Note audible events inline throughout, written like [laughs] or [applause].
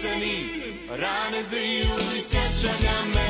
upisani, rane zriju i sjećanja me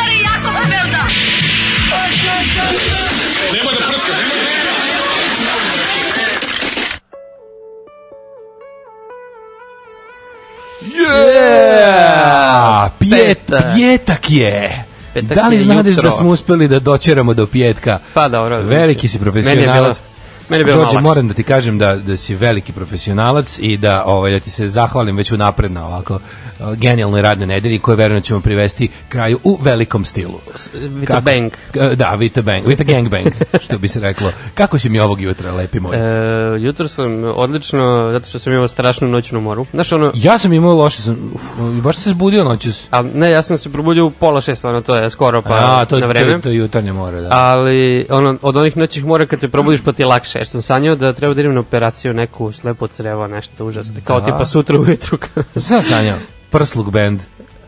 Yeah! Pjet, pjetak je! Petak da li znadeš da jutro. da smo uspeli da doćeramo do petka? Pa dobro. Veliki si profesionalac. Meni je bilo, je moram da ti kažem da, da si veliki profesionalac i da, ovaj, da ti se zahvalim već unapred na ovako genijalnoj radnoj nedelji koju verujem da ćemo privesti kraju u velikom stilu. E, Vita Kako, Bang. Da, Vita Bang, Vita Gang Bang, [laughs] što bi se reklo. Kako si mi ovog jutra, lepi moj? E, jutro sam odlično, zato što sam imao strašnu noćnu moru. Znaš, ono... Ja sam imao loše, sam, uf, baš sam se zbudio noćas. A, ne, ja sam se probudio u pola šest, ono, to je skoro pa A, to, na vreme. To, to je jutarnje more, da. Ali, ono, od onih noćih mora kad se probudiš pa ti je lakše, jer sam sanjao da treba da idem na operaciju neku slepo crevo, nešto užasno. Kao da. tipa sutra ujutru. Šta sam sanjao? [laughs] prsluk band.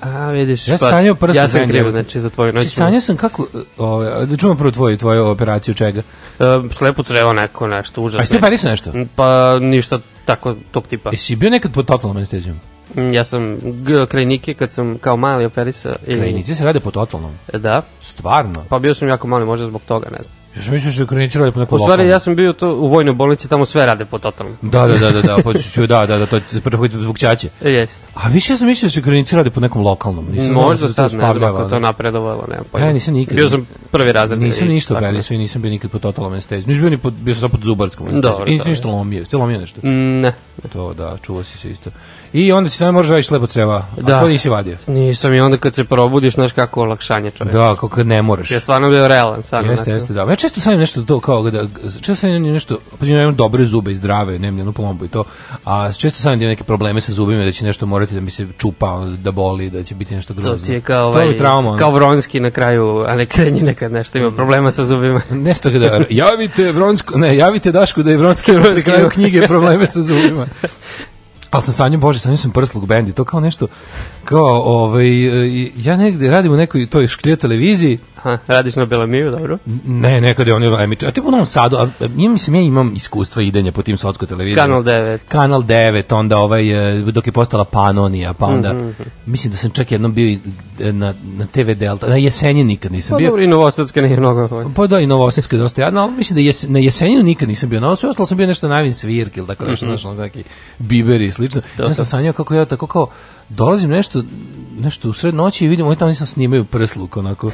A, vidiš, ja sam pa, sanjao prsluk Ja sam krivo, znači, za tvoju noć. Znači, sanjao sam kako, e, o, ovaj, da čuvam prvo tvoju, tvoju operaciju čega? E, slepo crevo neko, nešto, užasno. A jeste operisao nešto? Mm, pa, ništa tako, tog tipa. si bio nekad pod totalnom anestezijom? Mm, ja sam g krajnike kad sam kao mali operisao. Ili... Krajnici se rade po totalnom? Da. Stvarno? Pa bio sam jako mali, možda zbog toga, ne znam. Ja sam mislio da Ukrajinci rade po nekom lokalnom. U stvari, ja sam bio to u vojnoj bolnici, tamo sve rade po totalnom. Da, da, da, da, da, počuću, [laughs] da, da, da, to je zbog čače. Jest. A više ja sam mislio da se Ukrajinci rade po nekom lokalnom. Nisam Možda da sad, ne znam ako to napredovalo, nema pa pojma. Ja nisam nikad. Bio sam prvi razred. Nisam ništa u Belisu i nisam bio nikad po totalnom anesteziju. Nisam bio ni pod, bio sam pod Zubarskom anestezijom. I nisam ništa lomio. Jeste lomio nešto? Mm, ne. To, da, čuo si se isto. I onda si samo možeš raditi lepo treba. Da. A to nisi vadio? Nisam i onda kad se probudiš, znaš kako olakšanje čovjeka. Da, kako ne moraš. Ja stvarno bio realan. Jeste, jeste, da često sam nešto to kao da često sam nešto pa imam dobre zube i zdrave, nemam jednu pomombu i to. A često sam da imam neke probleme sa zubima da će nešto morati da mi se čupa, da boli, da će biti nešto grozno. To ti je kao ovaj, je trauma, kao Vronski na kraju, a ali krenje nekad nešto ima mm. problema sa zubima. [laughs] nešto kada javite Vronsko, ne, javite Dašku da je Vronski na kraju knjige probleme sa zubima. Ali sam sanjao, bože, sanjao sam prslog bendi, to kao nešto, kao, ovaj, ja negde radim u nekoj toj šklje televiziji, Ha, [laughs] radiš na Belamiju, dobro? Ne, nekad je on emituju. A ti u Novom Sadu, a, ja mislim, ja imam iskustva idenja po tim sotskoj televiziji. Kanal 9. Kanal 9, onda ovaj, e, dok je postala Panonija, pa onda, mm -hmm. mislim da sam čak jednom bio e, na, na TV Delta, na Jesenji nikad nisam pa, bio. Pa dobro, i Novosadske nije mnogo. Pa da, i Novosadske dosta jadna, ali mislim da jes, na Jesenju nikad nisam bio. Na ovo sve ostalo sam bio nešto najvin svirke ili tako nešto, mm -hmm. neki biberi i slično. To, ja sam sanjao kako ja tako kao, dolazim nešto, nešto u sred noći i vidim, oni tamo nisam snimaju prsluk, onako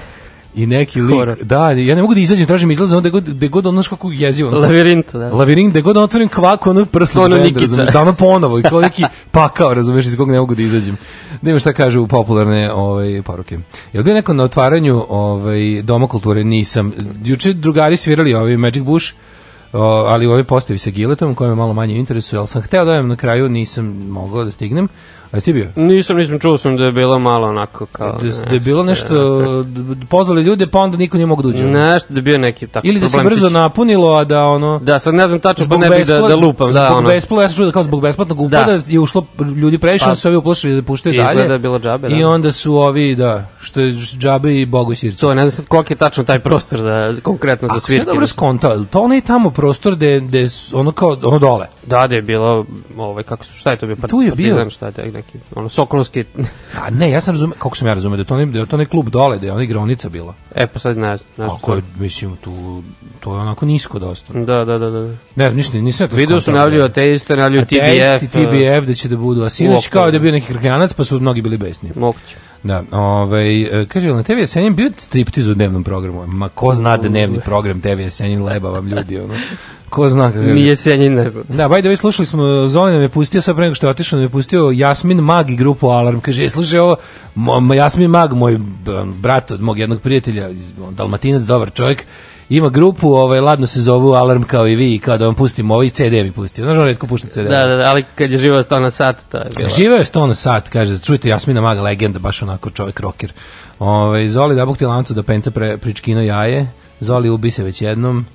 i neki lik, Horror. da, ja ne mogu da izađem, tražim izlaz, onda god, gde god ono kako jezivo. Lavirint, da. Lavirint, gde god otvorim kvaku, ono prslo ono bend, razumeš, da ono ponovo, i kao neki pakao, razumeš, iz kog ne mogu da izađem. Da ima šta kažu popularne ovaj, poruke. Jel bio neko na otvaranju ovaj, Doma kulture? Nisam. Juče drugari svirali ovaj Magic Bush, o, ali u ovoj postavi sa Giletom, koja me malo manje interesuje, ali sam hteo da na kraju, nisam mogao da stignem. A ti bio? Nisam, nisam čuo sam da je bilo malo onako kao... Da, da je bilo nešto, da, pozvali ljude pa onda niko nije mogu da Nešto, da je bio neki tako Ili da se brzo napunilo, a da ono... Da, sad ne znam tačno, pa ne bih da, da lupam. Da, zbog besplatno, ja sam čuo da kao zbog besplatnog upada da. je ušlo ljudi previše, pa, onda su ovi uplošili da puštaju dalje. Izgleda je bilo džabe, da. I onda su ovi, da, što je džabe i bogo sirci. To, ne znam sad koliko je tačno taj prostor za, konkretno za svirke. Ako se dobro skontao, to onaj tamo prostor gde, gde ono kao, ono dole. Da, da je bilo, ovaj, kako, šta je to bio? Tu je bio. Šta je, neki, ono, sokolonski... A ne, ja sam razumem kako sam ja razumem da to ne, da to ne klub dole, da je ona igronica bila. E, pa sad ne znam. Ako je, mislim, tu, to je onako nisko dosta. Da, da, da. da. Ne znam, ništa, nisam to Video su navljaju ateista, navljaju TBF. Ateisti, TBF, e. da će da budu. A sinoć kao da je bio neki krkljanac, pa su mnogi bili besni. Moguće. Da, ovaj, e, kaže, na TV Jesenin bio striptiz u dnevnom programu? Ma ko zna da dnevni program TV Jesenin leba vam ljudi, ono. Ko zna kako Mi Jesenin ne zna. Da, bajde, slušali smo, Zoli nam je pustio, sad nego što je otišao, nam je pustio Jasmin Mag i grupu Alarm. Kaže, slušaj, ovo, Jasmin Mag, moj brat od mog jednog prijatelja, dalmatinac, dobar čovjek, ima grupu, ovaj, ladno se zove Alarm kao i vi, kao da vam pustimo ovaj CD mi pustio. Znaš, on redko pušta CD. Da, da, da, ali kad je živao sto na sat, to je bilo. Živao je 100 na sat, kaže, čujte, Jasmina Maga, legenda, baš onako čovjek rocker. Ove, ovaj, Zoli, da bok lancu da penca pre, pričkino jaje, Zoli ubi se već jednom,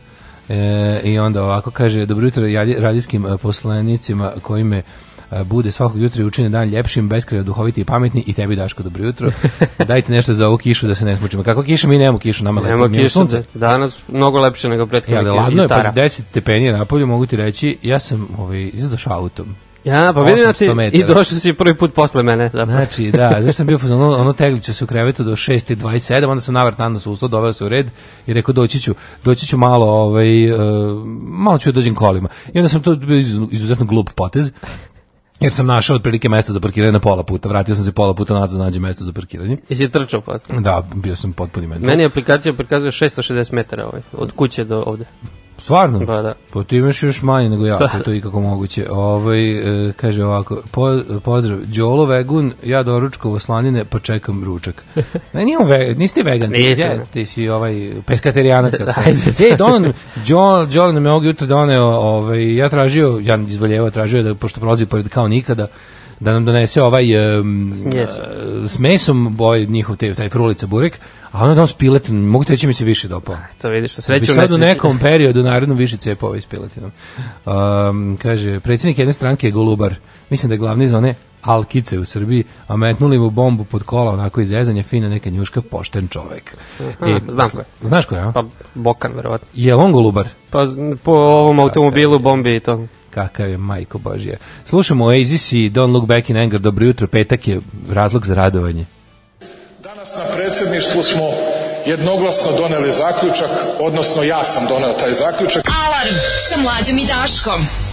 E, I onda ovako kaže, dobro jutro radijskim e, poslanicima koji me E, bude svakog jutra i učine dan ljepšim, beskrajno duhoviti i pametni i tebi Daško dobro jutro. [laughs] Dajte nešto za ovu kišu da se ne smučimo. Kako kiša mi nemamo kišu, nama lepo mi sunce. Da, danas mnogo lepše nego prethodnih. E, ja, da ladno je, pa 10 stepeni napolju, mogu ti reći, ja sam ovaj izdošao autom. Ja, pa vidim, znači, metara. i došao si prvi put posle mene. Zapravo. Znači, da, [laughs] znači sam bio ono, ono tegliće se u krevetu do 6.27, onda sam navrat nadno se ustao, doveo se u red i rekao, doći ću, doći ću malo, ovaj, uh, malo ću da dođem kolima. I onda sam to bio izuzetno glup potez, jer sam našao otprilike mesto za parkiranje na pola puta. Vratio sam se pola puta nazad da nađem mesto za parkiranje. Jesi trčao pa? Da, bio sam potpuno mental. Meni aplikacija prikazuje 660 metara ovaj, od kuće do ovde. Stvarno? Pa da. Pa ti imaš još manje nego ja, pa. to je ikako moguće. Ovaj, e, kaže ovako, po, pozdrav, Đolo Vegun, ja doručkovo slanine, pa čekam ručak. [laughs] Ne, nije on ve, nisi vegan, ti, ja, ti si ovaj peskaterijanac. [laughs] Da, da, Ej, donan, Đolo, Đolo nam je ovog jutra doneo, ovaj, ja tražio, ja iz tražio, da, pošto prolazi pored kao nikada, da nam donese ovaj um, uh, s mesom, e, boj njihov te, taj frulica burek, a onda da on s piletinom, mogu teći mi se više dopao. To vidiš, to sreću. Da bi sad u nekom periodu naredno više cepova s piletinom. Um, kaže, predsjednik jedne stranke je Golubar, mislim da je glavni zvane alkice u Srbiji, a metnuli mu bombu pod kola, onako iz zezanja, fina neka njuška, pošten čovek. A, e, znam ko je. Znaš ko je, a? Pa, Bokan, verovatno. Je on golubar? Pa, po ovom automobilu, bombi i to. Kakav je, majko Božija. Slušamo Oasis i Don't Look Back in Anger, dobro jutro, petak je razlog za radovanje. Danas na predsedništvu smo jednoglasno doneli zaključak, odnosno ja sam doneo taj zaključak. Alarm sa mlađom i Daškom.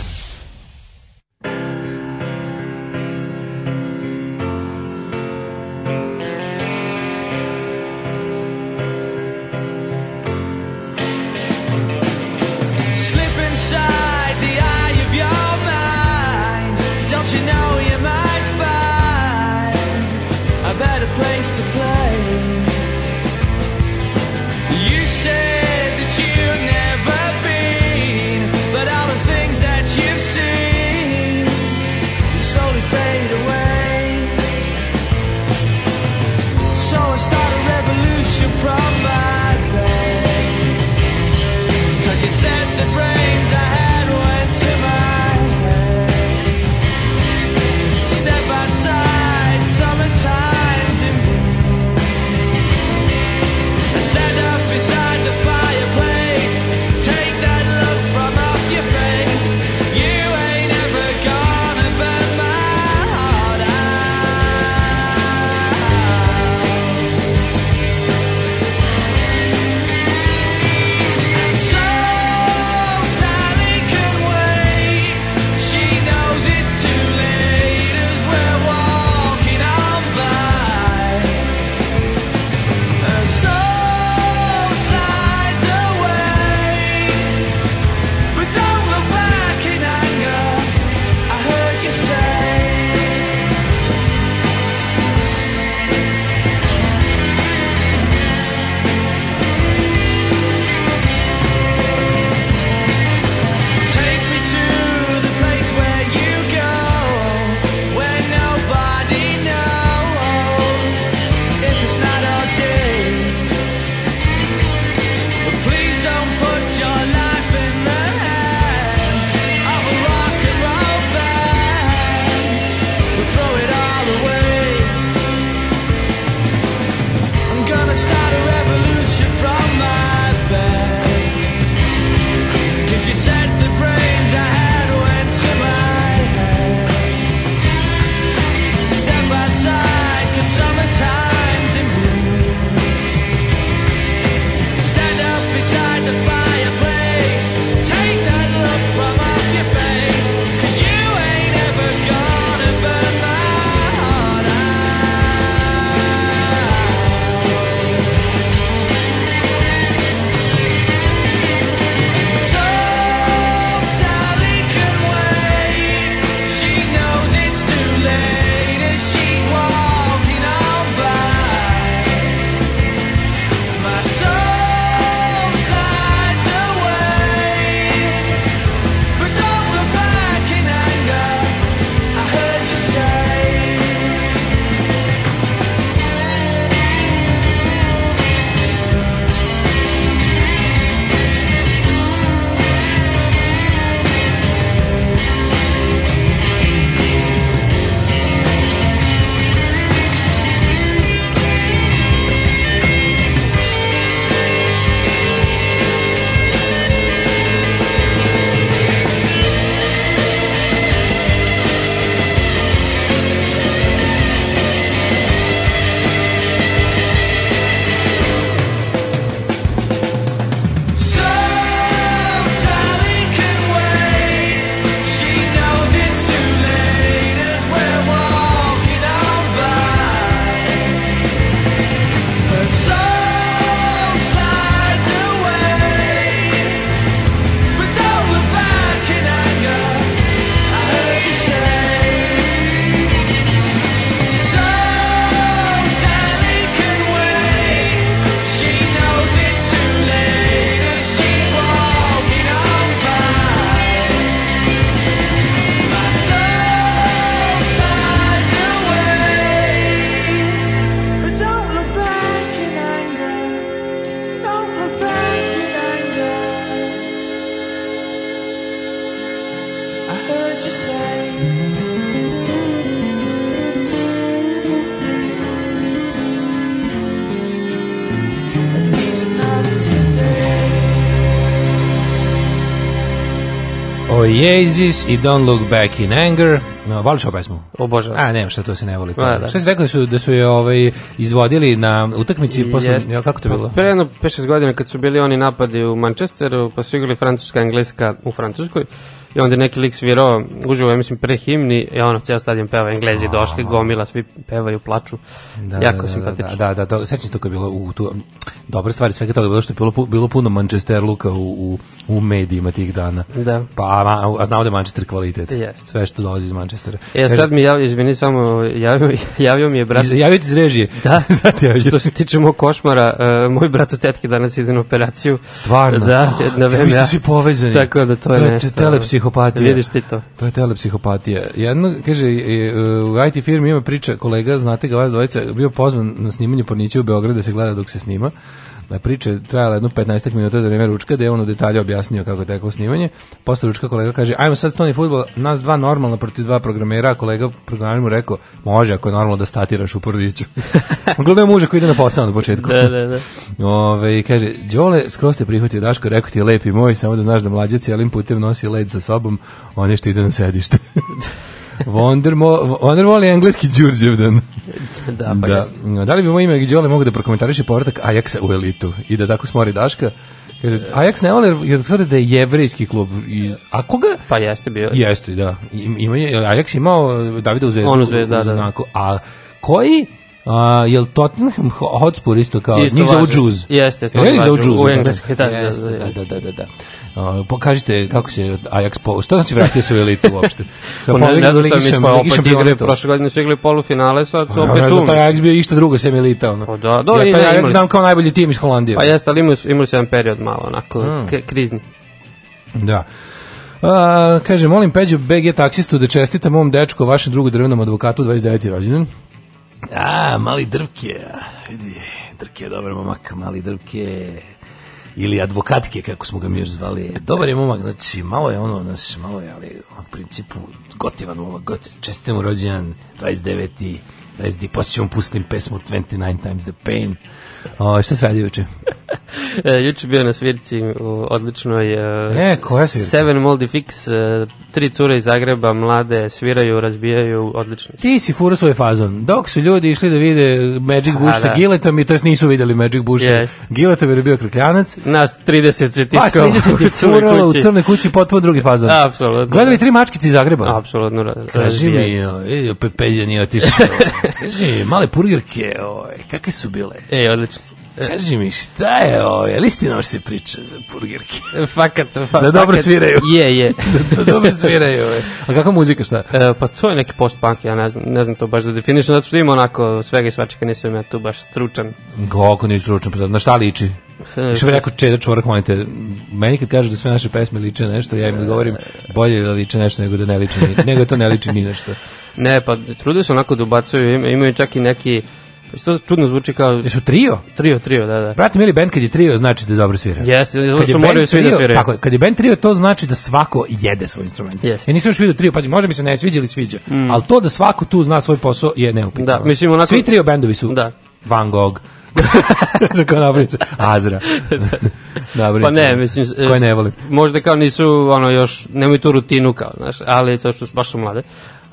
Oasis i Don't Look Back in Anger. No, voliš ovu pesmu? Obožavam. A, nema šta, to se ne voli. Da, da. Šta si rekao da su, da su je ovaj, izvodili na utakmici? Posle, Jest. Jel, kako to pa, bilo? Pre jedno 5-6 godina kad su bili oni napadi u Manchesteru, pa su igrali Francuska-Engleska u Francuskoj i onda neki lik svirao uživo, ja mislim, pre himni i ono, ceo stadion peva, Englezi A, došli, gomila, svi pevaju, plaču, da, jako da, da, da simpatično. Da, da, da, da, sećam se to kad je bilo u tu, dobre stvari svega toga, bilo što je bilo, bilo puno Manchester luka u, u, u medijima tih dana. Da. Pa, a, a znamo da je Manchester kvalitet. Yes. Sve što dolazi iz Manchestera. E, sad mi javio, izvini, samo javio, [laughs] javio mi je brat. Iz, javio ti iz režije. Da, [laughs] što se tiče mog košmara, uh, moj brat od tetke danas ide na operaciju. Stvarno? Da, na vreme. [laughs] Vi ste svi povezani. Tako da to je nešto. Telepsi telepsihopatija. Vidiš ti to. To je telepsihopatija. Jedno, kaže, u IT firmi ima priča, kolega, znate ga vas dvojica, bio pozvan na snimanje pornića u Beogradu da se gleda dok se snima. Na priče trajala jedno 15 minuta za vreme ručka, da je on u detalje objasnio kako je snimanje. Posle ručka kolega kaže, ajmo sad stoni futbol, nas dva normalno protiv dva programera, a kolega programer mu rekao, može ako je normalno da statiraš u porodiću. [laughs] Gledaj muža koji ide na posao na početku. da, da, da. [laughs] Ove, i kaže, Đole, skroz te prihvatio Daško, rekao ti je lepi moj, samo da znaš da mlađe cijelim putem nosi led sa sobom, on je što ide na sedište. [laughs] Wondermo, Wonderwall je engleski Đurđevdan. da, pa da. da li bi moj ime Đole mogu da prokomentariše povratak Ajaksa u elitu i da tako smori Daška? Kaže, Ajax ne vole, jer tvrde da je jevrejski klub. I, a koga? Pa jeste bio. Jeste, da. Ima, Ajax imao e, Davida u zvezdu. On u zvezdu, da, da. da. A koji a, jel Tottenham Hotspur isto kao, isto njih zovu Jeste, jeste. Njih zovu Džuz. U engleskoj, da, da, da, da. da, da Uh, pokažite kako se Ajax po... Šta znači vratio se u elitu uopšte? [laughs] Sa pa ne, ne znam šta mi smo opet igre, prošle godine su igli polufinale, sad su opet tu. Taj Ajax bio išta drugo sem elita. Ono. Pa da, do, ja taj Ajax znam kao najbolji tim iz Holandije. Pa jeste, ali imali su, imali su jedan period malo onako, hmm. krizni. Da. A, kaže, molim Peđu BG taksistu da čestita mom dečku, vašem drugu drvenom advokatu 29. rođendan. A, mali drvke, vidi, drke, dobar momak, mali drvke, ili advokatke, kako smo ga mi zvali. Dobar je momak, znači, malo je ono, znači, malo je, ali on principu gotivan momak, got, čestitam rođendan 29. 20. Poslije ću pustim pesmu 29 Times the Pain. O, šta se radi juče? [laughs] E, juče bio na svirci u odličnoj e, e, koja svirka? Seven Moldy Fix, e, tri cure iz Zagreba, mlade, sviraju, razbijaju, odlično. Ti si fura svoj fazon. Dok su ljudi išli da vide Magic Bush sa da. Giletom i to jest nisu videli Magic Bush yes. Giletom je bio krkljanac. Nas 30 se tiskao 30 je furalo u crnoj kući potpuno drugi fazon. Apsolutno. Gledali da. tri mačkice iz Zagreba? Apsolutno. Raz, Kaži mi, opet peđan je otišao. [laughs] Kaži, male purgirke, oj, kakve su bile? E, odlično Kaži mi, šta je ovo? Je li istina se priča za burgerke? [laughs] fakat, da fakat. [laughs] [laughs] Da dobro sviraju. Je, je. da, da dobro sviraju. A kakva muzika, šta? E, pa to je neki post-punk, ja ne znam, ne znam to baš da definišem, zato što ima onako svega i svačega, nisam ja tu baš stručan. Kako nisi stručan, pa da, na šta liči? E, što bi rekao Čeda Čvorak, molite, meni kad kažeš da sve naše pesme liče nešto, ja im govorim bolje da liče nešto nego da ne liče, nego da to ne liči ni nešto. Ne, pa trude se onako da ubacuju, imaju čak i neki Što čudno zvuči kao... Jesu trio? Trio, trio, da, da. Brate, mili band kad je trio znači da dobro svira. Jeste, yes, su moraju svi da sviraju. Tako, kad je band trio to znači da svako jede svoj instrument. Yes. Ja nisam još vidio trio, pazi, može mi se ne sviđa ili sviđa, mm. ali to da svako tu zna svoj posao je neupitno. Da, mislim onako... Svi trio bendovi su da. Van Gogh, [laughs] Rekao Nabrica, Azra. [laughs] Da, da. Nabrica. Pa ne, mislim... Koje ne volim. Možda kao nisu, ono, još, nemaju tu rutinu kao, znaš, ali to što su baš su mlade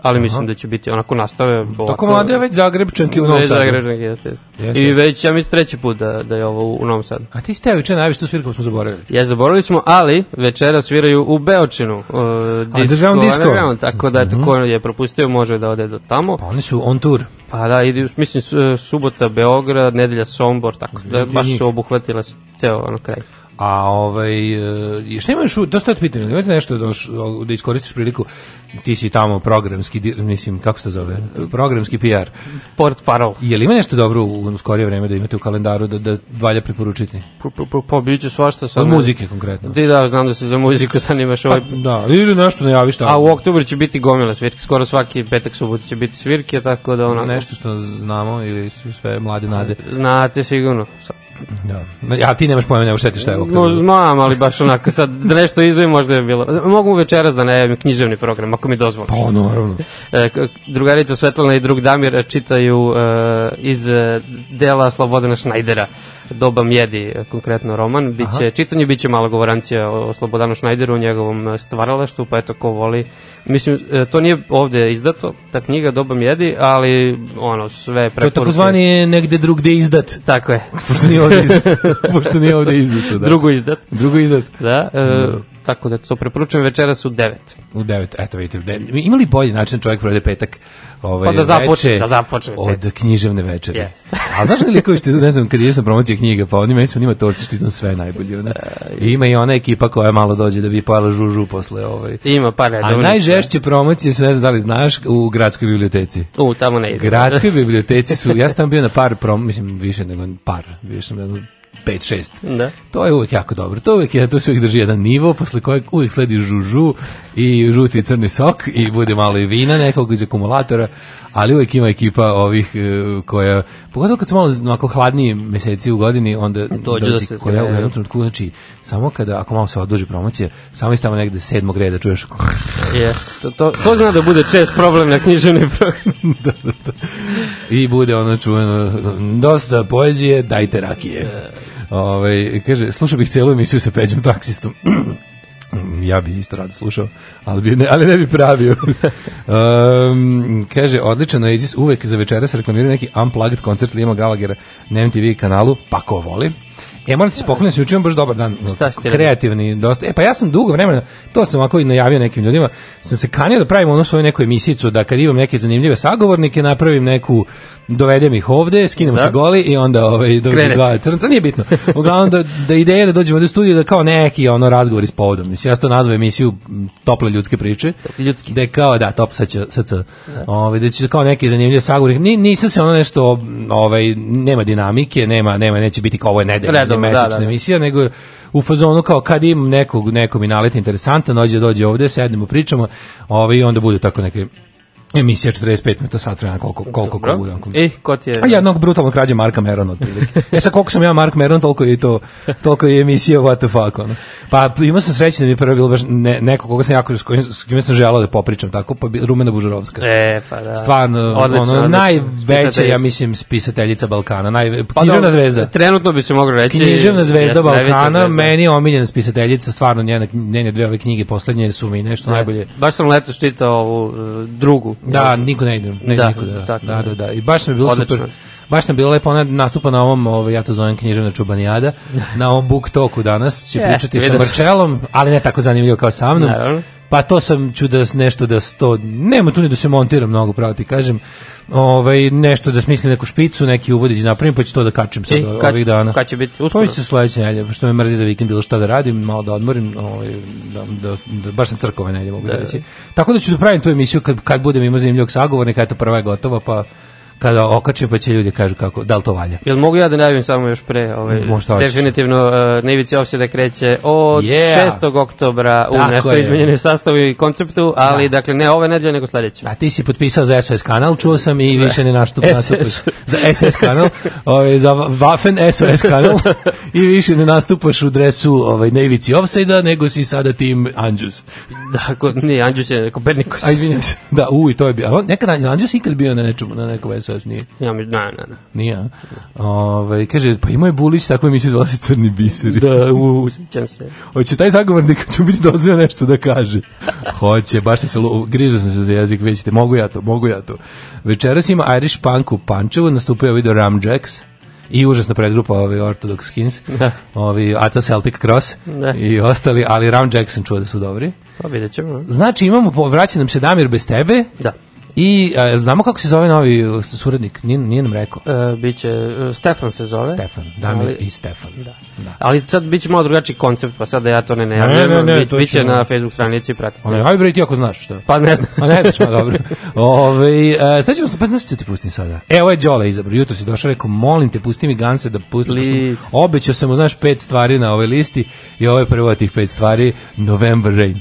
ali mislim Aha. da će biti onako nastave. Tako mlade je već Zagrebčanki u Novom Sadu. Zagrebčanki, jeste, jeste. jeste. I već, ja mislim, treći put da, da je ovo u, Novom Sadu. A ti ste juče najviše tu svirku smo zaboravili. Ja, zaboravili smo, ali večera sviraju u Beočinu. Uh, disco, underground disco. tako da, eto, mm -hmm. ko je propustio, može da ode do tamo. Pa oni su on tour. Pa da, idu, mislim, subota Beograd, nedelja Sombor, tako da baš su obuhvatila ceo ono kraj. A ovaj e, šta imaš dosta te pitam, imate nešto doš, da, da iskoristiš priliku. Ti si tamo programski mislim kako se zove? Programski PR. Port parol. Je li ima nešto dobro u skorije vreme da imate u kalendaru da da valja preporučiti? Pa biće svašta sa muzike konkretno. Ti da, znam da se za muziku zanimaš ovaj. Pa, da, ili nešto najaviš tamo. A u oktobru će biti gomila svirki, skoro svaki petak subota će biti svirke, tako da ono nešto što znamo ili sve mlade nade. Znate sigurno. Da. Ja ti nemaš pojma, nemaš setiš šta je oktobar. Da- znam, ali baš onako sad da nešto izvim možda je bilo. Mogu večeras da najavim književni program ako mi dozvoli. Pa naravno. E, drugarica Svetlana i drug Damir čitaju e, iz e, dela Slobodana Šnajdera. Dobam jedi, konkretno roman. Biće Aha. čitanje, biće mala govorancija o Slobodanu Šnajderu, u njegovom e, stvaralaštu, pa eto ko voli. Mislim, e, to nije ovde izdato, ta knjiga Dobam jedi, ali ono, sve preporuke... To je takozvani negde drugde izdat. Tako je. Pošto nije ovde izdat. [laughs] Pošto nije ovde izdato, da. Drugo izdat. Drugo izdat. Da. E, mm tako da to preporučujem večeras u 9. U 9, eto vidite. Imali bolji način da čovjek provede petak ovaj, pa da započe, da započe. od književne večeri. Yes. A znaš li koji što ne znam, kad ideš na promocije knjiga, pa oni meni su njima torci što idu sve najbolje. Ona. I ima i ona ekipa koja malo dođe da bi pojela žužu posle. Ovaj. Ima par A najžešće promocije su, ne znam da li znaš, u gradskoj biblioteci. U, tamo ne idem. Gradskoj biblioteci su, ja sam bio na par prom, mislim više nego par, bio sam na 5-6. Da. To je uvek jako dobro. To uvek je, to sve uvijek drži jedan nivo, posle kojeg uvek sledi žužu i žuti crni sok i bude malo i vina nekog iz akumulatora, ali uvek ima ekipa ovih e, koja, pogotovo kad su malo onako hladniji meseci u godini, onda e, dođe da se koja u jednom trenutku, znači, samo kada, ako malo se odloži promocije samo iz negde sedmog reda čuješ. Yes, [laughs] to, to, to zna da bude čest problem na književnoj programu. [laughs] da, da, da. I bude ono čuveno, dosta poezije, dajte rakije. Yeah. Ove, ovaj, kaže, slušao bih celu emisiju sa Peđom taksistom. [clears throat] ja bi isto rado slušao, ali, bi ne, ali ne bi pravio. um, [laughs] kaže, odličan Oasis uvek za se reklamira neki unplugged koncert Lima Gallaghera na MTV kanalu, pa ko voli. E, morate se pokloniti, se učinio baš dobar dan. Šta ste Kreativni, dosta. E, pa ja sam dugo vremena, to sam ovako i najavio nekim ljudima, sam se kanio da pravim ono svoju neku emisicu, da kad imam neke zanimljive sagovornike, napravim neku, dovedem ih ovde, skinem da? se goli i onda ovaj, dovedem dva crnca, nije bitno. Uglavnom, da, da ideja da dođemo do studija, da kao neki ono razgovor iz povodom. Mislim, ja sam to nazvao emisiju Tople ljudske priče. Tople ljudske. Da kao, da, top sa će, sad će, da. Ovaj, da će kao neki zanimljive sagovornike. Ni, nisam se ono nešto, ovaj, nema dinamike, nema, nema, neće biti kao ovo je nedelja mesečna da, da, da, emisija, nego u fazonu kao kad im nekog, nekom mi nalet interesantan, dođe, dođe ovde, sednemo, pričamo, ovaj, i onda bude tako neke Emisija 45 minuta sat vremena koliko koliko ko bude. E, ko ti je? A jednog brutalno krađe Marka Merona otprilike. e sad koliko sam ja Mark Meron, toliko je to toliko je emisija what the fuck ono. Pa imao sam sreće da mi prvo bilo baš ne, neko koga sam jako s kojim, sam želeo da popričam tako, pa Rumena Bužarovska. E, pa da. Stvarno odlično, ono odlično. najveća ja mislim spisateljica Balkana, naj pa, književna zvezda. Trenutno bi se moglo reći književna zvezda Balkana, zvezda. meni omiljena spisateljica, stvarno njene njene dve ove knjige poslednje su mi nešto ne, najbolje. Baš sam letos čitao ovu e, drugu Da, niko ne ide, ne da, niko, da, da tako, da, da, da, I baš mi je bilo odlično. super. Baš nam bilo lepo, ona nastupa na ovom, ovaj, ja to zovem književna čubanijada, na ovom book toku danas će yes, pričati sa Marčelom, ali ne tako zanimljivo kao sa mnom. Naravno pa to sam ću da nešto da sto, nema tu ni da se montira mnogo, pravo ti kažem, ovaj, nešto da smislim neku špicu, neki uvodić napravim, pa ću to da kačem sad I, e, kad, ovih dana. Kad će biti uskoro? Koji se sledeće nelje, što me mrzi za vikend bilo šta da radim, malo da odmorim, ovaj, da, da, da, baš sam crkove nelje mogu da, da, reći. Tako da ću da pravim tu emisiju kad, kad budem imao zanimljivog sagovornika, eto prva je gotova, pa kada okače pa će ljudi kažu kako, da li to valja. Jel mogu ja da najavim samo još pre? Ovaj, Možda Definitivno, uh, e, Nivici Ofsida kreće od yeah. 6. oktobra u nešto izmenjene sastavu i konceptu, ali da. dakle ne ove nedelje nego sledeće. A ti si potpisao za SOS kanal, čuo sam i da. više ne naštup [laughs] nastupaš. Za SS kanal, ovaj, za Waffen SOS kanal [laughs] i više ne nastupaš u dresu ovaj, Nivici Ofsida, nego si sada tim Anđus. Da, ko, nije, Anđus je Kopernikus. A, izvinjam se. Da, uj, to je bio. Nekada Anđus ikad bio na nečemu, na nekom sad nije. Ja mi, ne, ne, ne. Nije, a? Ove, ovaj, kaže, pa imao je Bulić, tako mi se zvala se crni biseri. Da, usjećam se. Hoće taj zagovornik, ću biti dozvio nešto da kaže. Hoće, baš se, grižao sam se za jezik, već mogu ja to, mogu ja to. Večeras ima Irish Punk u Pančevu, nastupio video Ram Jacks i užasna predgrupa ovi Orthodox Skins, da. ovi Aca Celtic Cross da. i ostali, ali Ram Jackson čuo da su dobri. Pa vidjet ćemo. Znači imamo, vraća nam se Damir bez tebe. Da. I a, znamo kako se zove novi uh, suradnik, nije, nije nam rekao. E, biće, e, Stefan se zove. Stefan, Damir ali, i Stefan. Da. da. Ali sad biće malo drugačiji koncept, pa sad da ja to ne najavljam. Ne, ne, ne, Bi, biće na Facebook stranici, pratite. Ono, aj bre, ti ako znaš što. Pa ne znam. Pa ne znaš, ma dobro. Ove, a, sad ćemo se, pa znaš što ti pustim sada? E, ovo je Đole izabro, jutro si došao, rekao, molim te, pusti mi Ganse da pusti. pustim. Da Obećao sam mu, znaš, pet stvari na ovoj listi i ovo je prvo tih pet stvari, November Rain.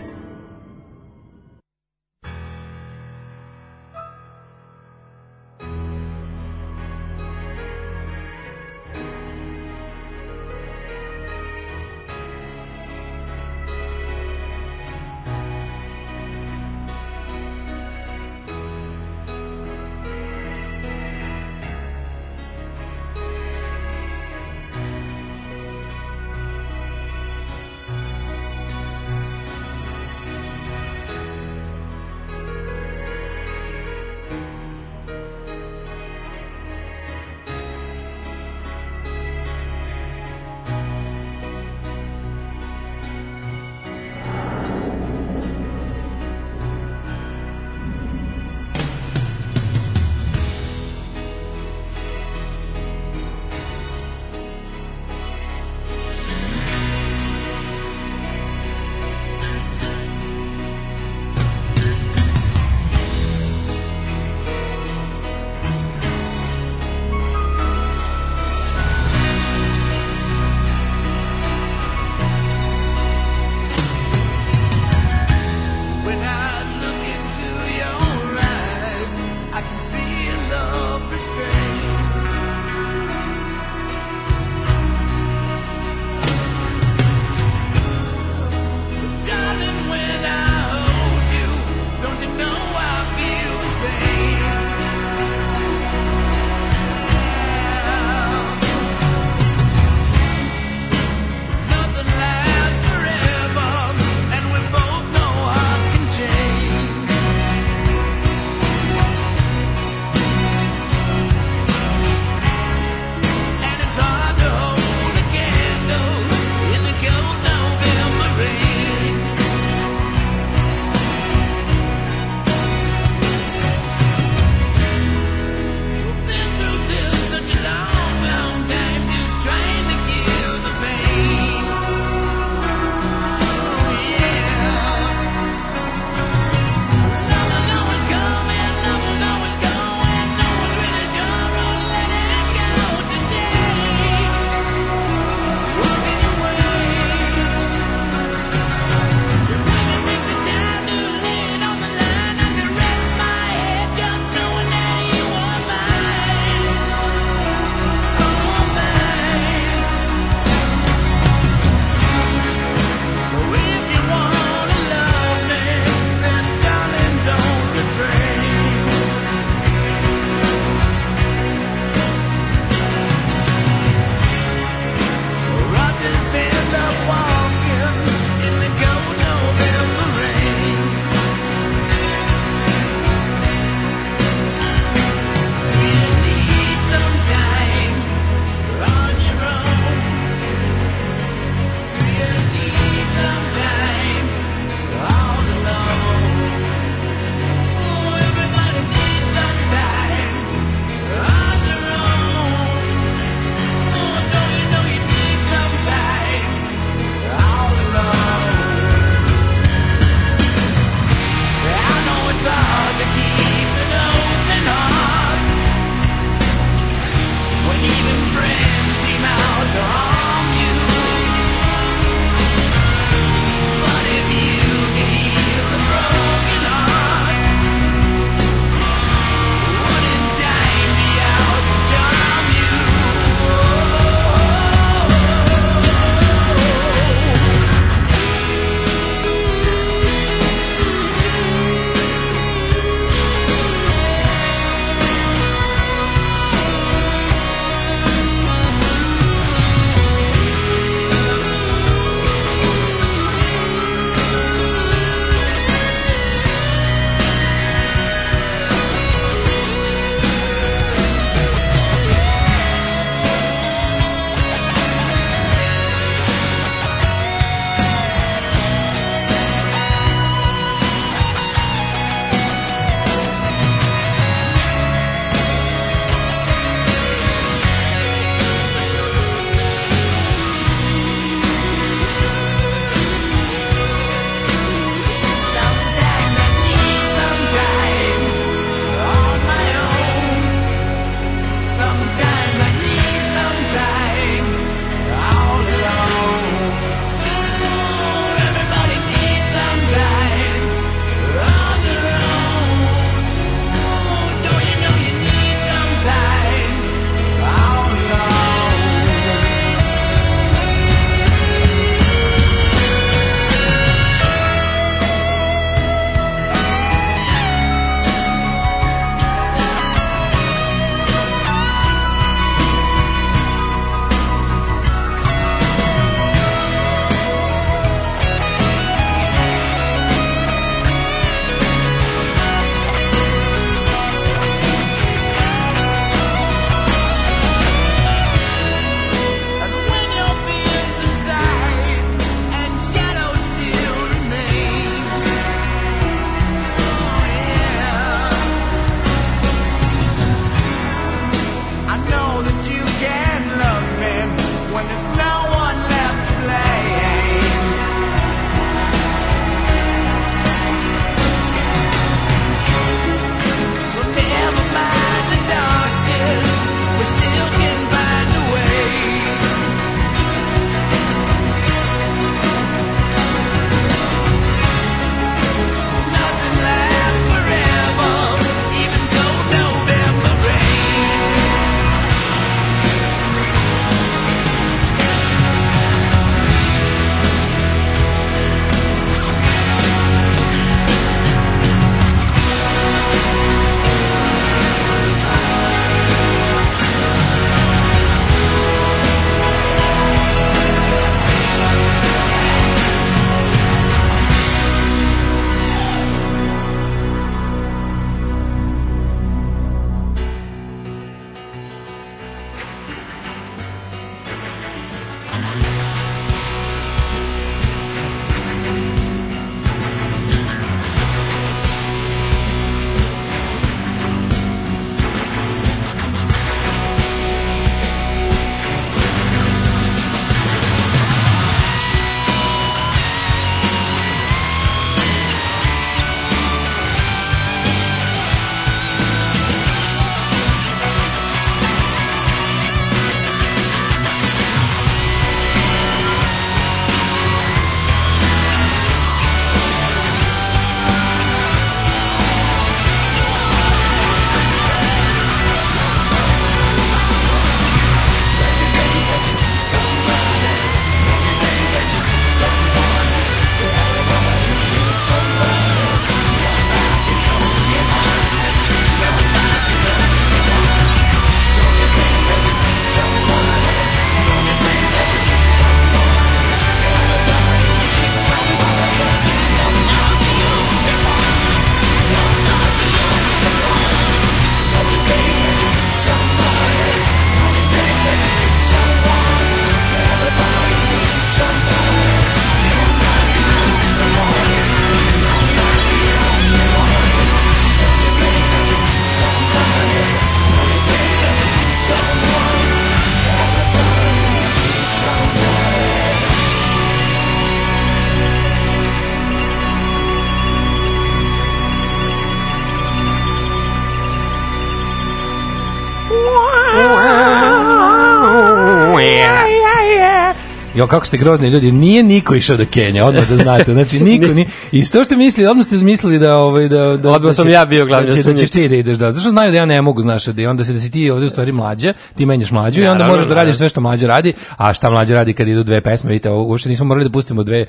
Jo, kako ste grozni ljudi, nije niko išao do Kenije, odmah da znate. Znači, niko ni I što ste mislili, odmah ste mislili da ovaj da da odmah da sam ja bio glavni da, će, da ćeš ti da ideš da. Zašto znaju da ja ne mogu, znaš, da i onda se da si ti ovde u stvari mlađa, ti menjaš mlađu i onda možeš da radiš sve što mlađa radi, a šta mlađa radi kad idu dve pesme, vidite, uopšte nismo morali da pustimo dve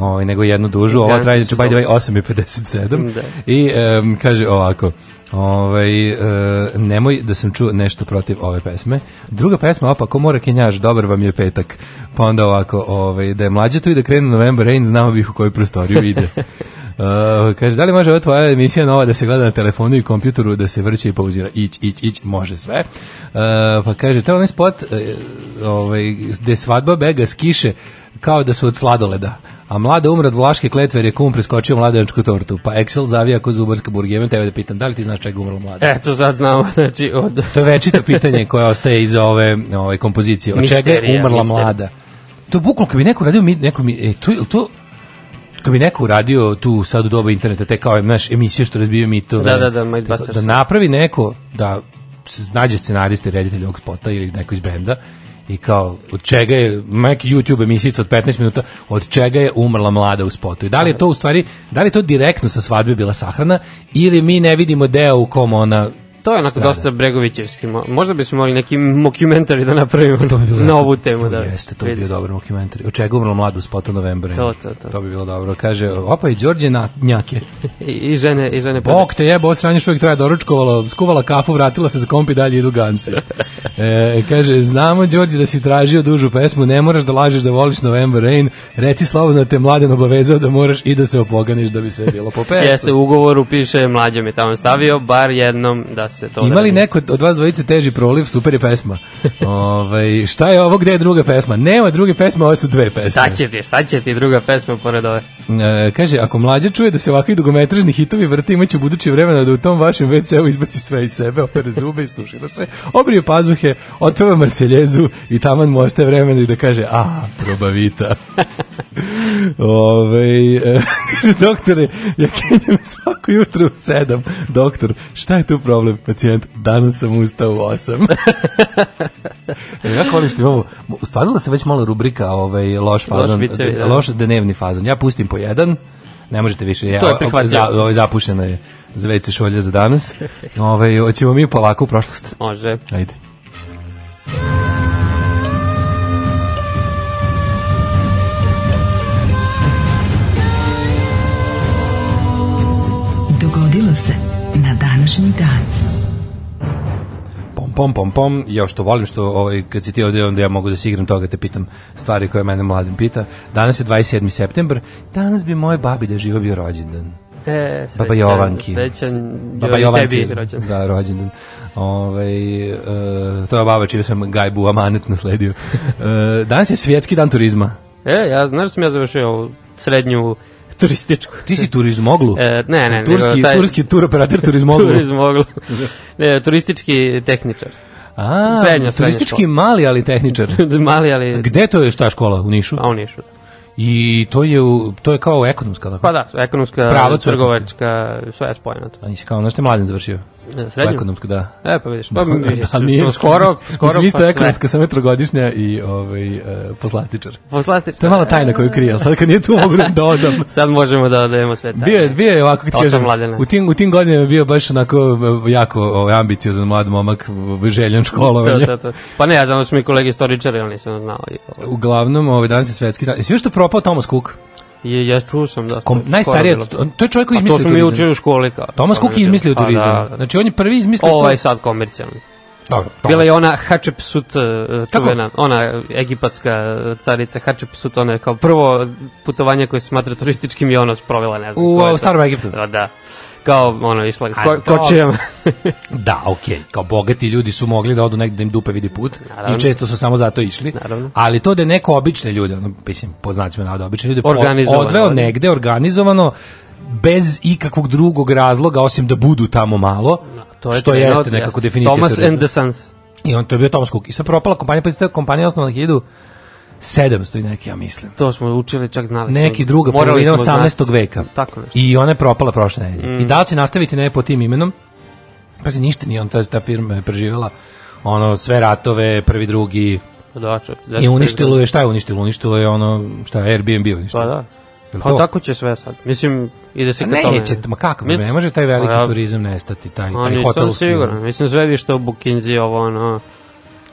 ovaj, nego jednu dužu, ovo traje, znači, by the way, 8.57. Da. I um, kaže ovako, ovaj, uh, nemoj da sam čuo nešto protiv ove pesme. Druga pesma, opa, ko mora kenjaž, dobar vam je petak. Pa onda ovako, ovaj, da je mlađa tu i da krene November Rain, znamo bih u koju prostoriju ide. Uh, [laughs] kaže, da li može ova tvoja emisija nova da se gleda na telefonu i kompjuteru, da se vrće i pauzira, ić, ić, ić, može sve. Uh, pa kaže, to je onaj spot uh, ovaj, gde svadba bega s kiše, kao da su od sladoleda. A mlada umra od vlaške kletve jer je kum preskočio mladenačku tortu. Pa Excel zavija kod zubarske burge. Imam tebe da pitam, da li ti znaš čega umrla mlada? Eto, sad znamo. Znači, od... to je večito pitanje koje ostaje iza ove, ove kompozicije. Od čega je umrla misterija. mlada? To bukvalno, kad bi neko radio, mi, neko mi, e, tu, to, kad bi neko uradio tu sad u doba interneta, te kao, znaš, emisije što razbijaju mitove. Da, da, da, Mindbusters. Da napravi neko, da nađe scenariste, reditelj ovog spota ili neko iz benda i kao od čega je mak YouTube emisija od 15 minuta od čega je umrla mlada u spotu. I da li je to u stvari, da li to direktno sa svadbe bila sahrana ili mi ne vidimo deo u kom ona To je onako strane. Da, da. dosta Bregovićevski. Možda bismo mogli neki mockumentary da napravimo to bi [laughs] na ovu temu. To da, jeste, to bi bio dobar mockumentary. Od čega umrlo mladu spota novembra. To, to, to. To bi bilo dobro. Kaže, opa i Đorđe na, njake. [laughs] I, I, žene, i žene. Bog te jebo, sranje uvijek traje doručkovala, skuvala kafu, vratila se za kompi dalje idu ganci. [laughs] E, kaže, znamo Đorđe da si tražio dužu pesmu, ne moraš da lažeš da voliš November Rain, reci slobodno da te mladen obavezao da moraš i da se opoganiš da bi sve bilo po pesu. jeste, u ugovoru piše, mlađe mi tamo stavio, bar jednom da se to Imali neko od vas dvojice teži proliv, super je pesma. ovaj, šta je ovo, gde je druga pesma? Nema druge pesme, ove su dve pesme. Šta će ti, šta će ti druga pesma pored ove? E, kaže, ako mlađa čuje da se ovakvi dugometražni hitovi vrti, imaće buduće vremena da u tom vašem WC-u izbaci sve iz sebe, opere zube, istušira se, obrije pazuhe, otpeva Marseljezu i taman mu ostaje vremena i da kaže, a, probavita. [laughs] Ove, e, doktore, ja kenjam svako jutro u sedam. Doktor, šta je tu problem? pacijent, danas sam ustao u 8. [laughs] [laughs] e, kako voliš ti Ustvarila da se već malo rubrika ovaj, loš fazon, loš, bicevi, da. loš dnevni fazon. Ja pustim po jedan, ne možete više. Ja, to je prihvatljivo. Za, ovaj zapušeno je za veće šolje za danas. Ove, ovaj, hoćemo mi polako u prošlost. Može. Ajde. Dogodilo se na današnji dan pom pom pom, ja što volim što ovaj kad si ti ovdje onda ja mogu da se igram toga te pitam stvari koje mene mladim pita. Danas je 27. septembar, danas bi moje babi da živa bio rođendan. E, srećan, Baba Jovanki. Srećan Baba Jovanki. rođendan. Da, rođendan. Ove, ovaj, e, to je baba čiju sam gajbu amanet nasledio. E, danas je svjetski dan turizma. E, ja, znaš da sam ja završio srednju turističku. Ti si turizmoglu? E, ne, ne. Turski, taj... turski turoperator turizmoglu. [laughs] turizmoglu. ne, turistički tehničar. A, srednja, turistički srednja mali, ali tehničar. [laughs] Da, mali, ali... Gde to je ta škola? U Nišu? A, u Nišu. Da. I to je u, to je kao ekonomska, tako? Pa da, ekonomska, trgovačka, sve je spojeno. A nisi kao, znaš što je završio? Srednju? Ekonomsku, da. E, pa vidiš. Pa, pa, nije, skoro, skoro. Mislim, isto pa ekonomska, sam trogodišnja i ovaj, uh, poslastičar. Poslastičar. To je mala tajna koju krije, sad kad nije tu mogu da [laughs] dodam. sad možemo da dajemo sve tajne. Bio je, bio je ovako, ti kažem, u tim, u tim godinama je bio baš onako e, jako ovaj, ambiciozan mlad momak, željan školovanja. to, to, to. Pa ne, ja znam da su mi kolege istoričari, ali nisam znao. Uglavnom, ovaj, danas je svetski dan. Svi što propao Thomas Cook? Je, ja čuo sam da. Kom, najstarije, to, je čovjek koji izmislio turizam. To smo mi učili u školi. Kao, Thomas Cook je izmislio da, turizam. Da, da. Znači on je prvi izmislio... Ovo je sad komercijalni. Dobro, Bila je ona Hatshepsut e, čuvena, ona egipatska carica Hatshepsut, ona je kao prvo putovanje koje se smatra turističkim i ona sprovela, ne znam. U, u starom Egiptu. Da, da kao ono išla ko, kočijama. [laughs] da, okej, okay. kao bogati ljudi su mogli da odu negde da im dupe vidi put Naravno. i često su samo zato išli. Naravno. Ali to da je neko obične ljude, ono mislim po znacima obične ljude odveo da. negde organizovano bez ikakvog drugog razloga osim da budu tamo malo. No, da, to je što jeste od, nekako definicija. Thomas teorije. and the Sons. I on to je bio Thomas Cook. I sad propala kompanija, pa je kompanija osnovna 1000 700 i neki, ja mislim. To smo učili, čak znali. Neki druga polovina 18. Znati. veka. Tako nešto. I ona je propala prošle nedelje. Mm. I da li će nastaviti ne po tim imenom? Pazi, ništa nije on, ta, ta firma je preživjela ono, sve ratove, prvi, drugi. Da, čak, da I uništilo je, šta je uništilo? Uništilo je ono, šta je Airbnb uništilo. Pa da. Pa tako će sve sad. Mislim, ide se pa ka tome. Neće, ma kako, mislim, ne može taj veliki pa ja, turizam nestati, taj, taj hotelski. Nisam siguran, mislim sve što to Bukinzi, ovo ono,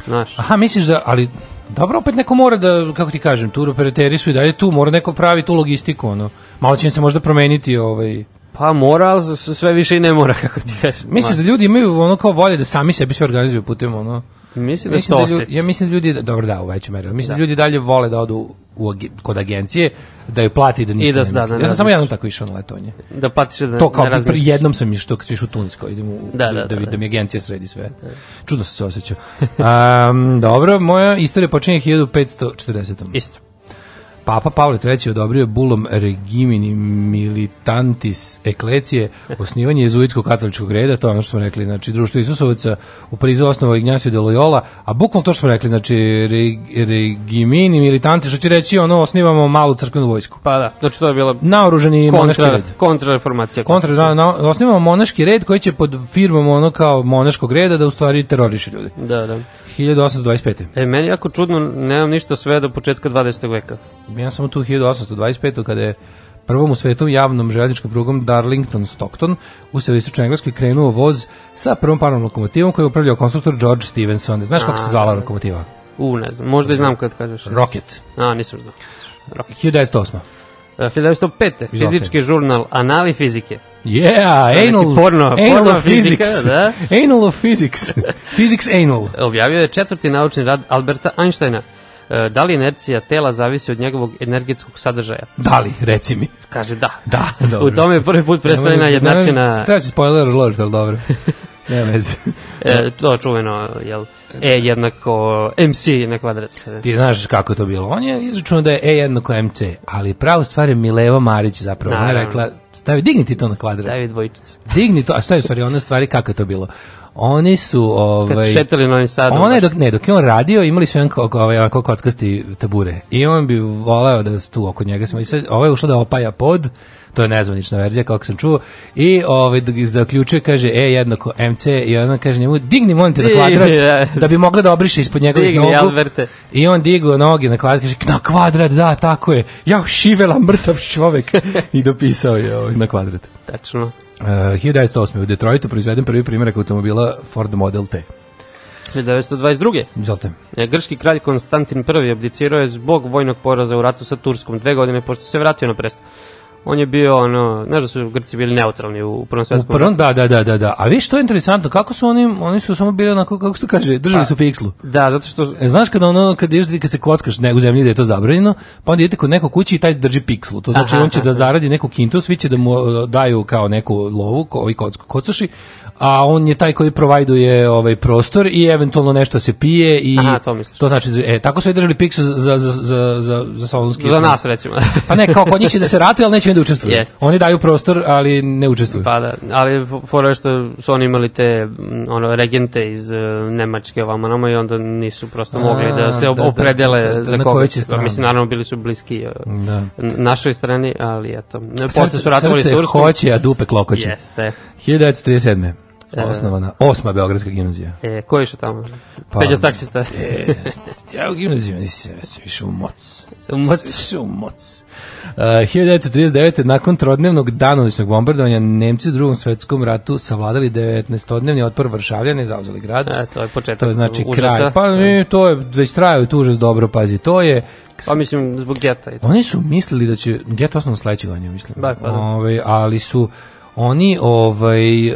znaš. Aha, misliš da, ali Dobro, opet neko mora da, kako ti kažem, turoperateri su i dalje tu, mora neko pravi tu logistiku, ono. Malo će se možda promeniti ovaj... Pa mora, ali sve više i ne mora, [laughs] kako ti kažeš. Mislim da ljudi imaju ono kao volje da sami sebi sve organizuju putem, ono... Mislim da, mislim da ljudi, Ja mislim da ljudi, dobro da, u većoj meri, mislim da. da ljudi dalje vole da odu u, kod agencije da ju plati da, da ništa da, ne da, da, ja sam da, samo da. jednom tako išao na letovanje. Da platiš da To kao ne pri jednom sam išao kad sviš u Tunsko, idem u, da, da, da, da, mi agencija sredi sve. Čudno sam se osjećao. um, [laughs] dobro, moja istorija počinje 1540. Isto. Papa Pavle III. odobrio bulom regimini militantis eklecije osnivanje jezuitskog katoličkog reda, to je ono što smo rekli, znači društvo Isusovaca u Parizu osnovao Ignjacio de Loyola, a bukvalno to što smo rekli, znači re, regimini militanti, što će reći, ono, osnivamo malu crkvenu vojsku. Pa da, znači to je bila naoruženi kontra, monaški red. Kontrareformacija. Kontra, da, na, osnivamo monaški red koji će pod firmom ono kao monaškog reda da u stvari teroriše ljudi. Da, da. 1825. E, meni je jako čudno, nemam ništa sve do početka 20. veka. Ja sam tu 1825. kada je prvom u svetu javnom željezničkom prugom Darlington Stockton u severoistočnoj Engleskoj krenuo voz sa prvom parnom lokomotivom koju je upravljao konstruktor George Stevenson. Znaš kako se zvala lokomotiva? U, ne znam, možda i znam kad kažeš. Rocket. A, nisam znao. Rocket. 1908. 1905. Fizički žurnal Anali fizike. Yeah, anal, porno, anal porno of fizika, Da. Anal of physics. [laughs] physics anal. Objavio je četvrti naučni rad Alberta Einsteina. E, da li inercija tela zavisi od njegovog energetskog sadržaja? Da li, reci mi. Kaže da. Da, dobro. U tome je prvi put predstavljena jednačina... Treba se spoiler alert, ali dobro. [laughs] Nema veze. e, to čuveno, jel... E jednako MC na kvadrat. Ti znaš kako je to bilo. On je izračunao da je E jednako MC, ali pravo stvar je Mileva Marić zapravo. Ona je rekla, stavi, digni ti to na kvadrat. Stavi dvojičicu. Digni to, a šta je stvari, ona stvari kako je to bilo. Oni su ovaj Kad šetali na Sad. Ona je dok ne, dok je on radio, imali su jedan kako ovaj ovako kockasti tabure. I on bi voleo da tu oko njega smo i sad ovaj ušao da opaja pod to je nezvanična verzija kako sam čuo i ovaj zaključuje kaže e jednako MC i ona kaže njemu digni molim te da kvadrat da bi mogla da obriše ispod njegove noge i on digo noge na kvadrat kaže na kvadrat da tako je ja šivela mrtav čovek [laughs] i dopisao je ovaj na kvadrat tačno e, Uh, 1908. u Detroitu proizveden prvi primjerak automobila Ford Model T. 1922. Izvolite. E, grški kralj Konstantin I abdicirao je zbog vojnog poraza u ratu sa Turskom dve godine pošto se vratio na presto on je bio ono, znaš da su Grci bili neutralni u prvom svetskom. U prvom, da, da, da, da, da. A vidiš što je interesantno, kako su oni, oni su samo bili onako kako se to kaže, držali pa, su pikslu. Da, zato što e, znaš kada ono kad ideš da kad se kockaš ne u zemlji da je to zabranjeno, pa onda idete kod nekog kući i taj drži pikslu. To znači aha, on će aha. da zaradi neku kintu, svi će da mu e, daju kao neku lovu, koji kocku kocoši, a on je taj koji provajduje ovaj prostor i eventualno nešto se pije i Aha, to, to znači da, e tako su i držali Pixu za za za za za salonski za nas recimo. [laughs] pa ne, kao kod njih da se ratuju, al neće da učestvuju. Yes. Oni daju prostor, ali ne učestvuju. Pa da, ali fora što su oni imali te mm, ono regente iz e, Nemačke ovamo nama i onda nisu prosto mogli a, da se da, da, opredele da, da, za koga. će Mislim naravno bili su bliski e, da. našoj strani, ali eto. Posle su ratovali s Turskom. hoće, a dupe klokoće. Jeste. 1937. E, Osnovana, osma Beogradska gimnazija. E, koji je tamo? Pa, Peđa taksista. e, ja u gimnaziju nisam, ja sam išao u moc. U moc? u moc. E, uh, 1939. nakon trodnevnog danovičnog bombardovanja Nemci u drugom svetskom ratu savladali 19-odnevni otpor Varšavljane i zauzeli grad. A, e, to je početak To je znači užasa. kraj. Pa ne, to je već trajao tu užas dobro, pazi. To je Pa mislim, zbog geta i to. Oni su mislili da će, geta osnovno sledećeg godine, mislim. Da, pa da. Ove, ovaj, ali su oni ovaj uh,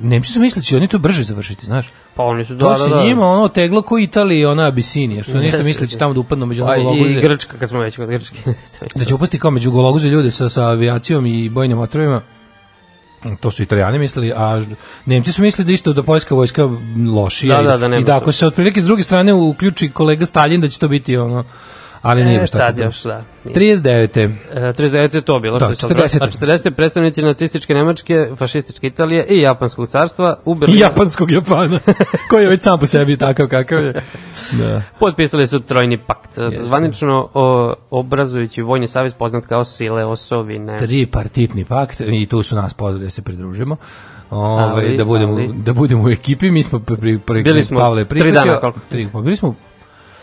Nemci su mislili će oni to brže završiti, znaš. Pa oni su da, to da, se da, da. njima ono teglo ko Italija, ona Abisinija, što niste misleći tamo da upadnu među gologuze. Pa I Grčka kad smo već kod Grčke. [laughs] da će upasti kao među gologuze ljude sa sa avijacijom i bojnim otrovima. To su Italijani mislili, a Nemci su mislili da isto da poljska vojska lošija da, da, da, da, i da ako se otprilike s druge strane uključi kolega Stalin da će to biti ono ali nije e, baš e, tako. Tad još, da. Nije. 39. E, 39. je to bilo. Da, što 40. A 40. predstavnici nacističke Nemačke, fašističke Italije i Japanskog carstva u Berlinu. I Japanskog Japana, [laughs] koji je već sam po sebi takav kakav je. Da. Potpisali su trojni pakt, Jeste. zvanično o, obrazujući Vojni savez poznat kao Sile Osovine. Tri partitni pakt i tu su nas pozvali da se pridružimo. Ove, ovaj, ali, da budemo ali. da budemo u ekipi mi smo pri, pri, pri bili smo Pavle Pripeke, tri dana koliko tri, bili smo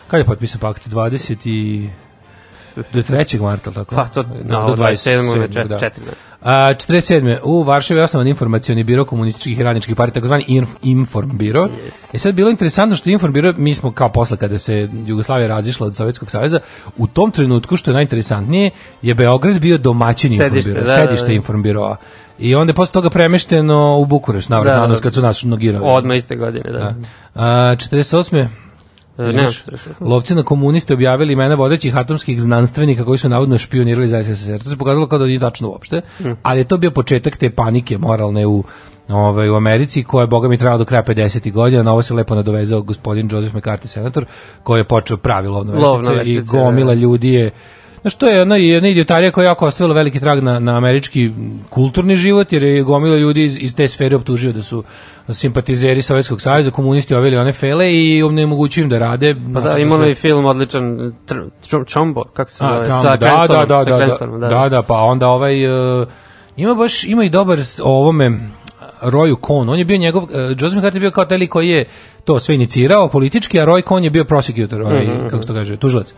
Kad je potpisan pakt? 20 i... Do 3. marta, tako? Pa, to, no, do 27. 27. Da. 4. A, 47. U Varšavi je osnovan informacioni biro komunističkih i radničkih partija, takozvani inf, Inform biro. Yes. I e sad bilo interesantno što Inform biro, mi smo kao posle kada se Jugoslavija razišla od Sovjetskog saveza, u tom trenutku, što je najinteresantnije, je Beograd bio domaćin Inform biro, da, da, sedište da, da. Inform biroa. I onda je posle toga premešteno u Bukureš, navrat da, na nos, da. kad su nas nogirali. Odma iste godine, da. da. A, 48. Ne, lovci na komuniste objavili imena vodećih atomskih znanstvenika koji su navodno špionirali za SSSR. To se pokazalo kao da nije tačno uopšte, hm. ali je to bio početak te panike moralne u ovaj, u Americi, koja je, boga mi, trajala do kraja 50. godina, na ovo se lepo nadovezao gospodin Joseph McCarthy, senator, koji je počeo pravi lovno veštice i gomila da. ljudi je Znaš, to je ona, jedna idiotarija koja je jako ostavila veliki trag na, na američki kulturni život, jer je gomila ljudi iz, iz te sfere optužio da su simpatizeri Sovjetskog saveza, komunisti oveli one fele i ne onemogućuju im da rade. Pa znači, da, imali i film odličan Trumbo, kako se zove, sa da, da, da, da da, da, da, da, pa onda ovaj... Uh, ima baš, ima i dobar o ovome, Roju Kohn, on je bio njegov, uh, Joseph McCarthy je bio kao taj koji je to sve inicirao politički, a Roy Kohn je bio prosecutor, ovaj, mm -hmm. kako se to kaže, tužilac.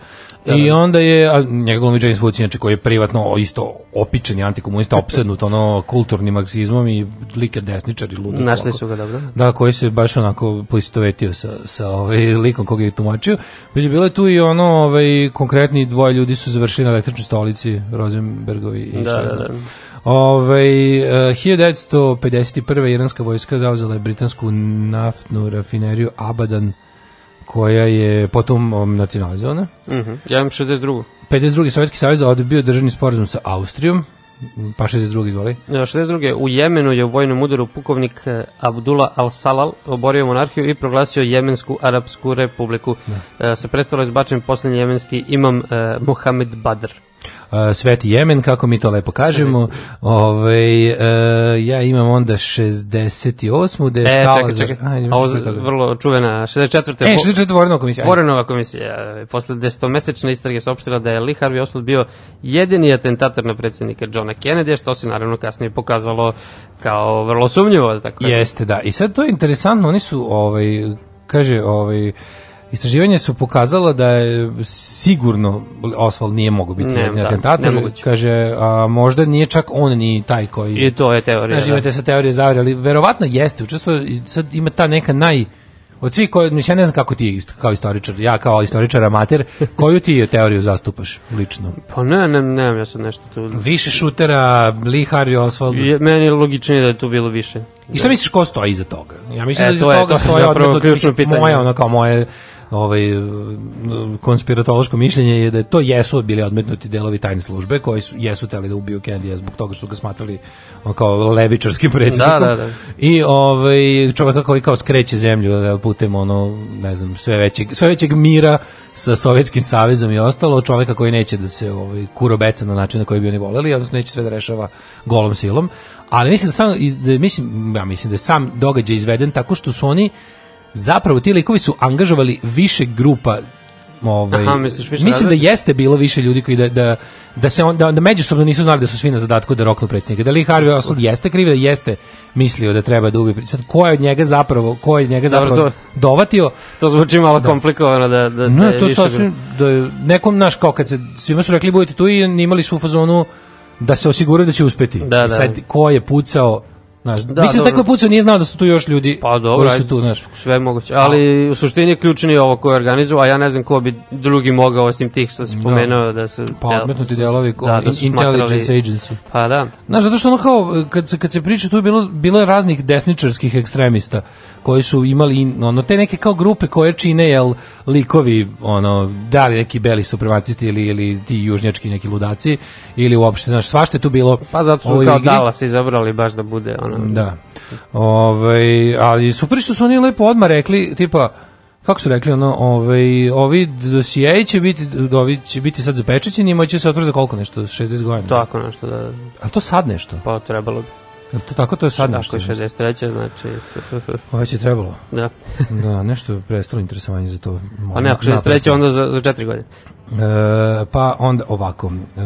Da, da, I da. onda je, a njega glumi James Woods, inače koji je privatno isto opičen antikomunista, [laughs] opsednut ono kulturnim marksizmom i liker desničar i ludak. Našli su ga dobro. Da, koji se baš onako poistovetio sa, sa ovaj likom koga je tumačio. Već je bilo je tu i ono, ovaj, konkretni dvoje ljudi su završili na električnoj stolici, Rosenbergovi i da, da, da. Ove, ovaj, e, 1951. iranska vojska zauzela je britansku naftnu rafineriju Abadan, koja je potom um, nacionalizovana. Mm -hmm. Ja imam 62. 52. Sovjetski savez odbio državni sporazum sa Austrijom, pa 62. izvoli. Ja, 62. U Jemenu je u vojnom udaru pukovnik e, Abdullah al-Salal oborio monarhiju i proglasio Jemensku arapsku republiku. Da. E, sa predstavlja izbačen posljednji jemenski imam e, Mohamed Badr. Eh, Sveti Jemen, kako mi to lepo kažemo. Ove, e, eh, ja imam onda 68. Da e, čekaj, čekaj. Ajde, Ovo vrlo čuvena 64. E, 64. Vorenova komisija. Vorenova komisija. Posle desetomesečne istrage saopštila da je Lee Harvey Oswald bio jedini atentator na predsednika Johna Kennedy, što se naravno kasnije pokazalo kao vrlo sumnjivo. Da tako Jeste, da. I sad to je interesantno, oni su, ovaj, kaže, ovaj, Istraživanje su pokazala da je sigurno Oswald nije mogao biti ne, jedni da, atentator. Kaže, a možda nije čak on ni taj koji... I to je teorija. Znaš, da. imate sa teorije zavre, ali verovatno jeste. Učestvo, sad ima ta neka naj... Od svih koji, ja ne znam kako ti kao istoričar, ja kao istoričar amater, [laughs] koju ti teoriju zastupaš lično? Pa ne, ne, ne, ja sam nešto tu... Više šutera, Lee Harvey Oswald... Je, meni je logičnije da je tu bilo više. I šta misliš ko stoji iza toga? Ja mislim e, da iza toga je, to stoji je zapravo pitanje. Moje, ono kao moje ovaj, konspiratološko mišljenje je da je to jesu bili odmetnuti delovi tajne službe koji su, jesu teli da ubiju Kennedy zbog toga što su ga smatrali kao levičarskim predsjednikom. Da, da, da. I ovaj, čovjeka koji kao skreće zemlju da, putem ono, ne znam, sve većeg, sve većeg mira sa Sovjetskim savezom i ostalo, čovjeka koji neće da se ovaj, kurobeca na način na koji bi oni voleli, odnosno neće sve da rešava golom silom. Ali mislim da, sam, da, mislim, ja mislim da je sam događaj izveden tako što su oni zapravo ti likovi su angažovali više grupa ovaj Aha, misliš, više mislim različi? da jeste bilo više ljudi koji da da da se on, da, da međusobno nisu znali da su svi na zadatku da roknu predsjednika. Da li Harvey Oswald jeste kriv da jeste mislio da treba da ubije sad ko je od njega zapravo ko je od njega zapravo Dobro, to, dovatio? To zvuči malo da. komplikovano da da no, da to sasvim da je nekom naš kao kad se svima su rekli budete tu i imali su u fazonu da se osiguraju da će uspeti. Da, I da. sad ko je pucao Znaš, da, da, mislim dobro. tako pucao nije znao da su tu još ljudi. Pa dobro, koji su tu, znaš. Sve moguće. Ali u suštini ključni je ovo ko organizuje, a ja ne znam ko bi drugi mogao osim tih što se spomenuo da. da, su... pa odmetnuti delovi da, da intelligence smatrali... agency. Pa da. Znaš, zato što ono kao kad se kad se priča tu je bilo bilo je raznih desničarskih ekstremista koji su imali ono te neke kao grupe koje čine jel likovi ono da li neki beli supremacisti ili ili ti južnjački neki ludaci ili uopšte znaš svašta je tu bilo pa zato su kao se izabrali baš da bude ono da ovaj ali super što su oni lepo odmah rekli tipa kako su rekli ono, ovaj ovi dosjei će biti ovi će biti sad zapečaćeni, moći će se otvoriti za koliko nešto 60 godina. Tako nešto da. Al to sad nešto. Pa trebalo bi to tako to je sad nešto? Tako je 63. znači... [laughs] Ovo je trebalo. Da. [laughs] da, nešto je prestalo interesovanje za to. Pa ne, ako 63. onda za, za četiri godine. E, pa onda ovako, e,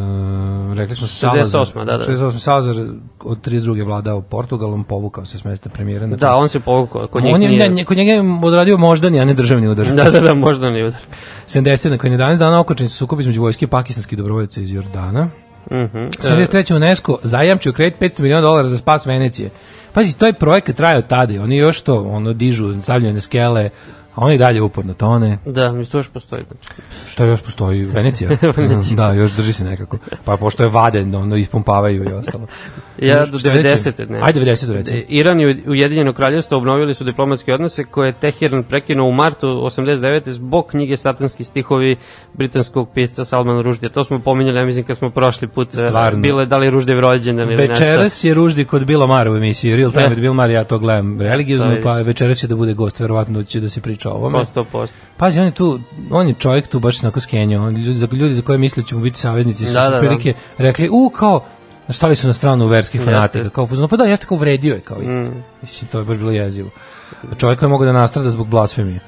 rekli smo 68, Salazar, da, da. 68. Salazar od 32. vladao Portugalom, povukao se s mesta premijera. da, on se povukao, kod njega nije... Da, kod njega je odradio moždani, a ne državni udar. Da, da, da, moždani udar. 70. na 11 dana okočen se sukob između vojske i pakistanskih dobrovoljaca iz Jordana. Mm -hmm. 73. UNESCO zajamčio kredit 500 miliona dolara za spas Venecije. Pazi, taj projekat traje od tada, oni još to ono dižu, stavljaju na skele, on i dalje uporno tone. Da, mi to još postoji. Znači. još postoji? [laughs] Venecija? Venecija. Mhm. da, još drži se nekako. Pa pošto je vade, ono ispumpavaju i ostalo. ja do 90. Ne. Ajde 90. recimo. E, Iran i Ujedinjeno kraljevstvo obnovili su diplomatske odnose koje je Teheran prekinuo u martu 89. zbog knjige Satanski stihovi britanskog pisca Salman Ruždija. To smo pominjali, ja mislim, kad smo prošli put. E, Stvarno. Bile da li Ruždijev rođendan ili nešto. Večeras je Ruždi kod Bila Mara u emisiji Real Time da. with Bill Mara, ja to gledam da, religiozno, pa večeras će da bude gost, verovatno će da se priča čovjeka ovome. 100%. Pazi, on je tu, on je čovjek tu baš onako skenio. On, ljudi, za, ljudi za koje misle da ćemo biti saveznici su da, su da, da. prilike da. rekli, u, kao, stali su na stranu verskih fanatika. Kao, no, pa da, jeste kao vredio je. Kao, mm. Mislim, to je baš bilo jezivo. Čovjek je mogao da nastrada zbog blasfemije.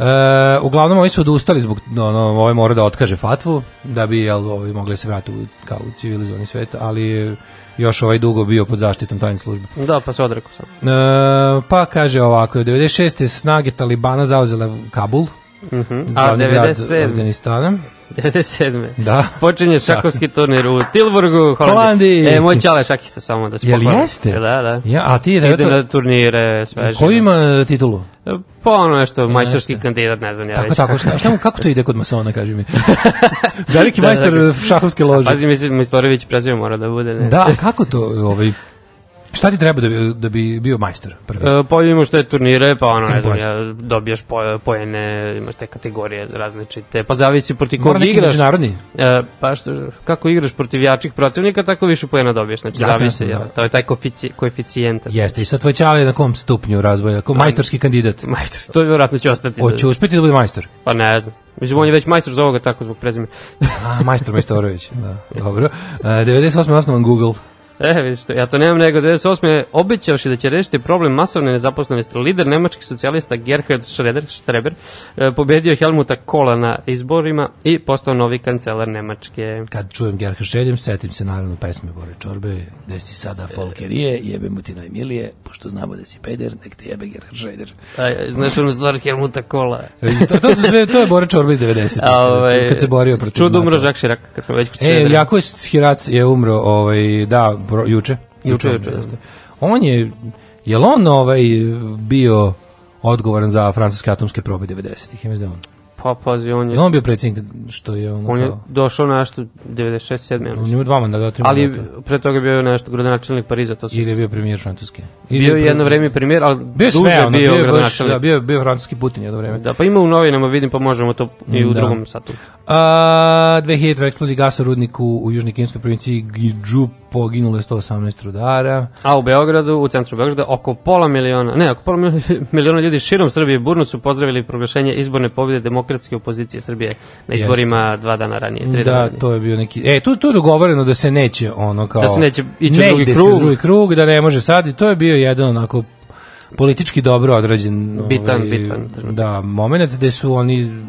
E, uglavnom ovi su odustali zbog ono, ovaj mora da otkaže fatvu da bi jel, ovi mogli da se vratiti kao u civilizovani svet, ali još ovaj dugo bio pod zaštitom tajne službe. Da, pa se odrekao sam. E, pa kaže ovako, 96. snage Talibana zauzele Kabul, Mm A 97. Afganistana. 97. Da. [laughs] Počinje šakovski turnir u Tilburgu, Holandiji. E, moj čale šakista samo da se Jel pohvalim. jeste? Da, da. Ja, a ti da Ide na turnire, sveže. Koji ima e, titulu? E, pa ono nešto, majstorski kandidat, ne znam ja tako, već. Tako, šta, šta kako to ide kod masona, kaži mi? [laughs] Veliki da, da majstor da, da. šahovske lože. Pazi, mislim, Mistorević prezio mora da bude. Ne. Da, kako to ovaj, Šta ti treba da bi, da bi bio majstor? Prvi? E, pa imaš je turnire, pa ono, ne znam, ja, dobiješ po, pojene, imaš te kategorije različite, pa zavisi protiv kog igraš. međunarodni? E, pa što, kako igraš protiv jačih protivnika, tako više pojena dobiješ, znači Jasne, zavisi, da. ja, to je taj koefici, koeficijent. Jeste, i sad tvoj čale na kom stupnju razvoja, kao pa, majstorski kandidat? Majstor, to je vjerojatno će ostati. Hoće da, uspjeti da bude majstor? Pa ne znam. Mislim, on je već majstor za ovoga, tako zbog prezime. A, majstor Majstorović, da, dobro. E, 98. osnovan Google. E, vidiš to, ja to nemam nego 98. obećavši da će rešiti problem masovne nezaposlenosti. Lider nemačkih socijalista Gerhard Schroeder, Štreber, e, pobedio Helmuta Kola na izborima i postao novi kancelar Nemačke. Kad čujem Gerhard Schroeder, setim se naravno pesme Bore Čorbe, gde si sada folkerije, jebe mu ti najmilije, pošto znamo da si peder, nek te jebe Gerhard Schroeder. A, znaš ono stvar Helmuta Kola. E, to, to, su sve, to je Bore Čorbe iz 90. A, ovaj, kad se borio protiv... Čudo umro Žak Širak, kad smo već kod E, Jako je Širac je umro, ovaj, da, pro, juče? Juče, juče, jeste. On je, je li on ovaj bio odgovoran za francuske atomske probe 90-ih? Ja da on. Pa, pazi, on je... Je on bio predsjednik što je ono... On kao... došao na nešto 96-7. On ima dva mandata. Tri ali mandata. pre toga bio nešto gradonačelnik Pariza. To se... Ili je bio premijer francuski. Ili bio je jedno vreme premijer, ali bio duže sve, ono, bio, bio gradonačelnik. Da, bio, bio francuski Putin jedno vreme. Da, pa ima u novinama, vidim, pa možemo to i u da. drugom satu. A, 2000 eksploziji gasa u rudniku u južnoj kineskoj provinciji Gidžu poginulo je 118 rudara. A u Beogradu, u centru Beograda, oko pola miliona, ne, oko pola [laughs] miliona ljudi širom Srbije burno su pozdravili proglašenje izborne pobjede demokratske opozicije Srbije na izborima Jeste. dva dana ranije, tri da, dana ranije. to je bio neki... E, tu, tu je dogovoreno da se neće ono kao... Da se neće ići ne drugi krug. Ne se drugi krug, da ne može sad i to je bio jedan onako politički dobro odrađen bitan, ovaj, bitan da, moment gde su oni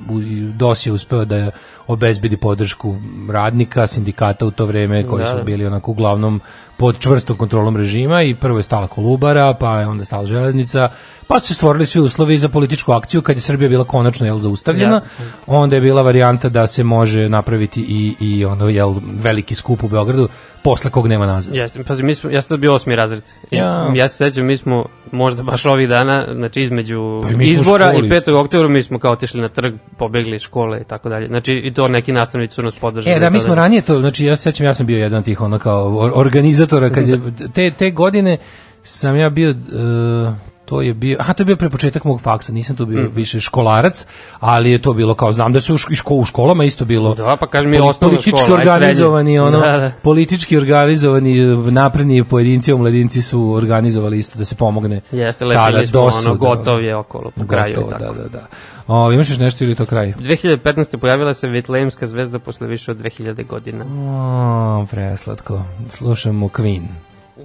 DOS uspeo da obezbedi podršku radnika, sindikata u to vreme koji da, su da. bili onako uglavnom pod čvrstom kontrolom režima i prvo je stala Kolubara, pa je onda stala železnica, pa su se stvorili svi uslovi za političku akciju kad je Srbija bila konačno jel zaustavljena. Ja. Onda je bila varijanta da se može napraviti i i ono jel veliki skup u Beogradu posle kog nema nazad. Jeste, pazi, mi smo, ja sam bio osmi razred. Ja. ja se sećam, mi smo možda baš ovih dana, znači između pa i izbora i 5. oktobra mi smo kao otišli na trg, pobegli iz škole i tako dalje. Znači i to neki nastavnici su nas podržali. E, da, mi smo da. ranije to, znači ja se sećam, ja sam bio jedan tih ono kao organizatora kad je, te, te godine sam ja bio uh, to je bio, a to je bio pre početak mog faksa, nisam tu bio mm. više školarac, ali je to bilo kao, znam da su u, školama isto bilo da, pa kaži mi poli, politički škola, organizovani, ono, da, da. politički organizovani eh, napredni pojedinci, omladinci su organizovali isto da se pomogne. Jeste, lepili smo, dosu, ono, da. gotov je okolo po kraju. Gotovo, da, tako. da, da, da. O, imaš još nešto ili to kraj? 2015. pojavila se Vitlejemska zvezda posle više od 2000 godina. O, preslatko. Slušamo Queen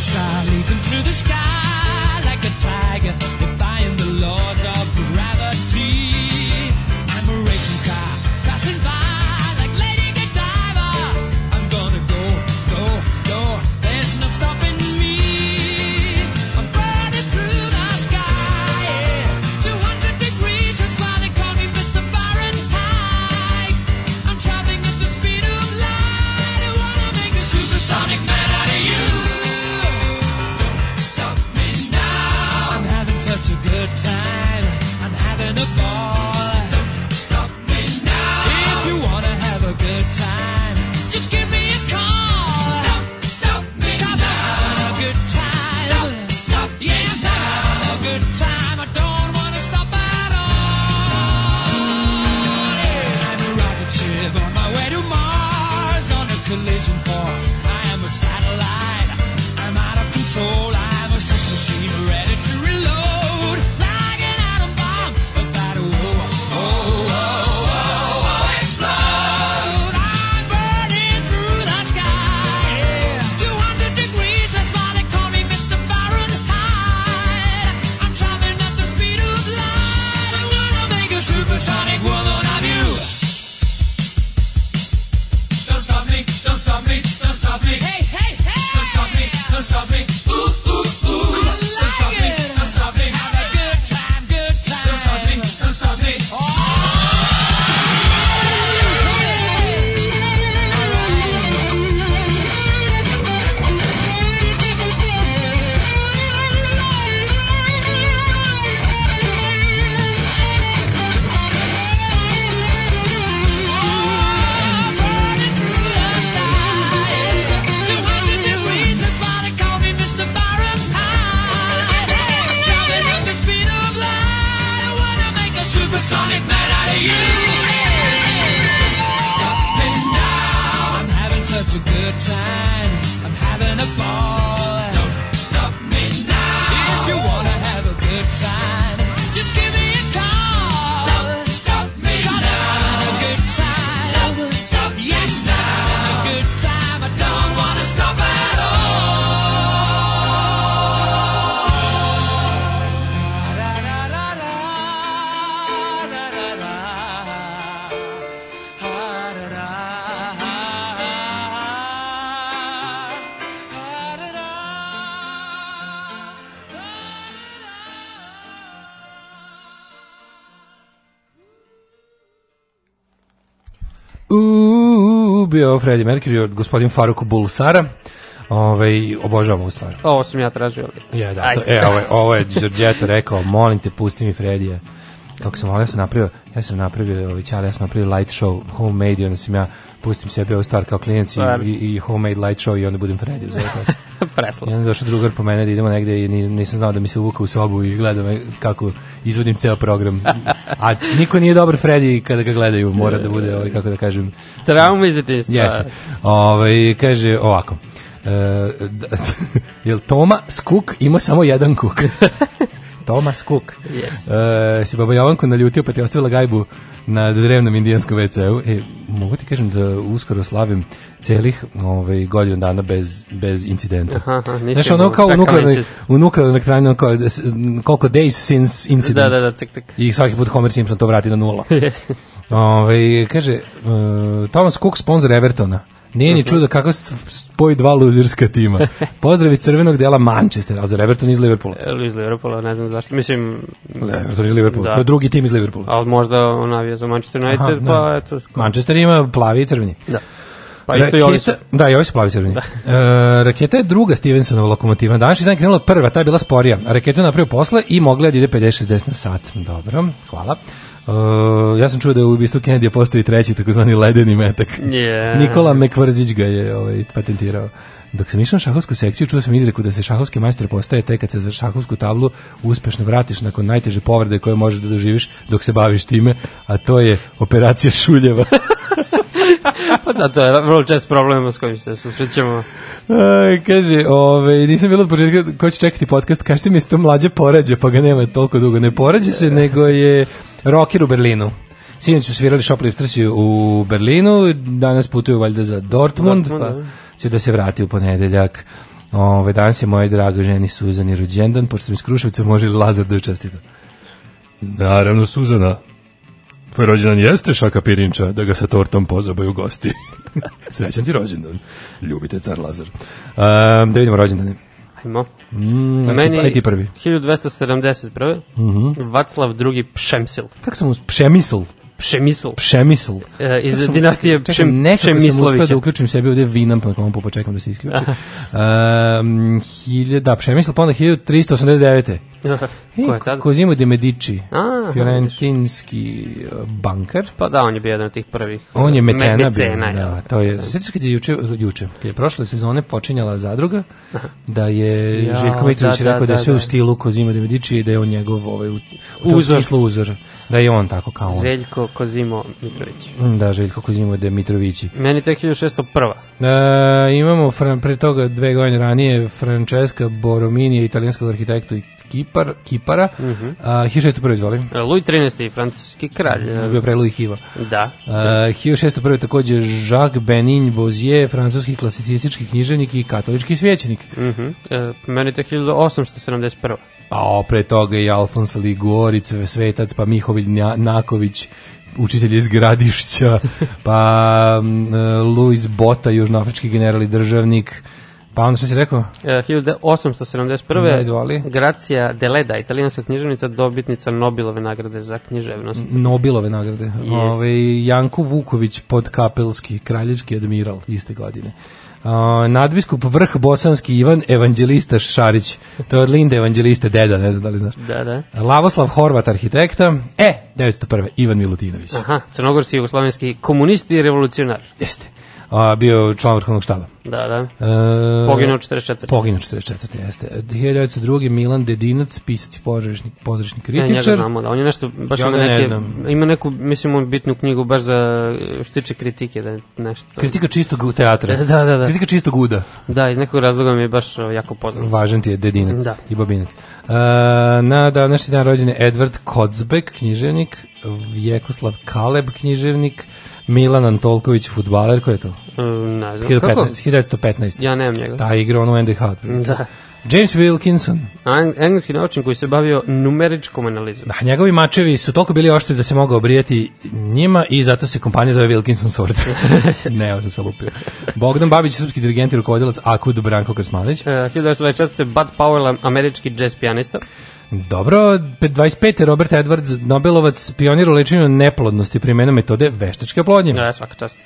stop bio Freddie Mercury od gospodin Faruk Bulsara. Ovaj obožavam ovu stvar. Ovo sam ja tražio ovdje. Ja, da, to, e, ovo je, ovo je Giorgetto rekao, molim te, pusti mi Fredija. Kako sam, ali ja sam napravio, ja sam napravio, ovaj čale, ja sam napravio light show, homemade, i onda sam ja, pustim sebi ovu stvar kao klinac i, i, i homemade light show i onda budem Freddy u [laughs] Preslo. Ja došao drugar po mene da idemo negde i nisam znao da mi se uvuka u sobu i gleda kako izvodim ceo program. [laughs] A niko nije dobar Freddy kada ga gledaju, mora da bude, ovaj, kako da kažem... Trauma iz detinjstva. Jeste. Ovaj, kaže ovako. E, da, [laughs] jel Toma Skuk ima samo jedan kuk? Thomas Cook. Yes. E, si Baba Jovanko naljutio pa ti ostavila gajbu na drevnom indijanskom WC-u. E, mogu ti kažem da uskoro slavim celih ovaj, godinu dana bez, bez incidenta. Aha, aha, Znaš, ono kao u nuklearnoj, u nuklearnoj elektrani, kao, koliko days since incident. Da, da, da, tak, tak. I svaki put Homer Simpson to vrati na nula. [laughs] yes. Ove, ovaj, kaže, uh, Thomas Cook sponsor Evertona. Nije ni čudo da. kako spoji dva luzirska tima. [laughs] Pozdrav iz crvenog dela Manchester, za Everton iz Liverpoola. Iz Liverpoola, ne znam zašto. Mislim... Everton iz Liverpoola, da. to je drugi tim iz Liverpoola. Ali možda on navija za Manchester United, Aha, da. pa eto... Manchester ima plavi i crveni. Da. Pa isto raketa, i ovi su. Da, i ovi su plavi crveni. Da. E, raketa je druga Stevensonova lokomotiva. Danas je dan krenula prva, ta je bila sporija. Raketa je napravio posle i mogla je da ide 50-60 na sat. Dobro, hvala. Uh, ja sam čuo da je u ubistvu Kennedy postoji treći takozvani ledeni metak. Yeah. Nikola Mekvarzić ga je ovaj, patentirao. Dok sam išao na šahovsku sekciju, čuo sam izreku da se šahovski majster postaje te kad se za šahovsku tablu uspešno vratiš nakon najteže povrede koje možeš da doživiš dok se baviš time, a to je operacija šuljeva. [laughs] pa da, to je vrlo čest problem s kojim se susrećemo. Aj, kaže, ove, nisam bilo od početka ko će čekati podcast, kažete mi da se to mlađe porađe, pa ga nema toliko dugo. Ne porađe se, nego je Rocker u Berlinu. Sinoć su svirali Shoplift Trsi u Berlinu, danas putuju valjda za Dortmund, Dortmund pa da. će da se vrati u ponedeljak. Ove, danas je moje drago ženi Suzani rođendan, pošto sam iz Kruševca, može li Lazar da učestiti? Naravno, Suzana. Tvoj rođendan jeste šaka pirinča, da ga sa tortom pozabaju gosti. [laughs] Srećan ti rođendan. Ljubite car Lazar. Um, da vidimo rođendane. Ajmo. Mm, meni aj ti prvi. 1271. Mm -hmm. Vaclav II Pšemsil. Kako sam us... Pšemisl. Pšemisl. Pšemisl. E, iz sam, dinastije čekaj, Pšem, Pšemislovića. sam uspio da uključim sebi ovde vinam na kompu, pa čekam da se isključi. um, [laughs] hilje, da, Pšemisl, pa onda 1389. [laughs] Ko je tad? de Medici, A, fiorentinski e, bankar. Pa da, on je bio jedan od tih prvih. On je mecena, mecena bio. Da, to je, sjećaš kad je juče, juče, kad je prošle sezone počinjala zadruga, da je ja, Željko Mitrović da, da rekao da, da je sve da. u stilu Kozimo de Medici i da je on njegov ovaj, u, u uzor. smislu uzor. Da je on tako kao on. Željko Kozimo Mitrović. Mm, da, Željko Kozimo de Mitrovići. Meni tek 1601. E, imamo pre toga dve godine ranije Francesca Boromini, italijanskog arhitekta i Kipar, Kipara. Mm -hmm. uh, 1601. izvoli. E, Louis XIII. francuski kralj. Uh, bio pre Louis Hiva. Da. Uh, 1601. takođe Jacques Benin Bozier, francuski klasicistički književnik i katolički svećenik. Mm -hmm. E, uh, pomenuto je 1871 a pre toga i Alfons Ligoric, Svetac, pa Mihović Naković, učitelj iz Gradišća, [laughs] pa um, e, Luis Bota, južnoafrički general i državnik, Pa onda što si rekao? E, 1871. Da, izvali. Gracija Deleda, italijanska književnica, dobitnica Nobelove nagrade za književnost. Nobelove nagrade. Yes. Ove, Janko Vuković, podkapelski, kraljički admiral, iste godine. Uh, nadbiskup vrh bosanski Ivan Evanđelista Šarić. To je od Linde Evanđeliste deda, ne znam da li znaš. Da, da. Lavoslav Horvat arhitekta. E, 901. Ivan Milutinović. Aha, crnogorski jugoslovenski komunist i revolucionar. Jeste a bio član vrhovnog štaba. Da, da. E, poginuo 44. Poginuo 44. jeste. 1902. Milan Dedinac, pisac i pozorišni, pozorišni kritičar. Ne, njega znamo, da. On je nešto, baš ja ima, neke, znam. ima neku, mislim, bitnu knjigu baš za štiče kritike, da nešto. Kritika čistog teatra. Da, da, da, da. Kritika čistog uda. Da, iz nekog razloga mi je baš ovaj, jako poznat. Važan ti je Dedinac da. i Bobinac. E, na današnji dan rođen je Edward Kocbek, književnik, Vjekoslav Kaleb, književnik, Milan Antolković, futbaler, ko je to? Mm, ne znam. 1915, kako? 1915. Ja nemam njega. Ta igra ono NDH. Da. da. James Wilkinson. Ang engleski naučnik koji se bavio numeričkom analizom. Da, njegovi mačevi su toliko bili oštri da se mogao obrijati njima i zato se kompanija zove Wilkinson Sword. [laughs] ne, ovo sam sve lupio. Bogdan Babić, srpski dirigent i rukovodilac Akut Branko Krsmanić. Uh, 1924. Bud Powell, američki jazz pijanista. Dobro, 25. Robert Edwards, Nobelovac, pionir u lečenju neplodnosti primjena metode veštačke oplodnje. Ja, da, svaka čast.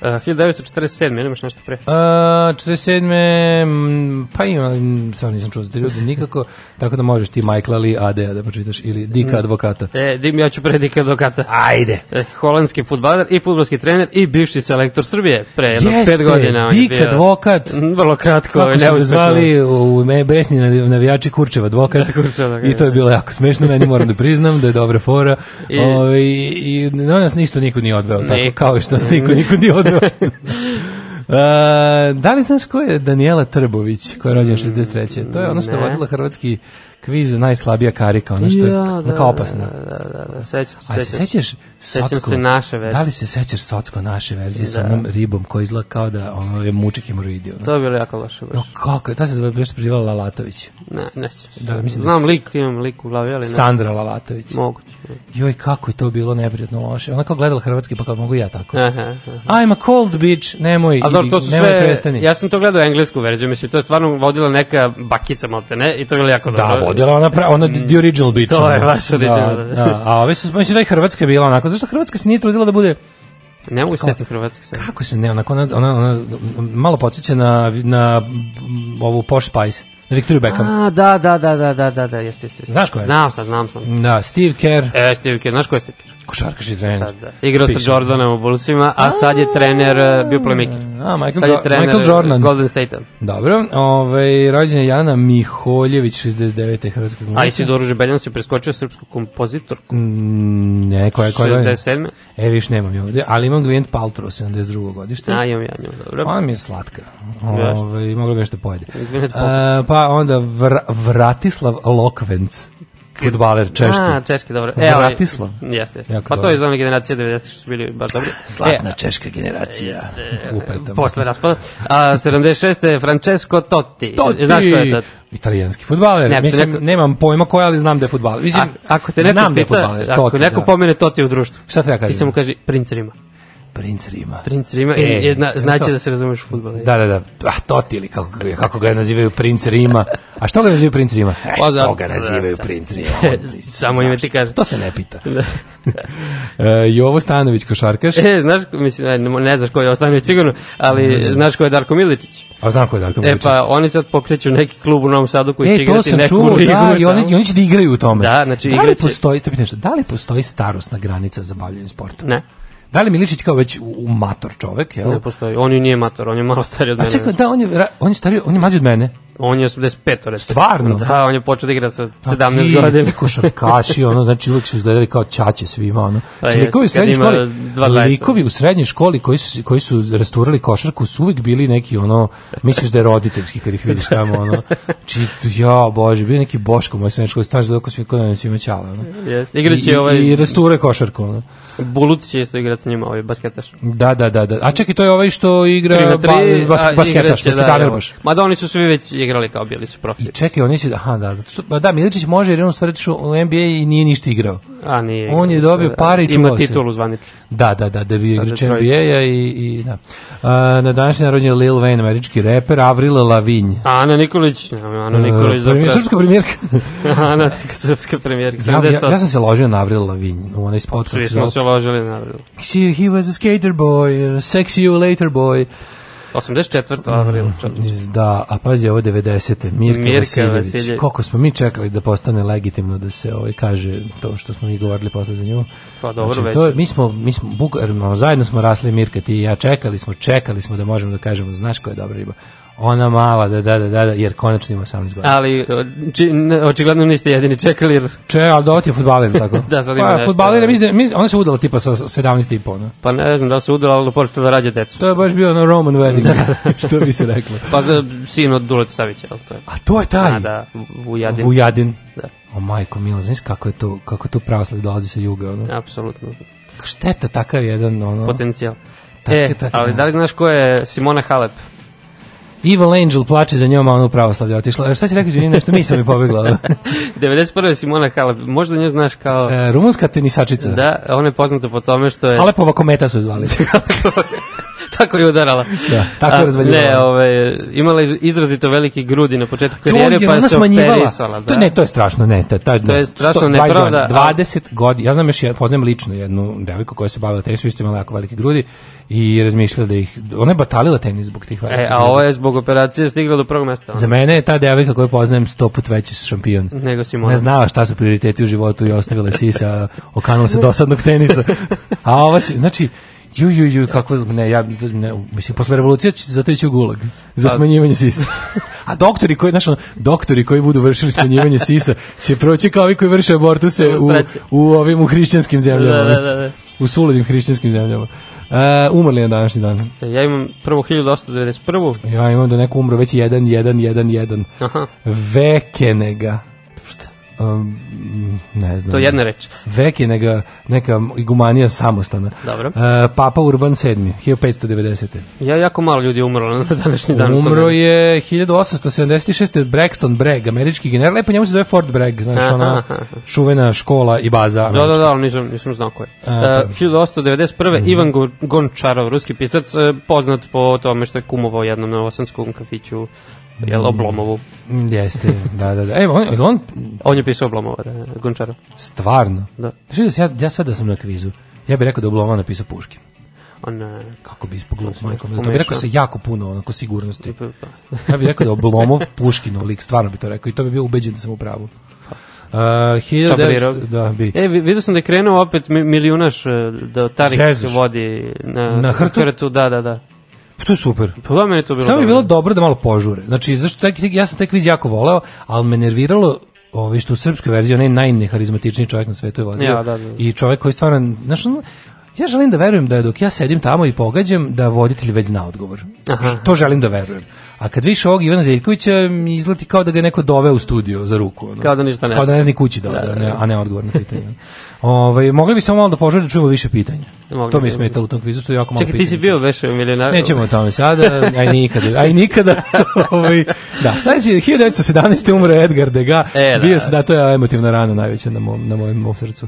1947. 1947. imaš nešto pre? Uh, eh, 47. Pa imam, stvarno nisam čuo za ljudi nikako, [laughs] tako da možeš ti Michael Ali AD da pročitaš ili Dika mm. Advokata. E, dim, ja ću pre Dika Advokata. Ajde. E, holandski futbaler i futbolski trener i bivši selektor Srbije pre jedno pet godina. Jeste, Dik Advokat. Mhm, vrlo kratko. Kako su zvali u me besni navijači Kurčev Advokat. Da, Kurčev da, I to je da. bilo jako smešno, meni moram da priznam da je dobra fora. I, o, ovaj, i, i no, nas isto niko nije odveo, tako, kao što nas niko, niko nije odveo Uh, [laughs] e, da li znaš ko je Daniela Trbović, koja je rođena 63. Mm, to je ono što je vodila hrvatski kviz najslabija karika, ono što je ja, da, kao opasna. Da, da, da, da, da. Sećam se. A se sećaš Socko? se naše verzije. Da li se sećaš Socko naše verzije da. sa onom ribom koja izgleda kao da ono je mučak hemoroidi? Ono. To je bilo jako loše. Baš. No, kako? Ta se zove, još preživala Lalatović. Ne, ne sećam se. Da, da Znam lik, imam lik u glavi, ali ne. Sandra Lalatović. Moguće joj kako je to bilo neprijatno loše. Ona kao gledala hrvatski pa kao mogu ja tako. Aha, aha. I'm a cold bitch, nemoj, a, dobro, to su nemoj sve, Ja sam to gledao englesku verziju, mislim to je stvarno vodila neka bakica malte, ne? I to je bilo jako da, dobro. Da, vodila ona pra, ona mm. the original bitch. To je baš da, original. Da, da. A ove su pa mislim da je hrvatska bila onako, zašto hrvatska se nije trudila da bude Ne mogu se hrvatski Kako se ne, onako, ona, ona, ona malo podsjeća na, na ovu Posh Spice na Victoria Beckham. A, da, da, da, da, da, da, da jeste, jeste. Znaš ko je? Znam sam, znam sam. Da, Steve Kerr. E, Steve Kerr, znaš ko je Steve Kerr? Košarkaši i trener. Da, da. Igrao sa Jordanom u Bullsima, a sad je trener uh, bio playmaker. A, Michael, sad je trener Michael eh, Jordan. Golden State. Dobro, ovaj, rođen je Jana Miholjević, 69. hrvatska glumica. A Isidoru Žebeljan se preskočio srpsku kompozitorku. Mm, ne, koja je koja 67. E, viš nemam je ovde, ali imam Gwyneth Paltrow, 72. godište. A, imam ja nju, dobro. Ona mi je slatka. Ove, ovaj, mogla bi nešto pojede. Uh, eh, pa onda Vr Vratislav Lokvenc. Futbaler češki. A, češki, dobro. E, ovaj, Bratislav. Jeste, jeste. Jako pa to je iz one generacije 90 što su bili baš dobri. Slatna [laughs] e, češka generacija. Jeste, posle raspada. A, 76. Francesco Totti. Totti! Znaš ko je Totti? italijanski fudbaler. Neko, Mislim, neko, nemam pojma koja, ali znam da je fudbaler. Mislim, a, ako te neko znam pita, da je fudbaler. Ako Totti, neko da. pomene Totti u društvu. Šta treba kažem? Ti se mu kaže princerima. Princ Rima. Princ Rima, e, e jedna, znači da se razumeš u futbol. Da, da, da. Ah, Toti ili kako, kako ga nazivaju Princ Rima. A što ga nazivaju Princ Rima? E, e što pa da. ga nazivaju da, Princ Rima? On, [laughs] samo ime ti kaže. To se ne pita. [laughs] Da. e, Jovo Stanović, košarkaš. E, znaš, mislim, ne, ne znaš ko je Jovo Stanović sigurno, ali znaš ko je Darko Miličić. A znam ko je Darko Miličić. E, pa oni sad pokreću neki klub u Novom Sadu koji e, će igrati neku čuo, ligu. Da, i oni, da. i oni će da igraju u tome. Da, znači, da li igraće... postoji, to pitanje, da li postoji starosna granica za bavljanje sportom? Ne. Da li Miličić kao već u mator čovek, jel? Ne postoji, on ju nije mator, on je malo stariji od mene. A čekaj, da, on je, on je stariji, on je mlađi od mene. On je 85 recimo. Stvarno? Da, on je počeo da igra sa 17 pa godina. A [laughs] ti, košarkaši, ono, znači uvek su izgledali kao čače svima, ono. Pa znači, likovi u srednjoj školi, likovi u srednjoj školi koji su, koji su rasturali košarku su uvek bili neki, ono, misliš da je roditeljski kad ih vidiš tamo, ono. Či, znači, ja, bože, bio neki Boško moj srednjoj školi, staš da oko svi kod nas ima ćala, ono. Yes. Igrači I, ovaj... I rasture košarku, ono. Buluc je isto igrac s njima, ovaj basketaš. Da, da, da, da. A čekaj, to je ovaj što igra 3 3, ba, bas, a, basketaš, će, basketaner da, baš. Ma da, oni su svi već igrali kao bili su profi. I čekaj, oni su, aha, da, zato što, da, Miličić može jer on stvari u NBA i nije ništa igrao. A nije. On je dobio da. pare i čuvao se. Ima titulu zvaničnu. Da, da, da, da bi igrač NBA-a i, i da. A, na današnji narođen je Lil Wayne, američki reper, Avril Lavigne. Ana Nikolić, Ana e, Nikolić. Uh, premijer, srpska premijerka. [laughs] Ana, srpska premijerka. Ja, ja, ja, sam se ložio na Avril Lavigne, u onaj spot. Svi smo se proložili na drugo. he was a skater boy, sexy you later boy. 84. Mm, avril. Da, a pazi ovo 90. Mirka, Mirka Vasiljević. Vasiljević. Koliko smo mi čekali da postane legitimno da se ovaj kaže to što smo mi govorili posle za nju. Pa dobro znači, to, mi smo, mi smo bukvalno zajedno smo rasli Mirka ti i ja čekali smo, čekali smo da možemo da kažemo znaš ko je dobra riba ona mala, da, da, da, da, jer konačno ima 18 godina. Ali, očigledno niste jedini čekali, jer... Če, ali da je futbaler, tako? da, sad ima pa, nešto. Futbaler, mislim, mislim, ona se udala tipa sa 17 i pol, ne? Pa ne znam da se udala, ali počela da rađa decu. To je baš bio na Roman wedding, da. što bi se reklo. pa za sin od Duleta Savića, ali to je. A to je taj? A, da, Vujadin. Vujadin. Da. O majko, mila, znaš kako je to, kako je to pravoslavlje dolazi sa juga, ono? Apsolutno. Šteta takav jedan, ono... Potencijal. Tako, e, tako, ali da li znaš ko je Simona Halep? Evil Angel plače za njom, a ona u pravoslavlje otišla. Šta si rekao, izvini, nešto misla mi pobegla. Da. 91. [laughs] Simona Halep, možda nju znaš kao... E, rumunska tenisačica. Da, ona je poznata po tome što je... Halepova kometa su je zvali. [laughs] [laughs] tako je udarala. Da, tako je razvaljivala. Ne, ove, ovaj, imala je izrazito velike grudi na početku karijere, pa je se operisala. Da. To, ne, to je strašno, ne. Ta, ta, to je strašno nepravda. 20 godina, ja znam još, ja poznajem lično jednu devojku koja se bavila tenisom, isto imala jako velike grudi i razmišljala da ih, ona je batalila tenis zbog tih velike E, a ovo je zbog operacije stigla do prvog mesta. Ona. Za mene je ta devojka koju poznajem sto put veći šampion. Nego Simona. Ne znala šta su prioriteti u životu i ostavila sisa, okanula se dosadnog tenisa. [laughs] A ovo, znači, Ju, ju, ju, kako, ne, ja, ne, mislim, posle revolucije će zato ići u gulag za smanjivanje sisa. [laughs] A doktori koji, znaš, doktori koji budu vršili smanjivanje sisa će proći kao ovi koji vrše abortuse u, u ovim, u hrišćanskim zemljama. Da, da, da, da. U suludim hrišćanskim zemljama. E, umrli je na današnji dan. E, ja imam prvo 1891. Ja imam da neko umro već 1, 1, 1, 1. Aha. Vekenega. Um, ne znam. To je jedna reč. Vek je nega, neka igumanija samostana. Dobro. Uh, Papa Urban VII, 1590. Ja jako malo ljudi umrlo na današnji dan. Umro je 1876. Braxton Bragg, američki general. Lepo njemu se zove Fort Bragg, znaš, aha, ona aha. čuvena škola i baza. Američka. Da, da, da, nisam, nisam znao ko je. Uh, 1891. Mm -hmm. Ivan Gončarov, ruski pisac, e, poznat po tome što je kumovao jednom na osanskom kafiću jel, mm. Oblomovu. Mm, jeste, da, da, da. Evo, on, on... On je pisao Oblomova, da, da Gončara. Stvarno? Da. Znaš da ja, ja sad da sam na kvizu, ja bih rekao da Oblomova napisao Puškin. On, e, Kako bi ispogledao, majko, To bi rekao se jako puno, onako, sigurnosti. Ja bih rekao da Oblomov Puškinov lik, stvarno bi to rekao i to bi bio ubeđen da sam u pravu. Uh, pa. eh, 1900, da, bi. E, vidio sam da je krenuo opet milionaš eh, da Tarik se vodi na, na hrtu? hrtu. Da, da, da. Pa to je super. Pa da, meni to bilo Samo je bilo dobro da malo požure. Znači, zašto taj, ja sam tek kviz jako voleo, ali me nerviralo ovaj što u srpskoj verziji onaj najneharizmatičniji čovjek na svetu je vodio. Ja, da, da. da. I čovjek koji stvarno, znaš, ja želim da verujem da dok ja sedim tamo i pogađam da voditelj već zna odgovor. Aha. To želim da verujem. A kad više ovog Ivana Zeljkovića mi izleti kao da ga neko doveo u studio za ruku. Ono. Kao da ništa ne. Kao da ne zna kući da, da, da, ne, da. a ne odgovor na pitanje. [laughs] Ovaj mogli bi samo malo da požure da čujemo više pitanja. Mogli to mi da. smeta u tom kvizu što je jako malo Čekaj, pitanja. Čekaj, ti si bio već milionar. Nećemo o tome sada, aj nikada, aj nikada. [laughs] ovaj da, sledeći 1917 umre Edgar Degas. E, da. se da to je emotivna rana najveća na mom na mojem srcu.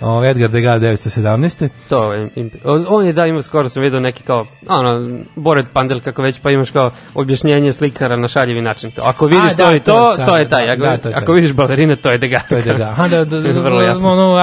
Ovaj Edgar Degas 1917. To ovaj, on, on je da ima skoro sam video neki kao ono Bored Pandel kako već pa imaš kao objašnjenje slikara na šaljivi način. Ako vidiš a, to da, i to, to, to je taj. Da, ako, da, to je taj. ako vidiš balerine, to je Degas. To je Degas. Ha, da, da, [laughs] da, vrlo jasno. Ono,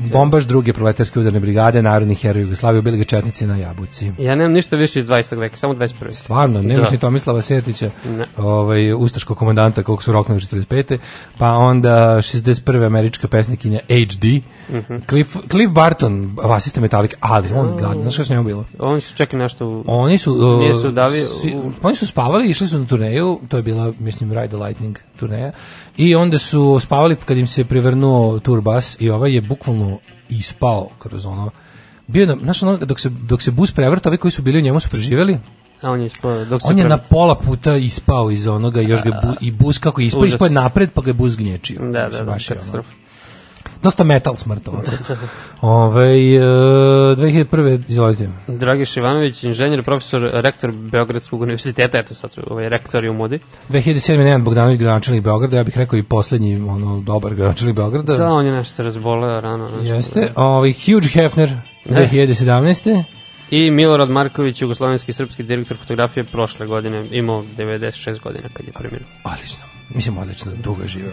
Bombaž druge proletarske udarne brigade narodnih heroja Jugoslavije bili ga četnici na Jabuci. Ja nemam ništa više iz 20. veka, samo 21. Stvarno, nemaš da. ni Tomislava Sjetića, ne. ovaj, ustaškog komandanta kog su roknuli 45. Pa onda 61. američka pesnikinja HD. Mm -hmm. Cliff, Cliff Barton, basista Metallica, ali on, oh. gad, znaš što s njemu bilo? Oni su čekali nešto u... Oni su, uh, su davi, u... Si, oni su spavali, išli su na turneju, to je bila, mislim, Ride the Lightning turneja. I onda su spavali kad im se prevrnuo turbas i ovaj je bukvalno ispao kroz ono bio na, znaš, ono, dok, se, dok se bus prevrta, ovi koji su bili u njemu su preživjeli, a on je ispao, dok se On je na pola puta ispao iz onoga, još ga da, bu, da, da. i bus kako je ispao, ispao je napred, pa ga je bus gnječio. Da, da, da, baš da, ono dosta metal smrtovaca. Ove, e, 2001. izvolite. Dragiš Ivanović, inženjer, profesor, rektor Beogradskog univerziteta, eto sad, ovaj, rektor je u modi. 2007. Nenad Bogdanović, gradonačelnik Beograda, ja bih rekao i poslednji, ono, dobar gradonačelnik Beograda. Da, on je nešto razboleo rano. Nešto Jeste, ovaj, Huge Hefner, 2017. Ne. I Milorad Marković, jugoslovenski srpski direktor fotografije prošle godine, imao 96 godina kad je preminuo. Odlično. Mislim, odlično, dugo živeo.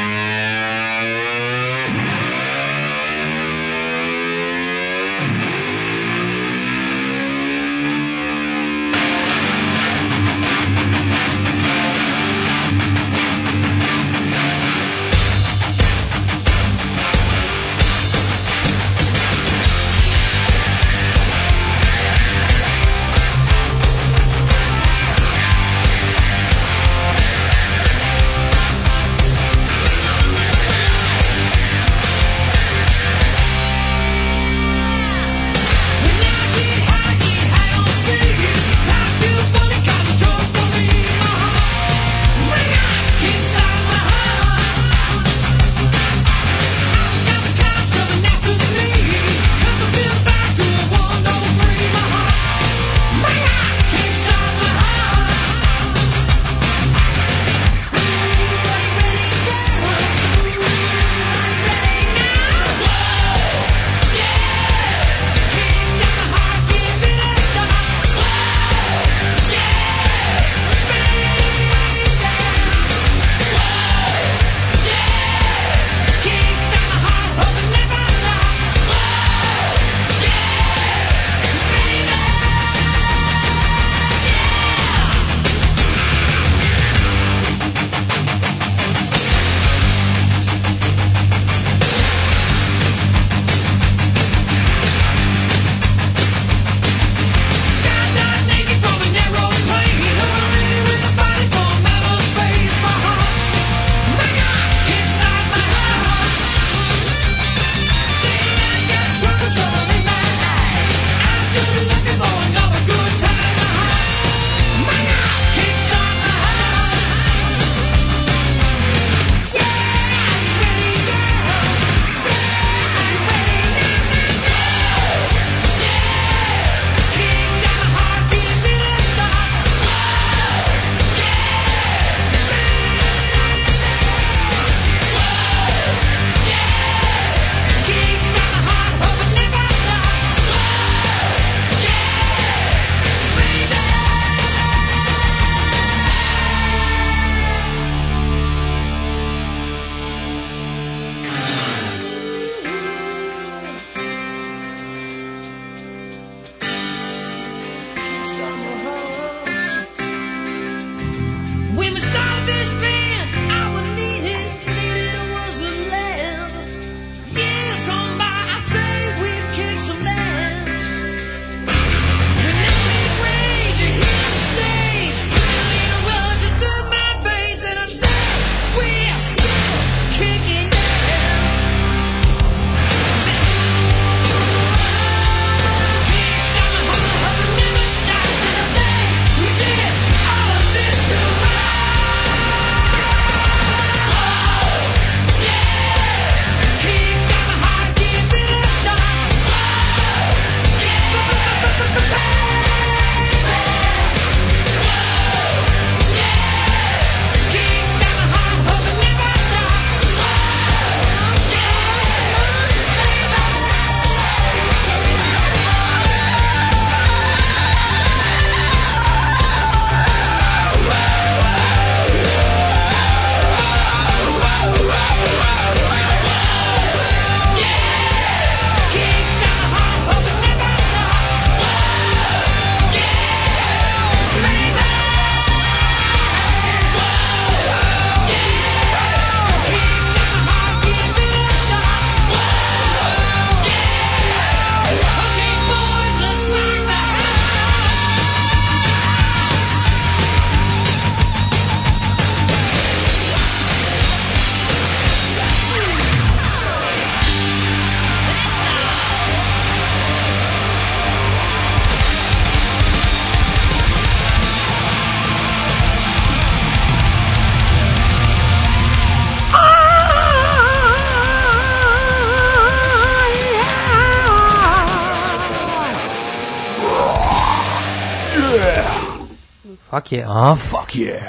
yeah, a? Ah, fuck yeah.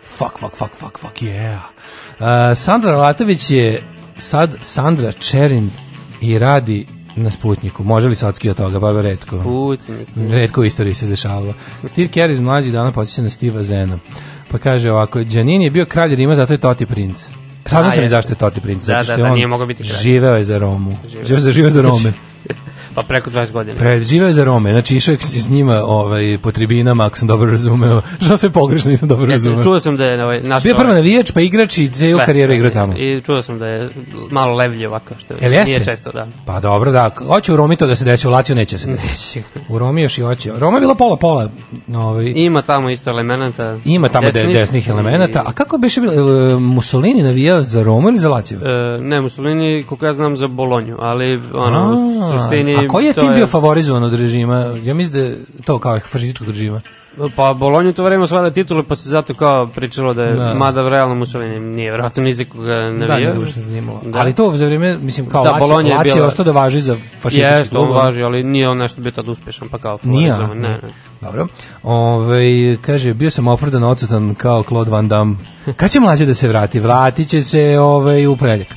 fuck, fuck, fuck, fuck, fuck yeah. Uh, Sandra Latović je sad Sandra Čerin i radi na Sputniku. Može li socki od toga? Baba redko. Sputnik. Redko u istoriji se dešavalo. Steve Kerr iz mlađih dana podsjeća na Steva Zena. Pa kaže ovako, Giannini je bio kralj Rima, zato je Toti princ. Saznao sam i zašto je Toti princ. Da, zato da, što da, da, on nije mogao biti kralj. Živeo je za Romu. Živeo, živeo za Rome pa preko 20 godina. Preživeo je za Rome, znači išao je s njima ovaj, po tribinama, ako sam dobro razumeo. [laughs] Što sve pogrešno nisam dobro razumeo. Čuo sam da je ovaj, naš... Bio prvo ovaj navijač, pa igrač i ceo karijeru igrao tamo. I, I čuo sam da je malo levlje ovako, što Jel nije često, da. Pa dobro, da. Hoće u Romi to da se desi, u Laciju neće se desiti. [laughs] u Romi još i hoće. Roma je bila pola-pola. Ovaj. Ima tamo isto elemenata. Ima tamo desnih, de, desnih elemenata. A kako beše bilo? Eh, Mussolini navijao za Romu ili za Laciju? E, ne, Mussolini, koliko ja znam, za Bolonju, ali ono, suštini... A koji je tim je... bio favorizovan od režima? Ja mislim da to kao fašističkog režima. Pa Bolonju to vreme osvajala titule, pa se zato kao pričalo da je, da. mada realno Mussolini nije vjerojatno ni za koga navija. Da, nije zanimalo. Da. Ali to za vrijeme, mislim, kao da, Laci, je, bila... je ostao da važi za fašistički klub. Jeste, on važi, ali nije on nešto bio tad uspešan, pa kao nije, ne, ne. Dobro. Ove, ovaj, kaže, bio sam opravdan odsutan kao Claude Van Damme. Kad će mlađe da se vrati? Vratit će se ovaj, u preljak.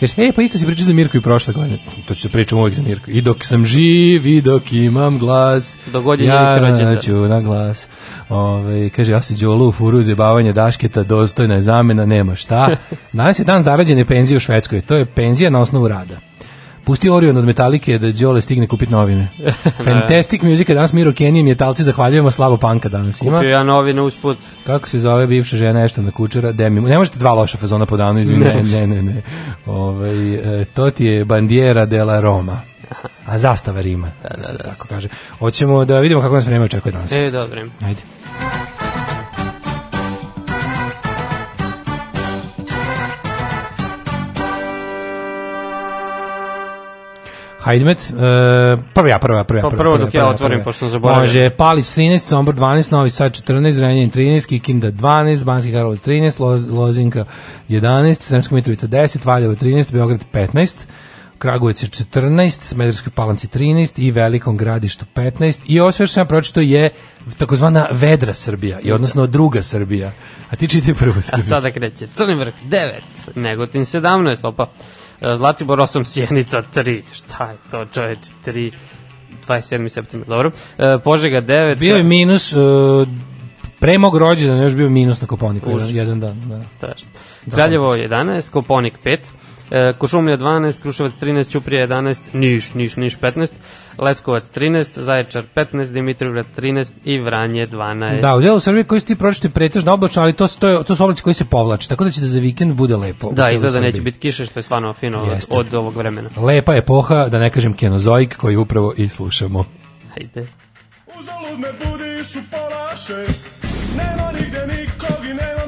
Kažeš, e, pa isto si pričao za Mirku i prošle godine. To ću da pričam uvijek za Mirku. I dok sam živ, i dok imam glas, Dogodje ja ću na glas. Ove, kaže, ja se džolu u furu zebavanja dašketa, dostojna je zamena, nema šta. [laughs] Danas je dan zarađene penzije u Švedskoj. To je penzija na osnovu rada. Pusti Orion od Metalike da Đole stigne kupiti novine. [laughs] [laughs] Fantastic Music danas Miro Kenijem je talci zahvaljujemo slabo panka danas ima. Kupio ja novine usput. Kako se zove bivša žena nešto na da kučera? Demi. Ne možete dva loša fazona po danu, izvini. Ne, ne, ne. ne. Ove, ovaj, to ti je Bandiera della Roma. A zastava Rima. Da, da, da. Tako kaže. Hoćemo da vidimo kako nas vreme očekuje danas. E, dobro. Ajde. Hajdmet, uh, e, prva, ja, prva, prva. Pa prvo dok ja otvorim, prva. pošto sam zaboravio. Može, Palić 13, Sombor 12, Novi Sad 14, Zrenjanin 13, Kikinda 12, Banski Karlovac 13, Loz, Lozinka 11, Sremska Mitrovica 10, Valjevo 13, Beograd 15, Kragujevac je 14, Smederskoj Palanci 13 i Velikom Gradištu 15 i ovo sve što sam pročito je takozvana vedra Srbija i odnosno druga Srbija. A ti čiti prvo Srbija. A sada kreće Crni vrh 9, Negotin 17, opa. E, Zlatibor 8, Sjenica 3, šta je to čoveč, 3, 27. septembra, dobro. E, Požega 9. Bio je minus, e, pre mog rođena još bio minus na Koponiku, jedan, jedan dan. Da. Strašno. Kraljevo 11, Koponik 5, E, Košumlija 12, Kruševac 13, Ćuprija 11, Niš, Niš, Niš 15, Leskovac 13, Zaječar 15, Dimitrovgrad 13 i Vranje 12. Da, u delu Srbije koji su ti pročiti pretežno oblačno, ali to, su, to, je, to su oblači koji se povlače, tako da će da za vikend bude lepo. Da, izgleda da neće biti kiše, što je stvarno fino Jeste. od ovog vremena. Lepa epoha, da ne kažem kenozoik, koji upravo i slušamo. Hajde. Uzalud me budiš u pola šest, nema nigde nikog i nema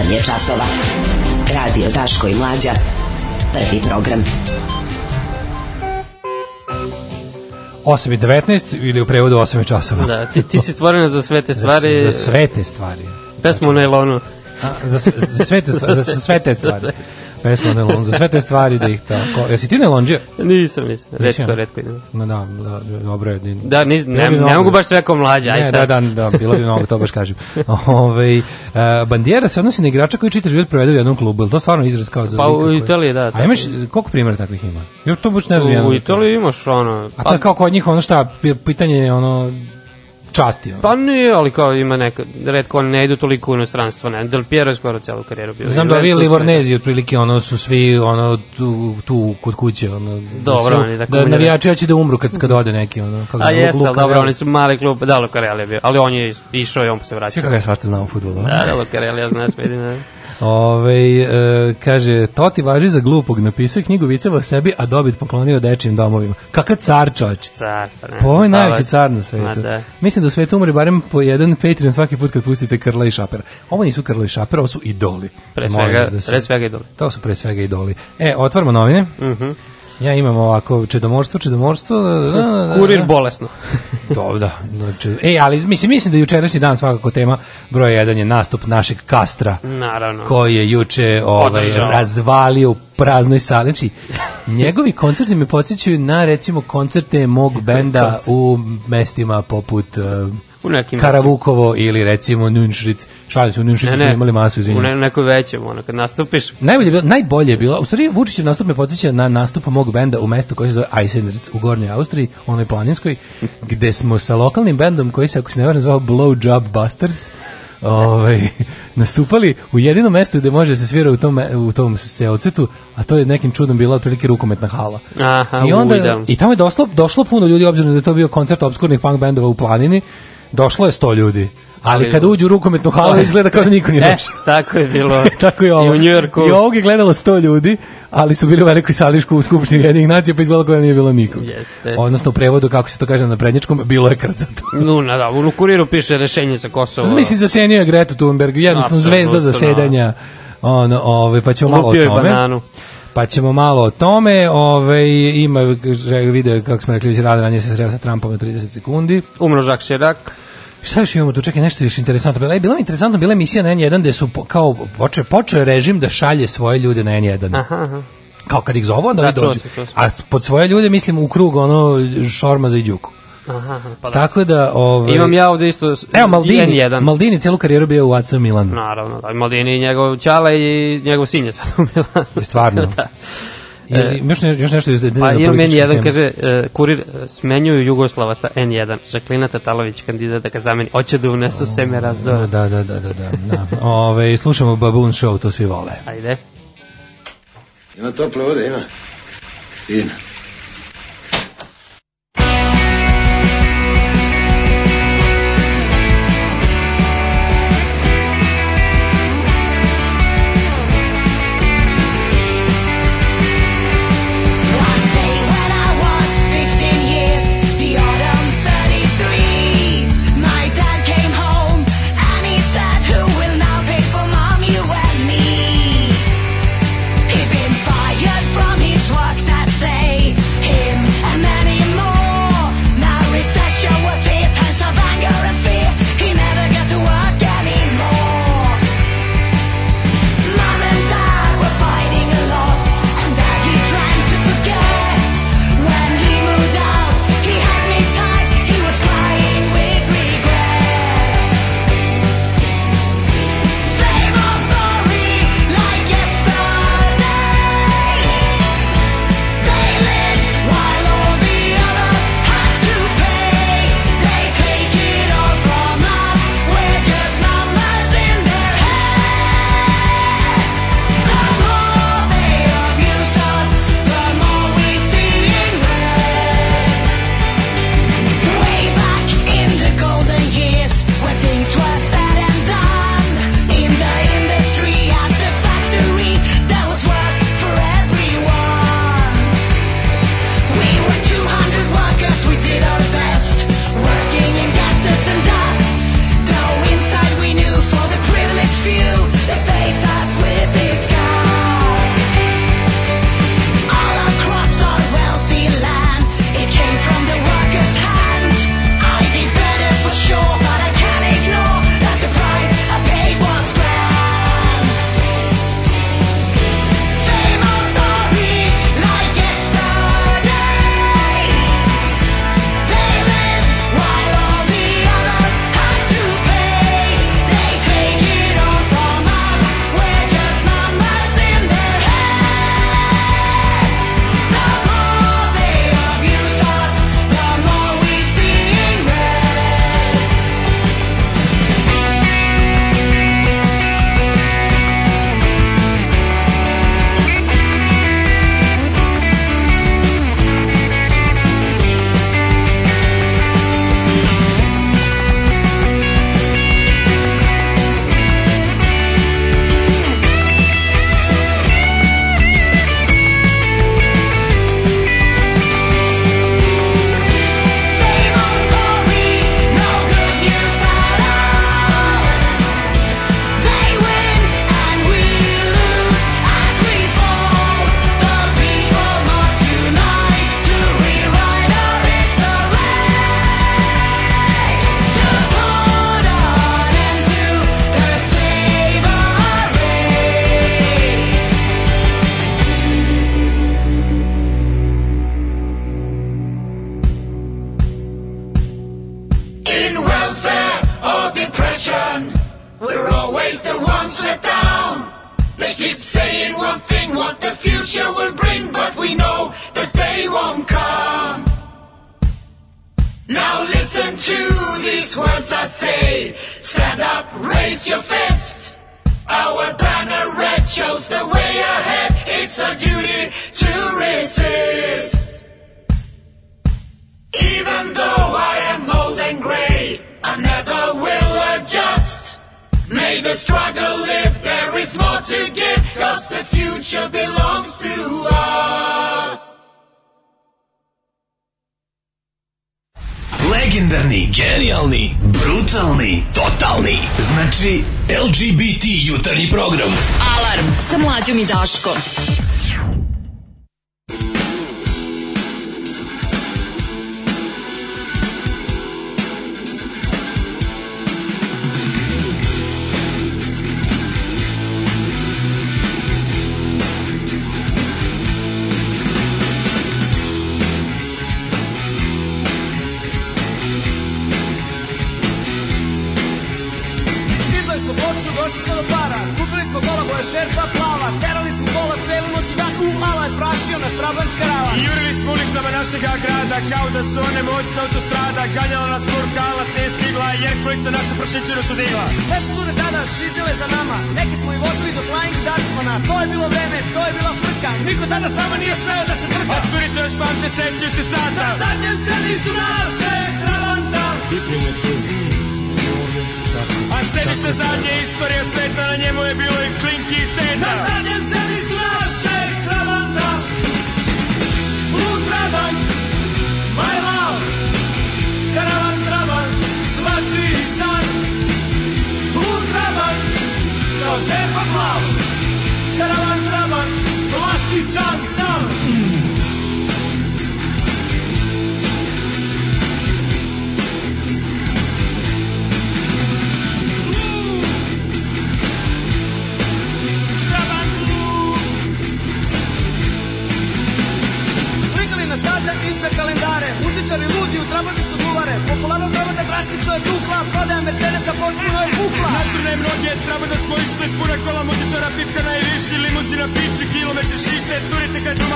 8 je časova. Radio Daško i Mlađa. Prvi program. 8 i 19 ili u prevodu 8 časova. Da, ti, ti si stvorena za sve te stvari. Za, za sve te stvari. Pesmu znači, na A, za, za, sve te, za, [laughs] za sve te stvari. na nailon, za sve te stvari da ih tako... Jesi ti na nailonđio? Nisam, nisam. Redko, redko idem. No, da, da, dobro je. Da, nis, ne, ne, ne mogu baš sve ko mlađa. Aj, ne, sad. da, da, da, bilo bi mnogo, to baš kažem. [laughs] Ove, ovaj, Uh, bandijera se odnosi na igrača koji čitav život provede u jednom klubu, je to stvarno izraz kao za Pa u Italiji, da. A imaš, koliko primjera takvih ima? Jer to baš ne znam. U, u Italiji imaš ono... A pa- to je kao kod njih ono šta, pitanje ono časti. Pa nije, ali kao ima neka, redko ne idu toliko u inostranstvo, ne. Del Piero je skoro celu karijeru bio. Znam da vi Livornezi, otprilike, ono su svi, ono, tu, tu kod kuće, ono. Dobro, da su, oni, da, da navijači hoće da umru kad, kad mhm. ode neki, ono. Kako A da jeste, Luka, dobro, oni su mali klub, da, Lukarelli je bio, ali on je išao i on se vraćao. Sve kako je svašta znao u futbolu. Da, da, Lukarelli, ja znaš, jedina. Ove, ovaj, e, kaže, to ti važi za glupog, napisao je knjigu viceva o sebi, a dobit poklonio dečijim domovima. Kakav car čoč? Car. Pa ne, po pa ovo je pa najveći car na svetu. Da. Mislim da u svetu umre barem po jedan Patreon svaki put kad pustite Krla i Šapera. Ovo nisu Krla i Šapera, ovo su idoli. Pre svega, da se, pre svega idoli. To su pre svega idoli. E, otvarmo novine. Mhm. Uh -huh. Ja imam ovako čedomorstvo, čedomorstvo. Da, da, da, da, da. Kurir bolesno. to, [laughs] da. Znači, e, ali mislim, mislim da jučerašnji dan svakako tema broj 1 je nastup našeg kastra. Naravno. Koji je juče ovaj, razvalio u praznoj sali. Znači, njegovi koncerti me podsjećaju na, recimo, koncerte mog benda u mestima poput... Uh, U nekim Karavukovo većim. ili recimo Nunšric. Šalim se, u Nunšricu ne, ne, imali masu, izvinjam. U ne, nekoj većem, ono, kad nastupiš. Najbolje je bilo, najbolje je bilo, u stvari Vučićev nastup me podsjeća na nastup mog benda u mestu koje se zove Eisenritz u Gornjoj Austriji, onoj planinskoj, gde smo sa lokalnim bendom koji se, ako se ne varam, zvao Blowjob Bastards, ovaj, [laughs] nastupali u jedinom mestu gde može da se svira u tom, u tom seocetu, a to je nekim čudom bila otprilike rukometna hala. Aha, I, onda, ujdam. I tamo je došlo, došlo puno ljudi, obzirom da je to bio koncert obskurnih punk bendova u planini, došlo je 100 ljudi. Ali kad uđu u rukometnu halu izgleda kao da niko nije e, došao. [laughs] E, tako je bilo. tako je ovo. I u Njujorku. I ovog je gledalo 100 ljudi, ali su bili u velikoj sališku u Skupštini Jedinih nacija, pa izgledalo kao da nije bilo nikog. Jeste. Odnosno u prevodu, kako se to kaže na prednječkom, bilo je krcato. no, na, da, u kuriru piše rešenje za Kosovo. Mislim, zasenio je Gretu Thunberg, jednostavno zvezda da. zasedanja. On, ove, ovaj, pa ćemo malo o tome. bananu pa ćemo malo o tome. Ove, ovaj, ima video, kako smo rekli, rad ranije se sreo sa Trumpom na 30 sekundi. Umro Žak Šerak. Šta još imamo tu? Čekaj, nešto još interesantno. E, bila je bila mi interesantna bila emisija na N1 gde su po, kao poče, počeo režim da šalje svoje ljude na N1. Aha, aha. Kao kad ih zovu, onda da, dođu. Čuo A pod svoje ljude mislim u krug ono Šorma za Đuku. Aha, pa da. Tako da, ovaj Imam ja ovde isto Evo Maldini, N1. Maldini celu karijeru bio u AC Milanu. Naravno, da, Maldini i njegov ćale i njegov sin je sad u Milanu. Stvarno. [laughs] da. Je e, još, ne, još nešto iz pa da, Pa ima meni jedan, kaže, uh, kurir e, smenjuju Jugoslava sa N1. Žaklina Tatalović, kandidat da ga zameni. Hoće da unesu seme razdo. Da, da, da, da. da, da. Ove, slušamo Baboon Show, to svi vole. Ajde. Ima tople vode, ima. Ima. karavan, Traban, klasičan sam.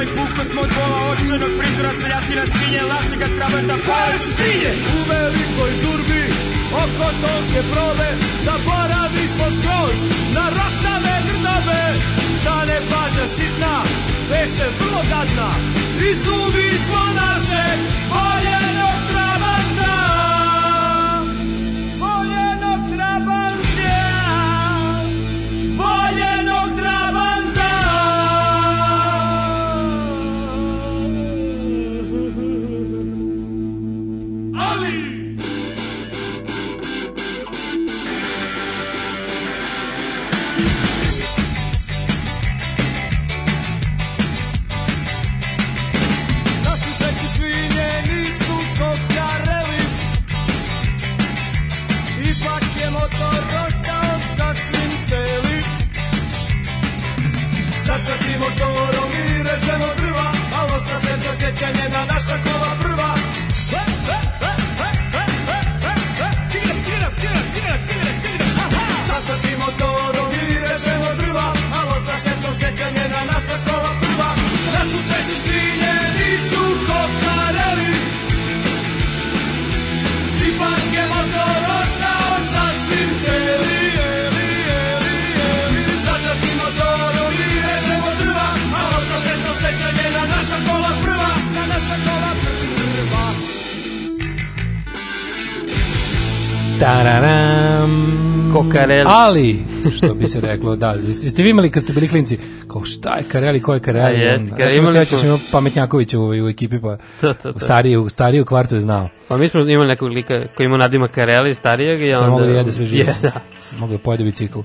Oj, ovaj puko smo od bola očenog prizora Seljatina skinje, lašega trabanta da pare su sinje U velikoj žurbi oko tonske probe Zaboravi smo skroz na rohtave grdave da ne nepažnja sitna, veše vrlo gadna Izgubi smo naše Kareli, što bi se reklo, da. Jeste vi imali kad ste bili klinci, kao šta je Kareli, ko je Kareli? A jeste, Kareli. Ja sam sećao smo... pametnjakovića u, u ekipi, pa to, to, to. U, stariji, u stariji kvartu je znao. Pa mi smo imali nekog lika koji ima nadima Kareli, starijeg, i onda... Što mogu da jede sve živo. [laughs] Je, da. Mogu da pojede bicikl.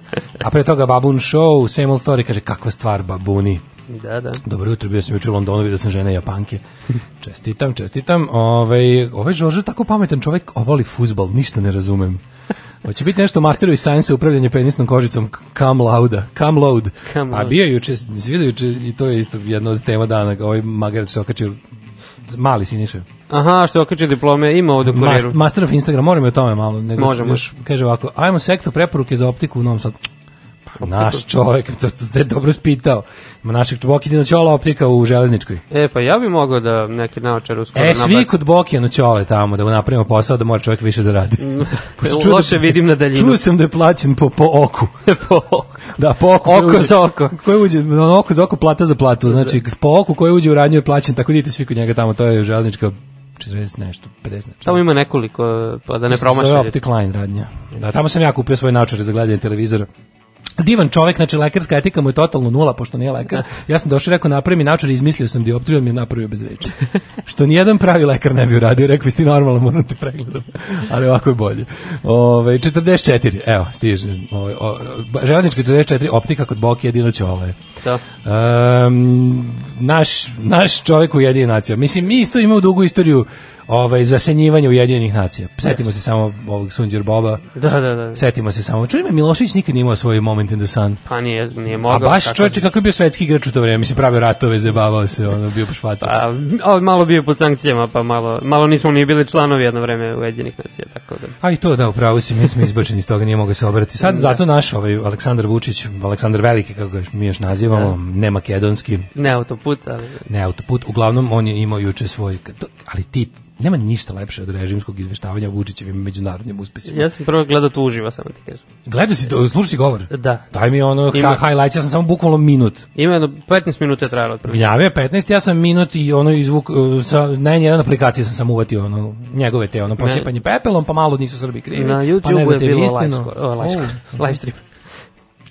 A pre toga Babun Show, Same Old Story, kaže kakva stvar babuni. Da, da. Dobro jutro, bio sam juče u Londonu, vidio sam žene Japanke. [laughs] čestitam, čestitam. Ove, ovaj, ove ovaj Žorže tako pametan čovek, ovoli fuzbal, ništa ne razumem. Hoće biti nešto masteru i science upravljanje penisnom kožicom Cam Lauda, Cam Load. A pa bio juče, svidio i to je isto jedno od tema dana, ovaj magarac se okačio mali siniše. Aha, što okačio diplome, ima ovdje u kuriru. master of Instagram, moramo o tome malo. Nego Možemo. Još, kaže ovako, ajmo sektor preporuke za optiku u Novom Sadu. Pa, naš čovjek, to, to te dobro spitao. Ima našeg Bokidina Ćola optika u železničkoj. E, pa ja bih mogao da neki naočar uskoro E, svi nabac. kod Bokidina Ćole tamo, da mu napravimo posao, da mora čovjek više da radi. Mm, [laughs] e, loše da, vidim na daljinu. Čuo sam da je plaćen po, po oku. [laughs] po oku. Da, po oku. Oko za oko. Koje uđe, no, oko za oko, plata za platu. Znači, da. po oku koji uđe u radnju je plaćen, tako idite svi kod njega tamo, to je železnička 40 nešto, 50 nešto. Tamo ima nekoliko, pa da ne promašaju. Optic Line radnja. Da, tamo sam ja kupio svoje naočare za gledanje televizora divan čovjek, znači lekarska etika mu je totalno nula pošto nije lekar. Da. Ja sam došao i rekao napravi mi naočare, izmislio sam dioptriju, mi je napravio bez reči. Što ni jedan pravi lekar ne bi uradio, rekao isti normalno, moram te pregledam. Ali ovako je bolje. Ovaj 44. Evo, stiže. Ovaj o, železnička 44 optika kod Boki jedino će ovo. Da. Um, naš naš čovjek u jedinoj naciji. Mislim mi isto imamo dugu istoriju ovaj, zasenjivanje Ujedinjenih nacija. Setimo se samo ovog Sunđer Boba. Da, da, da. Setimo se samo. Čuj me, Milošević nikad nije imao svoj moment in the sun. Pa nije, nije mogao. A baš čovječe, kako je bio svetski igrač u to vreme? Mislim, pravio ratove, zabavao se, ono, bio po švacu. Pa, malo bio pod sankcijama, pa malo, malo nismo ni bili članovi jedno vrijeme Ujedinjenih nacija, tako da. A i to, da, upravo si, mi smo izbačeni iz toga, nije mogao se obrati. Sad, da. zato naš ovaj, Aleksandar Vučić, Aleksandar Veliki, kako ga mi još nazivamo, da. ne makedonski. Ne autoput, ali... Ne autoput, uglavnom on je imao juče svoj, ali ti nema ništa lepše od režimskog izveštavanja Vučićevim međunarodnim uspesima. Ja sam prvo gledao to uživo, samo ti kažem. Gledao si, slušaj si govor? Da. Daj mi ono Ima... highlight, ja sam samo bukvalno minut. Ima jedno 15 minuta je trajalo. je 15, ja sam minut i ono izvuk, uh, sa, ne, jedan aplikacije sam sam uvatio, ono, njegove te, ono, posipanje pepelom, pa malo nisu Srbi krivi. Na YouTube pa ne je bilo live, o, live, oh. [laughs] live stream.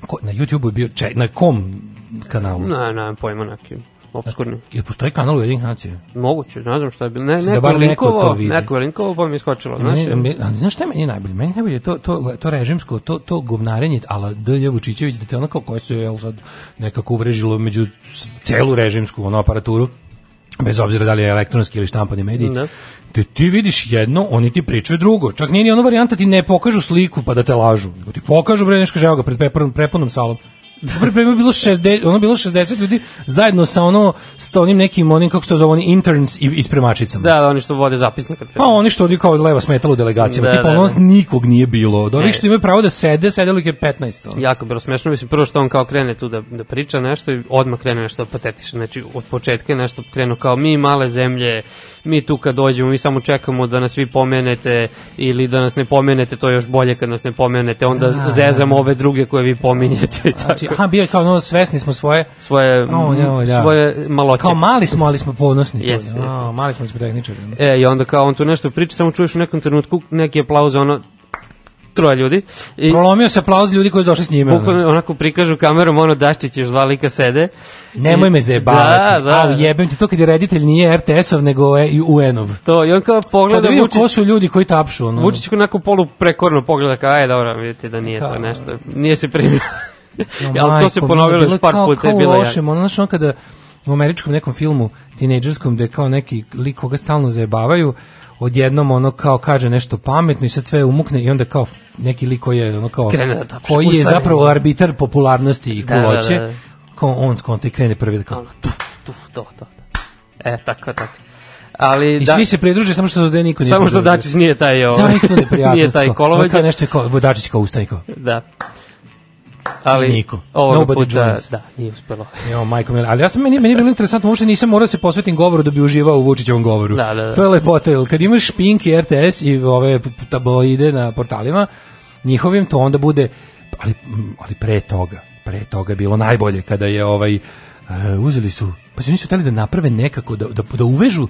Ko, na YouTube je bio, če, na kom kanalu? Na, na, pojma na kim obskurni. Je postoji kanal Ujedinih nacija? Moguće, ne znam šta je bilo. Ne, da neko, da bar neko vidi. Neko linkovo, pa mi je skočilo. Znaš, ne, ne, ne, znaš šta je meni najbolje? Meni najbolje je to, to, to režimsko, to, to govnarenje, ali D.J. Vučićević, da te onako koje se jel, sad nekako uvrežilo među celu režimsku ono, aparaturu, bez obzira da li je elektronski ili štampani mediji, da. te ti vidiš jedno, oni ti pričaju drugo. Čak nije ni ona varijanta ti ne pokažu sliku pa da te lažu. Ti pokažu bre nešto, evo ga, pred prepunom salom Dobar pre je bilo 60, ono bilo 60 ljudi zajedno sa ono sa onim nekim onim kako se to zove oni interns i ispremačicama. Da, da, oni što vode zapisnik. Pa oni što odi kao od leva smetalo delegacijama, da, tipa da, ono da. nikog nije bilo. Od da, ovih što imaju pravo da sede, sedelo ih je 15. Ono. Jako bilo smešno, mislim prvo što on kao krene tu da da priča nešto i odmah krene nešto patetično, znači od početka je nešto krenuo kao mi male zemlje, mi tu kad dođemo, mi samo čekamo da nas vi pomenete ili da nas ne pomenete, to je još bolje kad nas ne pomenete, onda da, da zezamo da. ove druge koje vi pominjete i znači, tako. Znači, Aha, bio je kao ono, svesni smo svoje... Svoje, oh, no, mm, da. svoje maloće. Kao mali smo, ali smo ponosni. Yes, yes. Oh, mali smo, smo tehničari. E, i onda kao on tu nešto priča, samo čuješ u nekom trenutku neki aplauz, ono, troje ljudi. I, Prolomio se aplauz ljudi koji su došli s njime. Bukvalno onako prikažu kamerom, ono Dačić još dva lika sede. Nemoj me zajebavati. Da, da. Au, jebem ti to kad je reditelj nije RTS-ov, nego je UN-ov. To, i on kao pogleda pa da Vučić. ko su ljudi koji tapšu. Ono. Vučić onako polu prekorno pogleda kao, aj, dobro, vidite da nije Ka, to nešto. Nije se primio. No, ja, to se ponovilo još par puta. je kao loše, ja. ono, znači ono kada u američkom nekom filmu tinejdžerskom da kao neki lik koga stalno zajebavaju, odjednom ono kao kaže nešto pametno i sad sve umukne i onda kao neki lik koji je ono kao Krene, da, koji je zapravo arbitar popularnosti i da, kuloće, da, da, da, kao on skonta i krene prvi da kao tuf, tuf, to, to. E, tako, tako. Ali I da, svi se pridruže samo što da niko nije. Samo što Dačić nije taj, ovaj. Samo isto neprijatno. [laughs] nije taj kolovođa. Kao nešto kao Dačić kao ustaje kao. Da ali niko. Ovoga puta, da, nije uspelo. Jo, [laughs] majko mila. Ali ja sam meni meni bilo interesantno, uopšte nisam morao da se posvetim govoru da bi uživao u Vučićevom govoru. Da, da, da. To je lepota, jer kad imaš Pink i RTS i ove tabloide na portalima, njihovim to onda bude ali ali pre toga, pre toga je bilo najbolje kada je ovaj uh, uzeli su pa se nisu hteli da naprave nekako da, da, da uvežu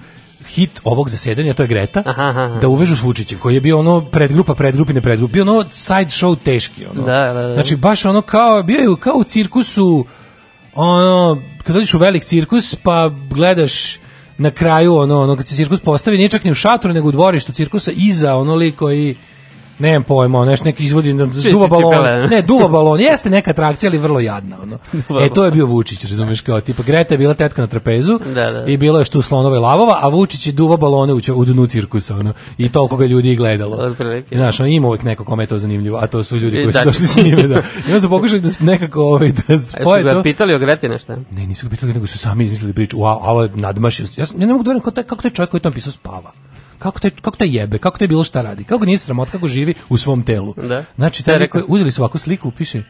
hit ovog zasedanja, to je Greta, aha, aha. da uvežu s Vučićem, koji je bio ono predgrupa, predgrupine, predgrup, bio ono side show teški. Ono. Da, da, da. Znači, baš ono kao, bio je kao u cirkusu, ono, kad dođeš u velik cirkus, pa gledaš na kraju, ono, ono kad se cirkus postavi, nije čak ni u šatoru, nego u dvorištu cirkusa, iza ono liko i Nemam pojma, neš neki izvodi duva balon. [laughs] Ne, duva balon. Jeste neka atrakcija, ali vrlo jadna, ono. [laughs] E to je bio Vučić, razumeš kao tipa Greta je bila tetka na trapezu da, da. i bilo je što slonova i lavova, a Vučić je duva balone u, u dnu cirkusa, ono. I toliko ga ljudi gledalo. Znaš, on ima uvek neko kome to zanimljivo, a to su ljudi koji su da. došli s njime, da. I onda su pokušali da nekako ovaj da spoje to. Jesu ga pitali o Greti nešto? Ne, nisu ga pitali, nego su sami izmislili priču. Wow, alo, nadmašio. Ja, ja ne mogu da verujem kako taj čovjek koji je tamo pisao spava kako te kako te jebe, kako te bilo šta radi, kako nije sramot, kako živi u svom telu. Da. Znači, da, taj rekao, uzeli su ovakvu sliku, piše uh,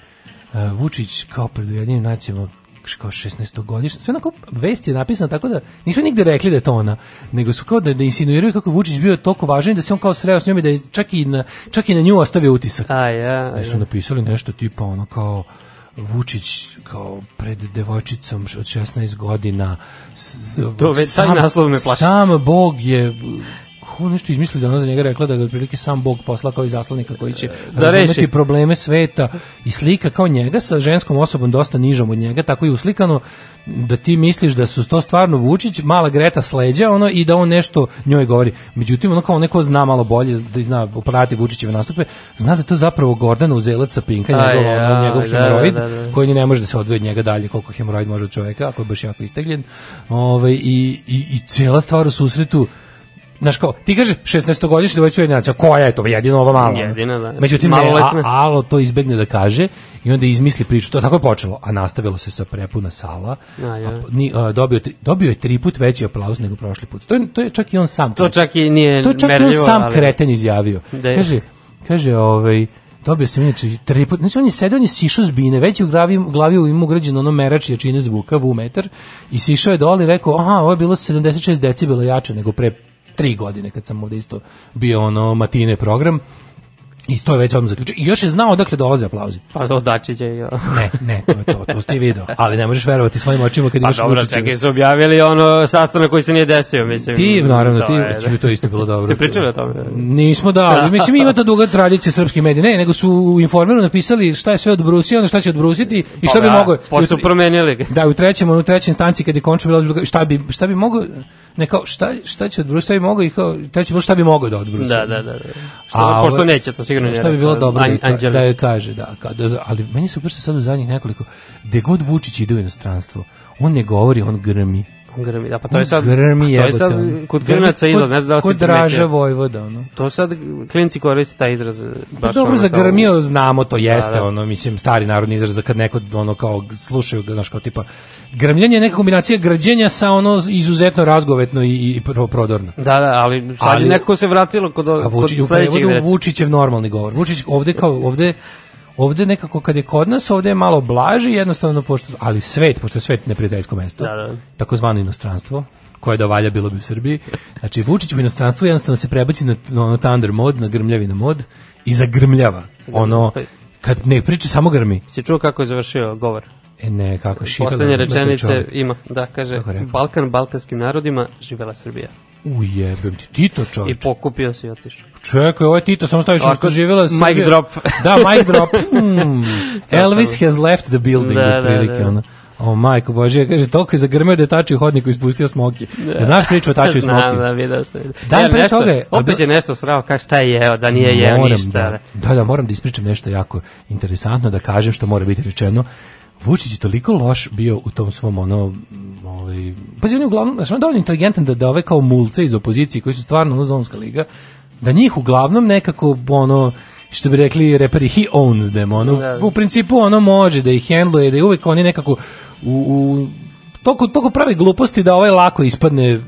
e, Vučić kao pred Ujedinim nacijama kao 16 godišnja. Sve onako vest je napisana tako da nisu nigde rekli da je to ona, nego su kao da, da insinuiraju kako Vučić bio toliko važan da se on kao sreo s njom i da je čak i na, čak i na nju ostavio utisak. A ja, Da su napisali nešto tipa ono kao Vučić kao pred devojčicom od 16 godina s, to već sam, naslov me plaća. Sam Bog je kako nešto izmisli da ona za njega rekla da ga otprilike sam Bog posla kao i zaslanika koji će e, da reši probleme sveta i slika kao njega sa ženskom osobom dosta nižom od njega, tako je uslikano da ti misliš da su to stvarno Vučić, mala Greta sleđa ono i da on nešto njoj govori. Međutim, ono kao neko zna malo bolje, da zna prati Vučićeve nastupe, zna da to zapravo Gordan Uzelac sa Pinka, njegov, ja, njegov da, hemoroid, da, da, da, koji ni ne može da se odvoji od njega dalje koliko hemoroid može od čoveka, ako je baš jako istegljen. Ove, ovaj, i, i, I cijela stvar u susretu znaš kao, ti kaže 16-godišnji devojčica ujednaca, koja je to, jedino ova mala. Jedina, da. Međutim, ne, a, Alo to izbegne da kaže i onda izmisli priču. To tako je počelo, a nastavilo se sa prepuna sala. A, ja. a, ni, a, dobio, tri, dobio je tri put veći aplauz nego prošli put. To je, to je čak i on sam. To čak i nije merljivo. To je čak merljivo, on sam ali... kreten izjavio. Da kaže, kaže, ovaj, Dobio sam inače tri put, znači on je sedeo, on je sišao zbine, već je u glavi, u glavi ima ugrađeno ono merač jačine zvuka, vu metar, i sišao je dole i rekao, aha, ovo je bilo 76 decibela jače nego pre tri godine kad sam ovde isto bio ono matine program I to je već odmah zaključio. I još je znao odakle dolaze aplauzi. Pa to Dačića i... ne, ne, to to, to ste video. Ali ne možeš verovati svojim očima kad pa imaš dobro, Vučića. Pa dobro, čekaj, su objavili ono sastanak koji se nije desio, mislim. Ti, naravno, to ti, je, da. to isto bilo dobro. Ste pričali o tome? Nismo da, [laughs] mislim ima ta duga tradicija srpskih medija. Ne, nego su u informeru napisali šta je sve odbrusio, ono šta će odbrusiti i šta pa, bi da, mogao... Pa su promenili. Da, u trećem, u trećem stanci kad je končao bilo šta bi, šta bi mogao... Ne, kao, šta, šta će odbrusiti, šta bi mogao i kao, treće bilo šta bi mogao da odbrusi. Da, da, da. da. Što, A, pošto neće, to svi sigurno Šta da bi bilo dobro an, da, da joj kaže, da, kada, ali meni se upršte sad u zadnjih nekoliko, gde god Vučić ide u inostranstvo, on ne govori, on grmi. Grmi, da, pa to je sad, grmi, pa to je sad kod klinaca izraz, ne znam da li si Kod Draža Vojvoda, ono. To sad klinci koriste taj izraz. Eh, pa baš pa dobro, ono, za grmio kao... znamo, to da, jeste, da, da. ono, mislim, stari narodni izraz, kad neko, ono, kao, slušaju, znaš, kao, tipa, grmljenje je neka kombinacija građenja sa ono izuzetno razgovetno i, i prodorno. Da, da, ali sad ali, neko se vratilo kod, a Vuči, kod sledećeg. Vučićev normalni govor. Vučić ovde, kao, ovde ovde nekako kad je kod nas ovde je malo blaži jednostavno pošto ali svet pošto svet ne neprijateljsko mesto da, da. takozvano inostranstvo koje da valja bilo bi u Srbiji. Znači, Vučić u inostranstvu jednostavno se prebaci na, na ono Thunder mod, na grmljavi na mod i zagrmljava. Ono, pa kad ne priča, samo grmi. Si čuo kako je završio govor? E ne, kako je Poslednje rečenice ima, da, kaže, Balkan balkanskim narodima, živela Srbija. Ujebem ti, Tito čovječ. I pokupio se i otišao. Čekaj, ovo je Tito, samo staviš ono što živjela Mic drop. da, mic drop. [laughs] Mm. Elvis has left the building, da, otprilike, da, da. ono. O, majko Bože, kaže, toliko je zagrmeo da je tači hodniku ispustio smoki. Da. Znaš priču o tači u smoki? Znam, da, vidio sam. Dan pre nešto, toga je... Opet da- je nešto srao, kaže, šta je jeo, da nije jeo ništa. Da-, da, da, da, moram da ispričam nešto jako interesantno, da kažem što mora biti rečeno. Vučić je toliko loš bio u tom svom ono ovaj pa je on uglavnom znači dovoljno inteligentan da da ove kao mulce iz opozicije koji su stvarno ono zonska liga da njih uglavnom nekako ono što bi rekli reperi he owns them ono da, da. u principu ono može da ih hendluje da je uvek oni nekako u, u toku toliko pravi gluposti da ovaj lako ispadne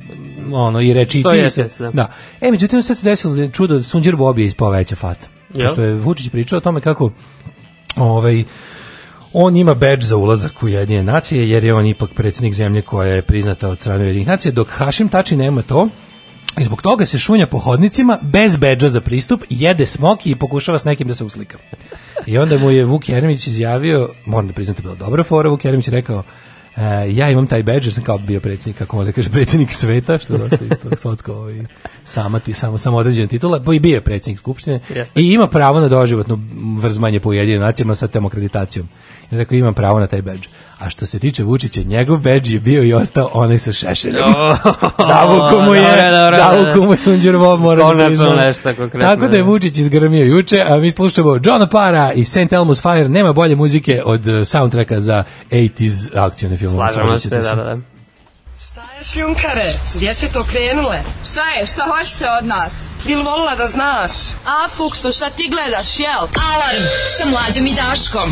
ono i reči Sto i se, da. da. E, međutim, sad se desilo da čudo da Sunđer Bob je ispao veća faca. Što je Vučić pričao o tome kako ovaj, on ima badge za ulazak u Ujedinjene nacije, jer je on ipak predsjednik zemlje koja je priznata od strane Ujedinjenih nacije, dok Hašim Tači nema to, i zbog toga se šunja po hodnicima bez bedža za pristup, jede smok i pokušava s nekim da se uslika. I onda mu je Vuk Jeremić izjavio, moram da priznati, da bila dobra fora, Vuk Jeremić rekao, E, ja imam taj badge, jer sam kao bio predsjednik, kako onda kaže, predsjednik sveta, što je dosta isto socko, [laughs] i ovaj, sama, ti, samo, samo određena titula, i bio je predsjednik Skupštine Jeste. i ima pravo na doživotno vrzmanje po jedinim nacijama sa tem akreditacijom. I rekao, imam pravo na taj badge. A što se tiče Vučića, njegov badge je bio i ostao onaj sa šešeljom. [laughs] zavuku mu je, zavuku mu je sunđervo, mora nešto konkretno. Tako da je da. Vučić izgrmio juče, a mi slušamo John Para i St. Elmo's Fire. Nema bolje muzike od e, soundtracka za 80s akcijne filmove. Slažemo se, da, da, da. Šta je šljunkare? Gdje ste to krenule? Šta je? Šta hoćete od nas? Bil volila da znaš? A, Fuksu, šta ti gledaš, jel? Alarm sa mlađom i Daškom.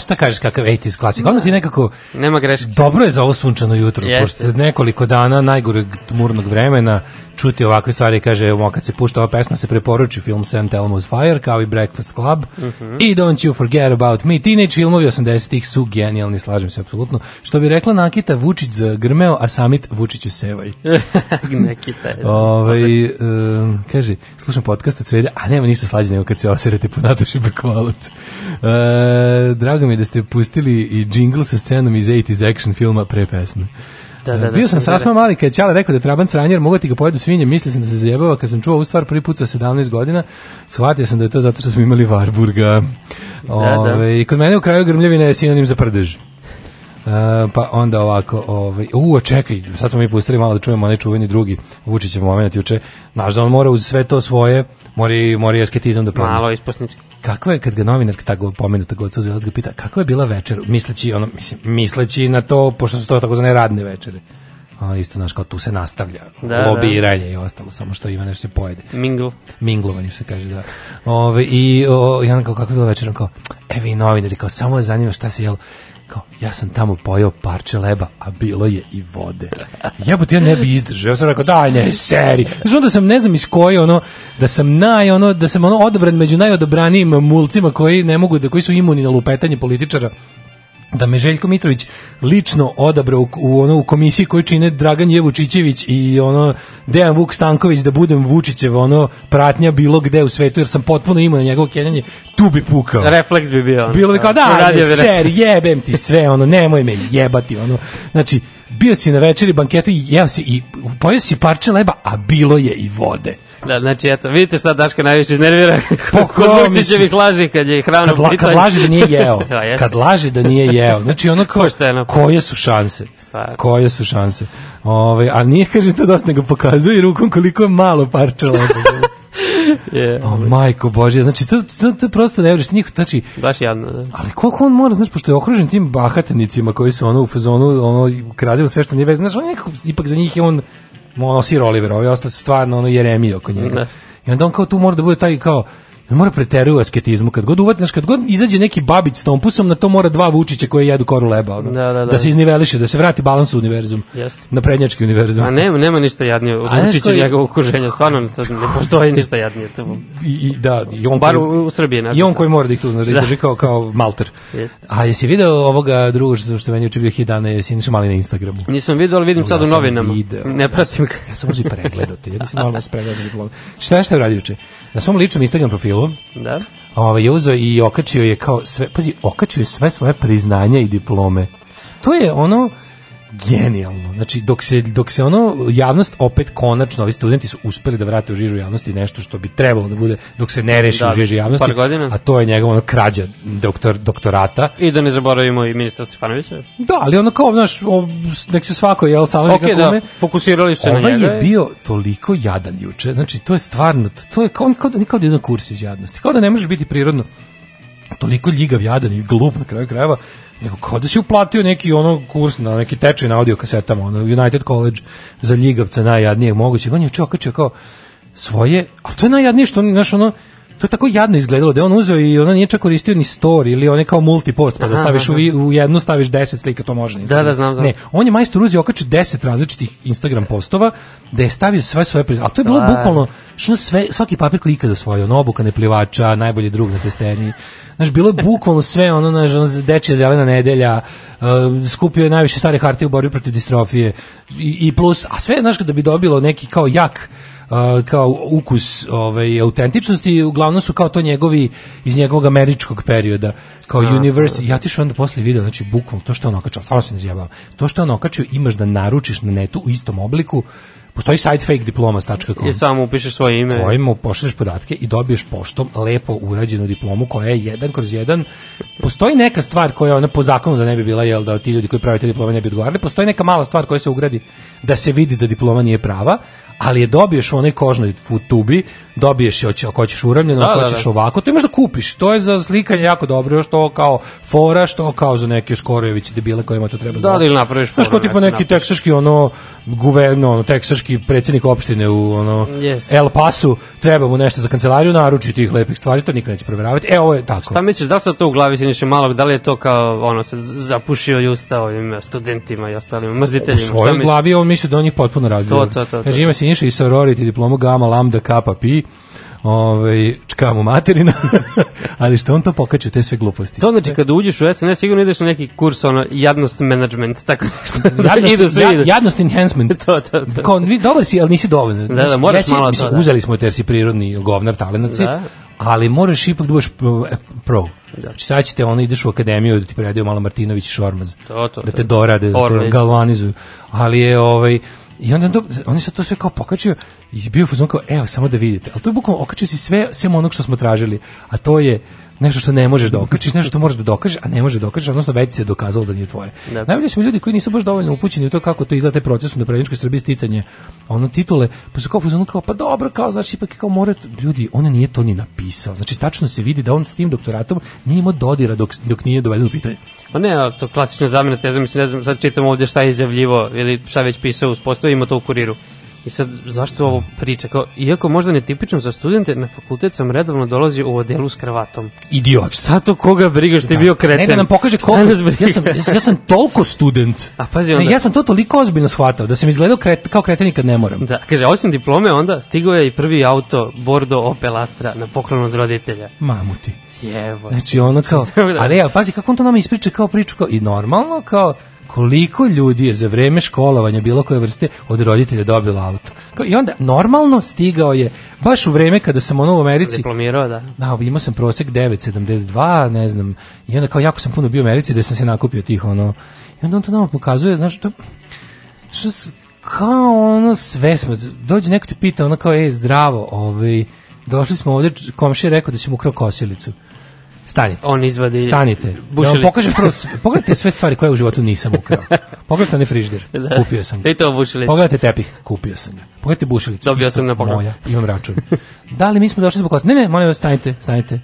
šta da kažeš kakav 80s klasik. Ono ti da. nekako Nema greške. Dobro je za ovo sunčano jutro, pošto nekoliko dana najgore tmurnog vremena čuti ovakve stvari, kaže, evo, kad se pušta ova pesma, se preporuči film St. Elmo's Fire, kao i Breakfast Club, uh mhm. -huh. i Don't You Forget About Me, teenage filmovi 80-ih su genijalni, slažem se apsolutno, što bi rekla Nakita, Vučić grmeo, a samit Vučić Vučiću sevaj. [laughs] Nakita je. Ove, ovaj, e, kaže, slušam podcast od srede, a nema ništa slađe nego kad se oserete po Nataši Bekvalac. E, drago mi je da ste pustili i džingl sa scenom iz 80s action filma pre pesme. Da, da, da, Bio sam sasma mali kad Ćala rekao da je Trabant sranjer, mogu ti ga pojedu svinje, mislio sam da se zajebava, kad sam čuo ovu stvar prvi put sa 17 godina, shvatio sam da je to zato što smo imali Varburga. Da, da. Ove, I kod mene u kraju grmljavina je sinonim za prdež. Uh, pa onda ovako, ovaj, u, čekaj, sad smo mi pustili malo da čujemo onaj čuveni drugi Vučićev moment juče. Znaš da on mora uz sve to svoje mori i, mora i asketizam da pomenu. Malo isposnički. Kako je, kad ga novinar tako pomenuta Goca Uzelac ga pita, kako je bila večer, misleći, ono, mislim, misleći na to, pošto su to tako zane radne večere. A, isto, znaš, kao tu se nastavlja da, da. lobiranje da. i ostalo, samo što ima nešto se pojede. Minglo. Minglovanje, se kaže, da. Ove, I o, i kao, kako je bilo večerom, kao, e, novinari, kao, samo je zanima šta se jelo kao, ja sam tamo pojao parče leba, a bilo je i vode. Jebote, ja ne bi izdržao. Ja sam rekao, daj, ne, seri. Znaš, onda sam, ne znam iz koje, ono, da sam naj, ono, da sam ono odabran među najodabranijim mulcima koji ne mogu, da koji su imuni na lupetanje političara da me Željko Mitrović lično odabrao u, ono u komisiji koju čine Dragan Jevučićević i ono Dejan Vuk Stanković da budem Vučićev ono pratnja bilo gde u svetu jer sam potpuno imao na njegovo kenjanje tu bi pukao refleks bi bio bilo bi da. kao da je ser jebem ti sve ono nemoj me jebati ono znači bio si na večeri banketu i jeo si i pojeo si parče leba a bilo je i vode Da, znači, eto, vidite šta Daška najviše iznervira pa [laughs] kod Vučićevih laži kad je hrana kad, la, kad laži da nije jeo. [laughs] Da, kad laži da nije jeo. Znači, ono kao, Pošteno. koje su šanse? Stvarno. Koje su šanse? Ove, a nije, kaže, to dosta, nego pokazuje rukom koliko je malo parče leba. yeah, o, majko Bože, znači to, to, to prosto ne vreš, niko, znači... Baš jadno, da. Ali koliko on mora, znaš, pošto je okružen tim bahatenicima koji su ono u fazonu, ono, kradili sve što nije vezano, znaš, on nekako, ipak za njih je on Sir Oliver, ovaj ostao stvarno ono Jeremija oko njega. Ne. Da. I onda on kao tu mora da bude taj kao mora preteruju asketizmu kad god uvatneš, kad god izađe neki babić s tom pusom, na to mora dva Vučića koji jedu koru leba, ono, da, da, da. da se izniveliše, da se vrati balans u univerzum, Jeste. na prednjački univerzum. A ne, nema ništa jadnije, od vučića i njegovog okruženja stvarno ne, ne postoji ništa jadnije. To... I, i, da, i on Bar koji, u, u Srbiji. Ne, I on koji mora da ih tu, znaš, da, da, drži kao, kao malter. Jeste. A jesi video ovoga drugog što, što meni juče bio hidane, jesi ništa mali na Instagramu? Nisam video, ali vidim sad u novinama. Video, ne pratim ga. Ja sam možda pregledao te, ja sam malo vas pregledao. Šta je šta je uradio juče? Na svom ličnom Instagram profilu Belivu. Da. Ovaj je uzeo i okačio je kao sve, pazi, okačio je sve svoje priznanja i diplome. To je ono genijalno. Znači, dok se, dok se ono javnost opet konačno, ovi studenti su uspeli da vrate u žižu javnosti nešto što bi trebalo da bude dok se ne reši da, u žiži javnosti, a to je njegov ono krađa doktor, doktorata. I da ne zaboravimo i ministra Stefanovića. Da, ali ono kao, znaš, nek se svako, jel, samo okay, da, ume. fokusirali su se na ovaj njega. je bio toliko jadan juče, znači, to je stvarno, to je kao, on kao, kao da jedan kurs iz jadnosti, kao da ne možeš biti prirodno toliko ljigav, jadan i glup na kraju krajeva, nego kao da si uplatio neki ono kurs na neki tečaj na audio kasetama, ono United College za ljigavca najjadnijeg mogućeg. On je čokačio kao svoje, a to je najjadnije što, znaš, ono, to je tako jadno izgledalo da je on uzeo i ona nije čak koristio ni story ili one kao multipost, pa da staviš u, u, jednu staviš 10 slika, to može. Da, da, znam, da. Ne, on je majstor uzeo okači 10 različitih Instagram postova da je stavio sve svoje priz... Al to je bilo da. bukvalno što sve, svaki papir koji ikad osvojio, ono obuka neplivača, najbolji drug na testeriji, Znaš, bilo je bukvalno sve, ono, znaš, ono, dečija zelena nedelja, uh, skupio je najviše stare harte u borbi protiv distrofije i, i plus, a sve, znaš, da bi dobilo neki kao jak uh, kao ukus ovaj autentičnosti uglavnom su kao to njegovi iz njegovog američkog perioda kao A, universe ja ti što onda posle video znači bukvalno to što on okačio stvarno se ne to što on okačio imaš da naručiš na netu u istom obliku Postoji sajt fakediplomas.com. I samo upišeš svoje ime. Kojim pošalješ podatke i dobiješ poštom lepo urađenu diplomu koja je jedan kroz jedan. Postoji neka stvar koja ona po zakonu da ne bi bila, jel da ti ljudi koji prave te diplome ne bi odgovarali, postoji neka mala stvar koja se ugradi da se vidi da diploma nije prava, ali je dobioš još onaj kožnoj tubi dobiješ hoće ako hoćeš uramljeno, ako da, da, hoćeš da. ovako, to imaš da kupiš. To je za slikanje jako dobro, što kao fora, što kao za neke Skorojević debile kojima to treba Da, Da, ili napraviš foru. Što tipa neki teksaški ono guverno, ono teksaški predsjednik opštine u ono yes. El Pasu, treba mu nešto za kancelariju naručiti tih lepih stvari, to nikad neće provjeravati. E, ovo je tako. Šta misliš, da se to u glavi siniše malo, da li je to kao ono se zapušio justa ovim studentima i ostalim mrziteljima? U svojoj glavi on misli da on njih potpuno razlije. To, to, to. Kaže, ima siniše i sorority diploma gama, lambda, kappa, pi, ovaj čkamu materina, [laughs] ali što on to pokače te sve gluposti. To znači kad uđeš u SNS sigurno ideš na neki kurs ono jadnost management tako nešto. [laughs] Jadnost, idu svi, jad, jadnost enhancement. [laughs] to, to, to. Kao, dobar si, al nisi dovoljno. Da, da, moraš jesi, malo to, da. Uzeli smo te jer si prirodni govnar talenac, da. ali moraš ipak da budeš eh, pro. Da. Znači sad ćete ono ideš u akademiju da ti predaju malo Martinović i Šormaz. To, to, da to. Da te dorade, da te galvanizuju. Ali je ovaj I onda do, oni sad to sve kao pokačio i bio fuzon kao, evo, samo da vidite. Ali to je bukvalno okačio si sve, sem onog što smo tražili. A to je nešto što ne možeš da okačiš, nešto što možeš da dokažeš, a ne možeš da dokažeš, odnosno već se dokazalo da nije tvoje. Da. Najbolje su ljudi koji nisu baš dovoljno upućeni u to kako to izgleda taj proces u napredničkoj Srbiji sticanje ono titule, pa su kao fuzonu kao pa dobro, kao znaš ipak kao more ljudi, on nije to ni napisao. Znači tačno se vidi da on s tim doktoratom nije imao dodira dok, dok nije doveden u pitanje. Pa ne, a to klasična zamena teza, mislim ne znam, sad čitam ovdje šta je izjavljivo ili šta već pisao, uspostavimo to u kuriru. I sad, zašto ovo priča? Kao, iako možda netipično za studente, na fakultet sam redovno dolazio u odelu s kravatom. Idiot. Šta to koga briga što da. je bio kreten? Ne, da nam pokaže koliko... Ja sam, ja, sam, ja sam toliko student. A pazi onda. Ne, ja sam to toliko ozbiljno shvatao, da sam izgledao kret, kao kreten i kad ne moram. Da, kaže, osim diplome onda stigao je i prvi auto Bordo Opel Astra na poklon od roditelja. Mamuti. Jevo. Znači ono kao, [laughs] da. ali ja, pazi kako on to nama ispriča kao priču, kao i normalno, kao, koliko ljudi je za vreme školovanja bilo koje vrste od roditelja dobilo auto. I onda normalno stigao je baš u vreme kada sam ono u Americi diplomirao, da. Da, imao sam prosek 9.72, ne znam. I onda kao jako sam puno bio u Americi da sam se nakupio tih ono. I onda on to nama pokazuje, znaš to što kao ono sve smo, dođe neko te pita ono kao, ej, zdravo, ovaj, došli smo ovdje, komši je rekao da si mu ukrao kosilicu. Stanite. On izvadi Stanite. Ja da vam pokažem prvo, pogledajte sve stvari koje u životu nisam ukrao. Pogledajte onaj frižder, [laughs] da. kupio sam ga. I to bušilicu. Pogledajte tepih, kupio sam ga. Pogledajte bušilicu. Dobio sam na poklon. Moja, imam račun. da li mi smo došli zbog vas? Ne, ne, molim vas, stanite, stanite.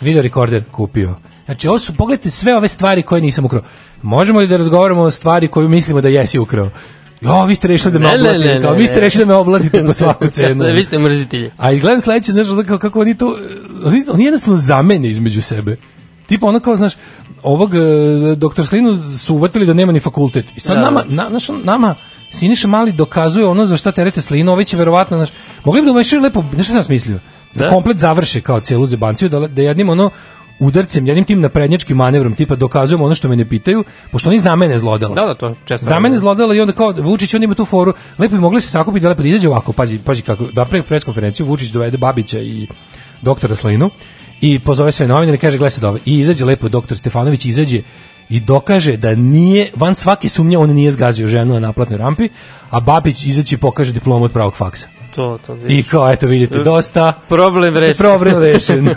Video rekorder kupio. Znači, ovo su, pogledajte sve ove stvari koje nisam ukrao. Možemo li da razgovaramo o stvari koju mislimo da jesi ukrao? Jo, vi ste rešili da me oblatite, kao vi ste rešili da me oblatite po svaku cenu. [laughs] vi ste mrzitelji. A i gledam sledeće, znaš, kao, kako oni to, oni, oni jednostavno zamene između sebe. Tipa ono kao, znaš, ovog e, doktor Slinu su uvatili da nema ni fakultet. I sad da, nama, na, naš, nama, Siniša Mali dokazuje ono za šta terete Slinu, ovaj će verovatno, znaš, mogli bi da umešaju lepo, znaš šta sam smislio? Da? da komplet završe kao celu zebanciju, da, da jednim ono udarcem, jednim tim naprednjačkim manevrom, tipa dokazujemo ono što me ne pitaju, pošto oni za mene zlodala. Da, da, to često. Za mene zlodala i onda kao Vučić on ima tu foru, lepo bi mogli se sakupiti da pa lepo da izađe ovako, pazi, pazi kako, da pre pres konferenciju Vučić dovede Babića i doktora Slinu i pozove sve novinare i kaže gledajte dobro i izađe lepo doktor Stefanović izađe i dokaže da nije van svake sumnje on nije zgazio ženu na naplatnoj rampi, a Babić izaći i pokaže diplomu od pravog faksa. To, to I kao, eto vidite, dosta. Problem rešen. Problem rešen. [laughs]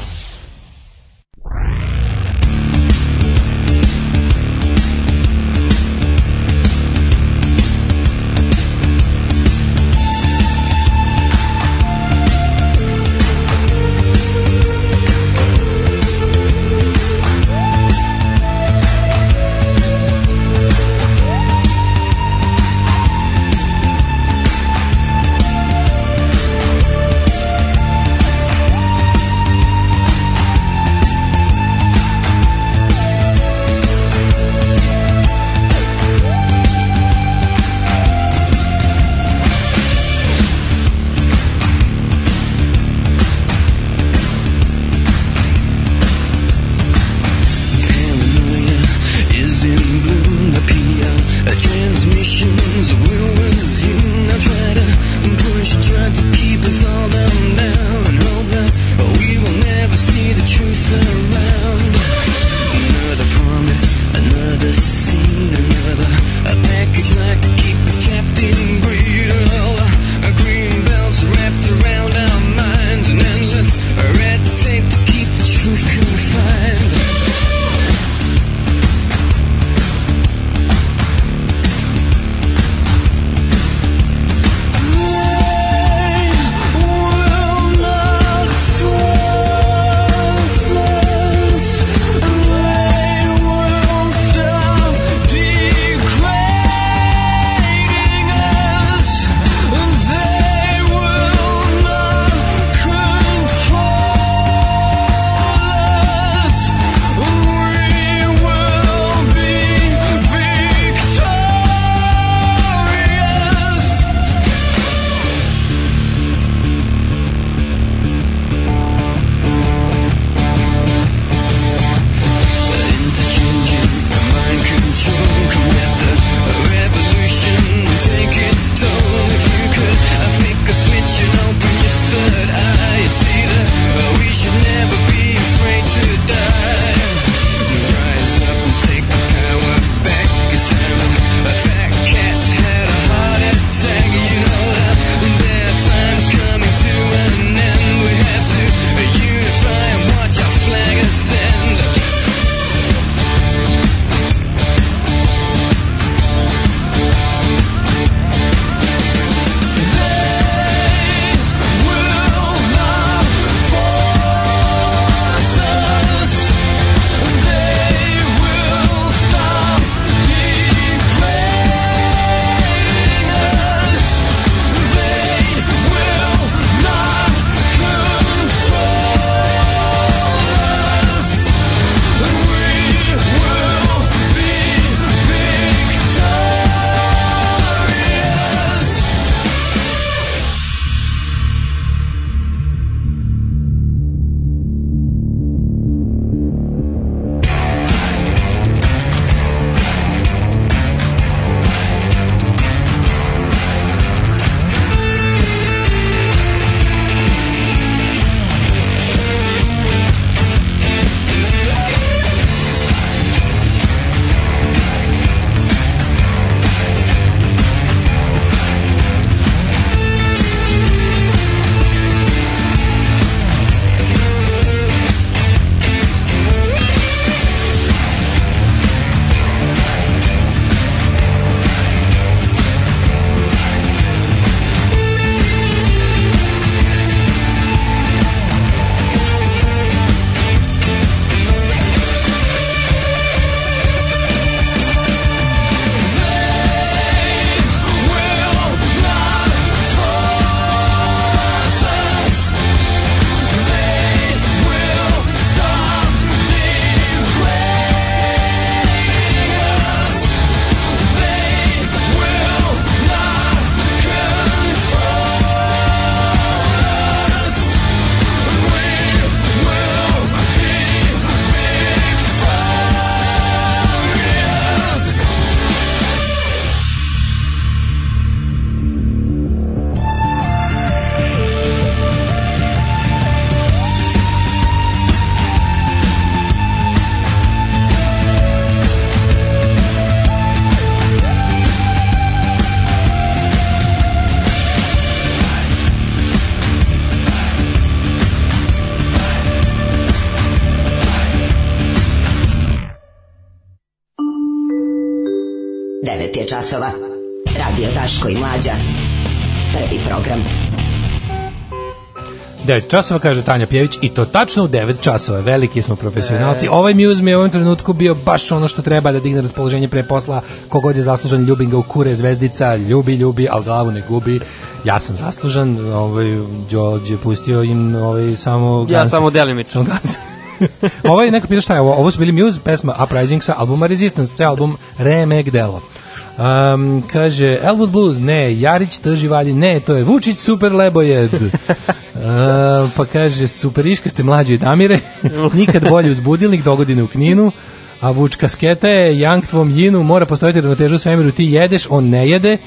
časova. Radio Taško i Mlađa. Prvi program. 9 časova, kaže Tanja Pjević, i to tačno u 9 časova. Veliki smo profesionalci. E. Ovaj muse mi je u ovom trenutku bio baš ono što treba da digne raspoloženje pre posla. Kogod je zaslužan, ljubim ga u kure, zvezdica, ljubi, ljubi, a glavu ne gubi. Ja sam zaslužan, ovaj, Đorđe pustio im ovaj, samo... Ja samo gans, samo delimično. [laughs] ovaj neko pita šta je ovo, ovo su bili Muse, pesma Uprising sa albuma Resistance, ceo album Remek Delo. Um, kaže, Elwood Blues, ne, Jarić drži valji, ne, to je Vučić super lebojed. uh, [laughs] pa kaže, superiška ste mlađe Damire, [laughs] nikad bolje uzbudilnik budilnik, dogodine u kninu. A Vučka sketa je, Jank tvom jinu, mora postojati ravnotežu svemiru, ti jedeš, on ne jede.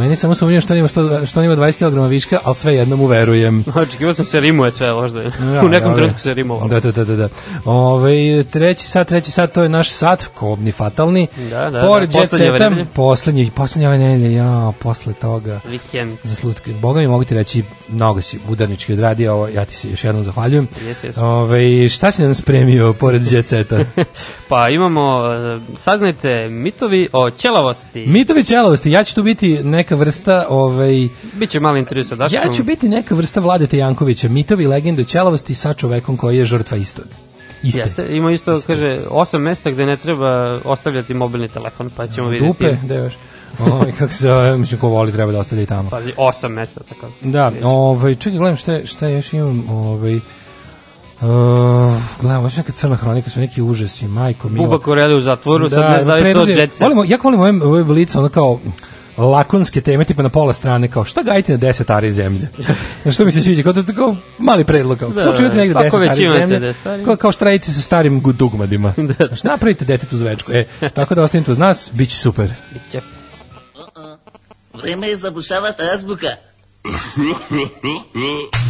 Meni samo sumnjam što on što, što on ima 20 kg viška, ali sve jednom uverujem. Očekivao [laughs] znači, sam se rimuje sve, možda. Ja, da, [laughs] u nekom ja, trenutku se rimovalo. Da, da, da, da. da. Ove, ovaj, treći sat, treći sat, to je naš sat, kobni, fatalni. Da, da, da. Pored da, poslednje vreme. Poslednje, poslednje ove ja, posle toga. Vikend. Za slutke. Boga mi mogu ti reći, mnogo si udarnički odradio, ovo, ja ti se još jednom zahvaljujem. Jes, jes. Ove, ovaj, šta si nam spremio pored djeceta? [laughs] pa imamo, eh, saznajte, mitovi o ćelavosti. Mitovi ćelavosti, ja ću tu biti neka neka vrsta, ovaj biće mali interesa da Ja ću biti neka vrsta Vladete Jankovića, mitovi legende čelovosti sa čovekom koji je žrtva istog. Iste. Jeste, ima isto, Iste. kaže, osam mesta gde ne treba ostavljati mobilni telefon, pa ćemo videti. Dupe, da još. Ovaj kako se zove, mislim ko voli treba da ostavi tamo. Pazi, osam mesta tako. Da, ovaj čekaj, gledam šta šta još imam, ovaj Uh, gledam, baš neka crna hronika, sve neki užasi, majko mi... Buba Korele u zatvoru, da, sad ne da, znaju to džetce. Volimo, jako volim ove, ovaj, ove ovaj blice, ono kao, lakonske teme, tipa na pola strane, kao šta gajite na 10 ari zemlje? [laughs] Znaš što mi se sviđa, kao, da, kao mali predlog, kao, da, slučaj imate da, da. negde 10 pa ari zemlje, kao, kao štrajice sa starim dugmadima. [laughs] Da, Znaš, napravite detetu zvečku. E, tako da ostanite uz nas, bit će super. Biće. Vreme je zabušavati azbuka. [laughs]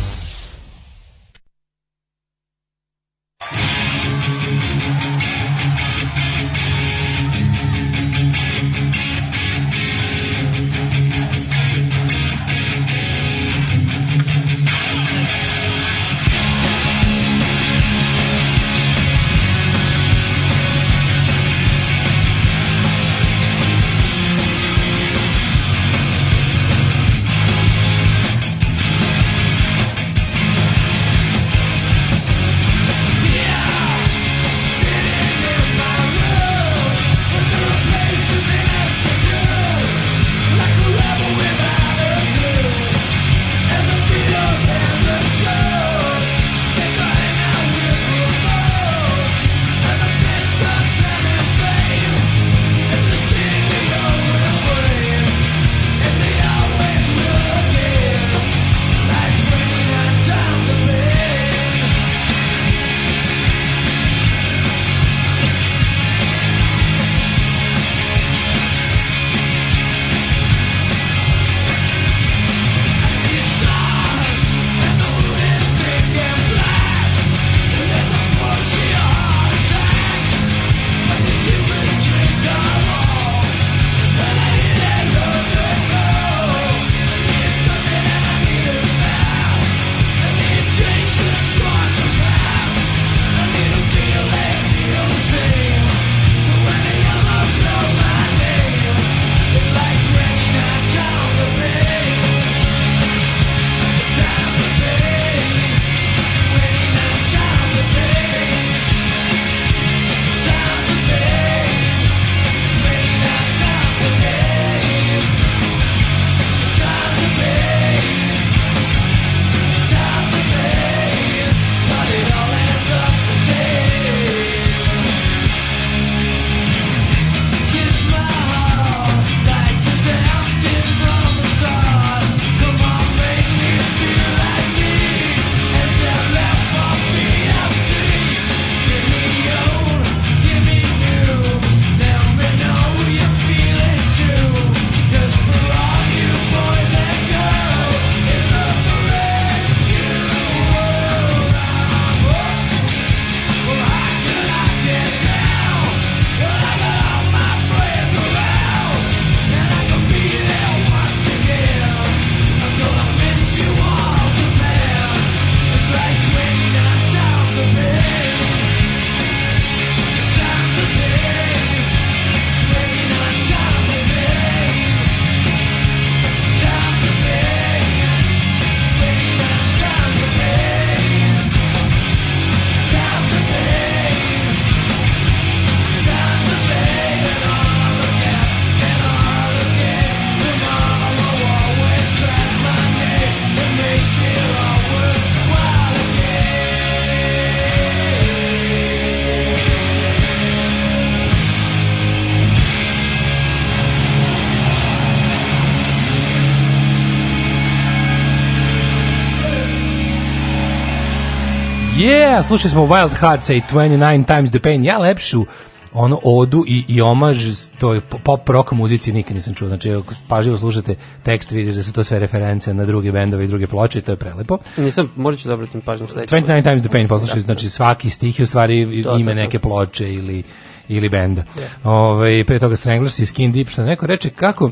yeah, slušali smo Wild Hearts 29 Times the Pain. Ja lepšu ono odu i, i omaž toj pop rock muzici nikad nisam čuo. Znači, ako pažljivo slušate tekst, vidiš da su to sve reference na druge bendove i druge ploče i to je prelepo. Nisam, morat ću da obratim pažnju sledeću. 29 Times the Pain poslušaj, znači, da, znači svaki stih je u stvari to, ime to, to. neke ploče ili, ili benda. Yeah. Da. Ove, ovaj, pre toga Stranglers i Skin Deep, što neko reče kako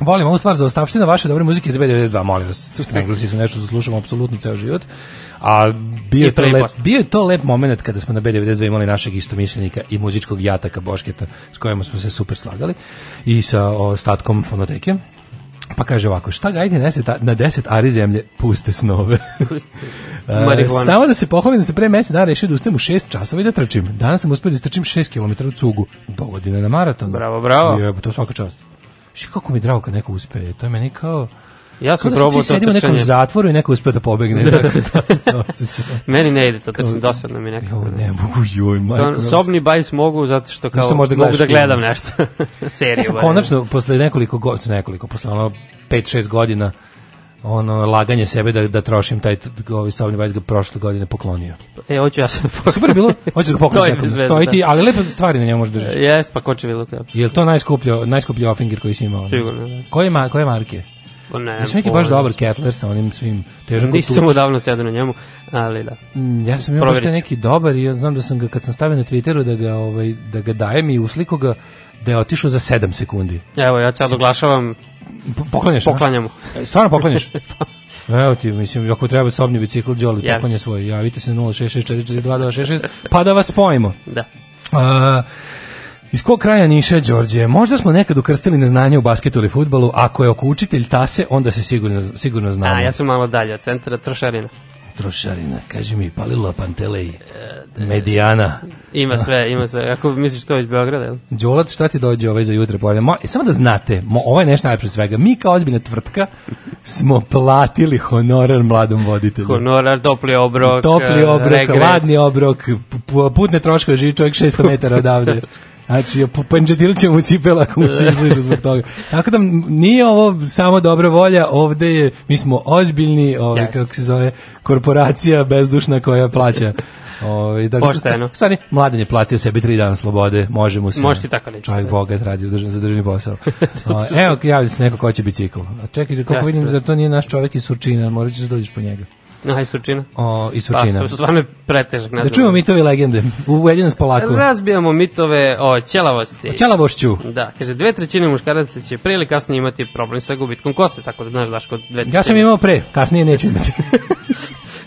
Volim ovu stvar za ostavština vaše dobre muzike iz B92, molim vas. Stranglesi su nešto što slušamo apsolutno ceo život. A bio je, to lep, bio to lep moment kada smo na B92 imali našeg istomišljenika i muzičkog jataka Bošketa s kojim smo se super slagali i sa ostatkom fonoteke. Pa kaže ovako, šta gajde nese ta, na 10 ari zemlje, puste snove. uh, [laughs] samo da se pohvalim da se pre mesec dana rešio da ustajem u 6 časova i da trčim. Danas sam uspio da istrčim 6 km u cugu. Dovodi na maraton. Bravo, bravo. Je, to svaka čast. Što kako mi je drago kad neko uspe. To je meni kao Ja sam da probao to sedimo u nekom zatvoru i neko uspe da pobegne. [laughs] Da, da, da. da Meni ne ide to, sam dosadno mi nekako. Jo, ne mogu, joj, da, majko. Sobni bajs mogu zato što kao možda mogu da gledam nešto. [laughs] Seriju. Ja sam konačno, posle nekoliko godina, nekoliko, posle ono 5-6 godina, ono laganje sebe da da trošim taj ovaj sobni bajs ga prošle godine poklonio. E hoću ja sam. Pa super bilo. Hoćeš da pokloniš [laughs] nekom. Stoji ti, ali lepe stvari na njemu možeš držati. Jes, pa ko će bilo kako. Jel to najskuplje, najskuplji ofinger koji si imao? Sigurno. Koje ma koje marke? Ne, Mislim neki baš dobar Kettler sa onim svim težom Nisam tuč. odavno sedao na njemu, ali da. Mm, ja sam imao baš neki dobar i ja znam da sam ga, kad sam stavio na Twitteru da ga, ovaj, da ga dajem i usliko ga, da je otišao za 7 sekundi. Evo, ja sad oglašavam poklanjaš. Poklanjamo. A? E, stvarno poklanjaš? [laughs] Da. Evo ti, mislim, ako treba sobni bicikl, Đoli, yes. poklanja svoj. Javite se 066442266, pa da vas spojimo. Da. Uh, Iz kog kraja Niša, Đorđe? Možda smo nekad ukrstili neznanje u basketu ili futbalu, ako je oko učitelj tase, onda se sigurno, sigurno znamo. A, ja sam malo dalje od centra, trošarina. Trošarina, kaži mi, palila Panteleji, Medijana. Ima da. sve, ima sve. Ako misliš to iz Beograda, jel? Đolac, šta ti dođe ovaj za jutre? Mo, e, samo da znate, mo, ovo je nešto najpre svega. Mi kao ozbiljna tvrtka smo platili honorar mladom voditelju. Honorar, topli obrok, Topli obrok, regres. ladni obrok, putne troškove živi čovjek 600 metara odavde. [laughs] Znači, panđetirat ćemo u cipela ako mu se izližu zbog toga. Tako da nije ovo samo dobra volja, ovde je, mi smo ozbiljni, ovaj, yes. kako se zove, korporacija bezdušna koja plaća. Ovaj da Pošteno. Stani, mladen je platio sebi 3 dana slobode, možemo se. Može se tako reći. Čovjek bogat radi držan za državni posao. [laughs] o, ovaj, evo, javlja se neko ko će bicikl. A čekaj, kako ja, vidim, za to nije naš čovjek iz Surčina, moraćeš da dođeš po njega. Aha, iz Surčina. O, iz Surčina. Pa, stvarno je pretežak naziv. Da čujemo mitove i legende. Uvedi nas polako. Razbijamo mitove o ćelavosti. O ćelavošću. Da, kaže, dve trećine muškaraca će pre ili kasnije imati problem sa gubitkom kose, tako da znaš daš kod dve trećine. Ja sam imao pre, kasnije neću imati. [laughs]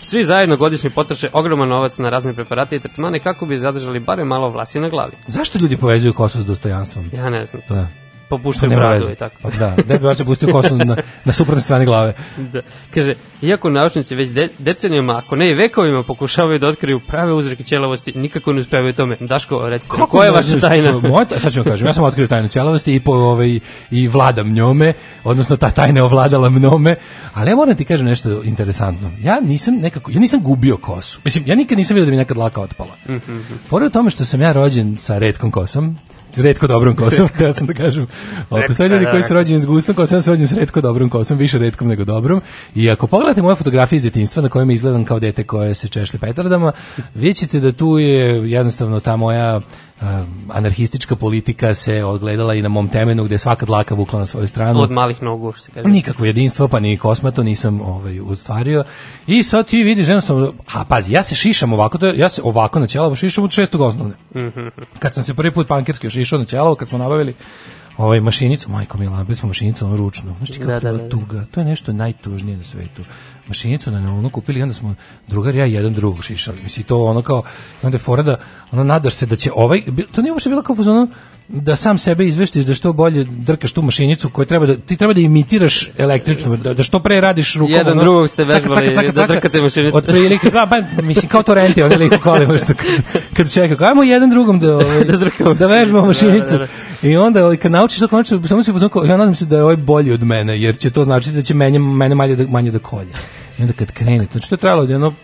Svi zajedno godišnji potroše ogroman novac na razne preparate i tretmane kako bi zadržali bare malo vlasi na glavi. Zašto ljudi povezuju kosu s dostojanstvom? Ja ne znam to. Da popuštaju bradu i tako. Pa da, da, Debi Varča pustio kosu na, na suprotnoj strani glave. Da. Kaže, iako naučnici već de, decenijama, ako ne i vekovima, pokušavaju da otkriju prave uzroke ćelavosti, nikako ne uspevaju tome. Daško, recite, Kako koja je vaša tajna? [laughs] Moja, sad ću vam kažem, ja sam otkrio tajnu ćelavosti i, po, ovaj, i vladam njome, odnosno ta tajna ovladala mnome, ali ja moram ti kažem nešto interesantno. Ja nisam nekako, ja nisam gubio kosu. Mislim, ja nikad nisam vidio da mi nekad laka otpala. Mm -hmm. Pored tome što sam ja rođen sa redkom kosom, retko dobrom kosom, da [laughs] sam da kažem. Ako postoje ljudi da, koji su da. rođeni s gustom kosom, ja sam rođen s redko dobrom kosom, više retkom nego dobrom. I ako pogledate moje fotografije iz djetinjstva na kojima izgledam kao dete koje se češlje petardama, vidjet ćete da tu je jednostavno ta moja anarhistička politika se odgledala i na mom temenu gdje svaka dlaka vukla na svoju stranu. Od malih nogu, što kaže. Pa nikakvo jedinstvo, pa ni kosmato nisam ovaj, ustvario. I sad ti vidiš jednostavno, a pazi, ja se šišam ovako, to, ja se ovako na ćelavo šišam od šestog osnovne. Mm -hmm. Kad sam se prvi put pankirski šišao na ćelavo, kad smo nabavili ovaj mašinicu, majko mi smo mašinicu, ono ručno. Znaš ti kako da, da, da, da, tuga, to je nešto najtužnije na svetu mašinicu na ono kupili i onda smo drugar ja jedan drugog šišali. Mislim, to ono kao, onda je fora da, ono, nadaš se da će ovaj, to nije uopšte bilo kao ono, da sam sebe izveštiš da što bolje drkaš tu mašinicu koju treba da ti treba da imitiraš električno, da, da što pre radiš rukom jedan ono, drugog ste vežbali caka, da caka, caka, da drkate mašinicu otprilike pa, pa mislim kao to renti onaj lik kolima što kad, kad čeka ajmo jedan drugom da, [laughs] da ovaj, da drkamo da vežbamo mašinicu da, da, da. i onda ovaj, kad naučiš to konačno samo se pozvao ja nadam se da je ovaj bolji od mene jer će to značiti da će mene mene manje da, manje da kolje I onda kad krene, znači, to što je trajalo, jedno,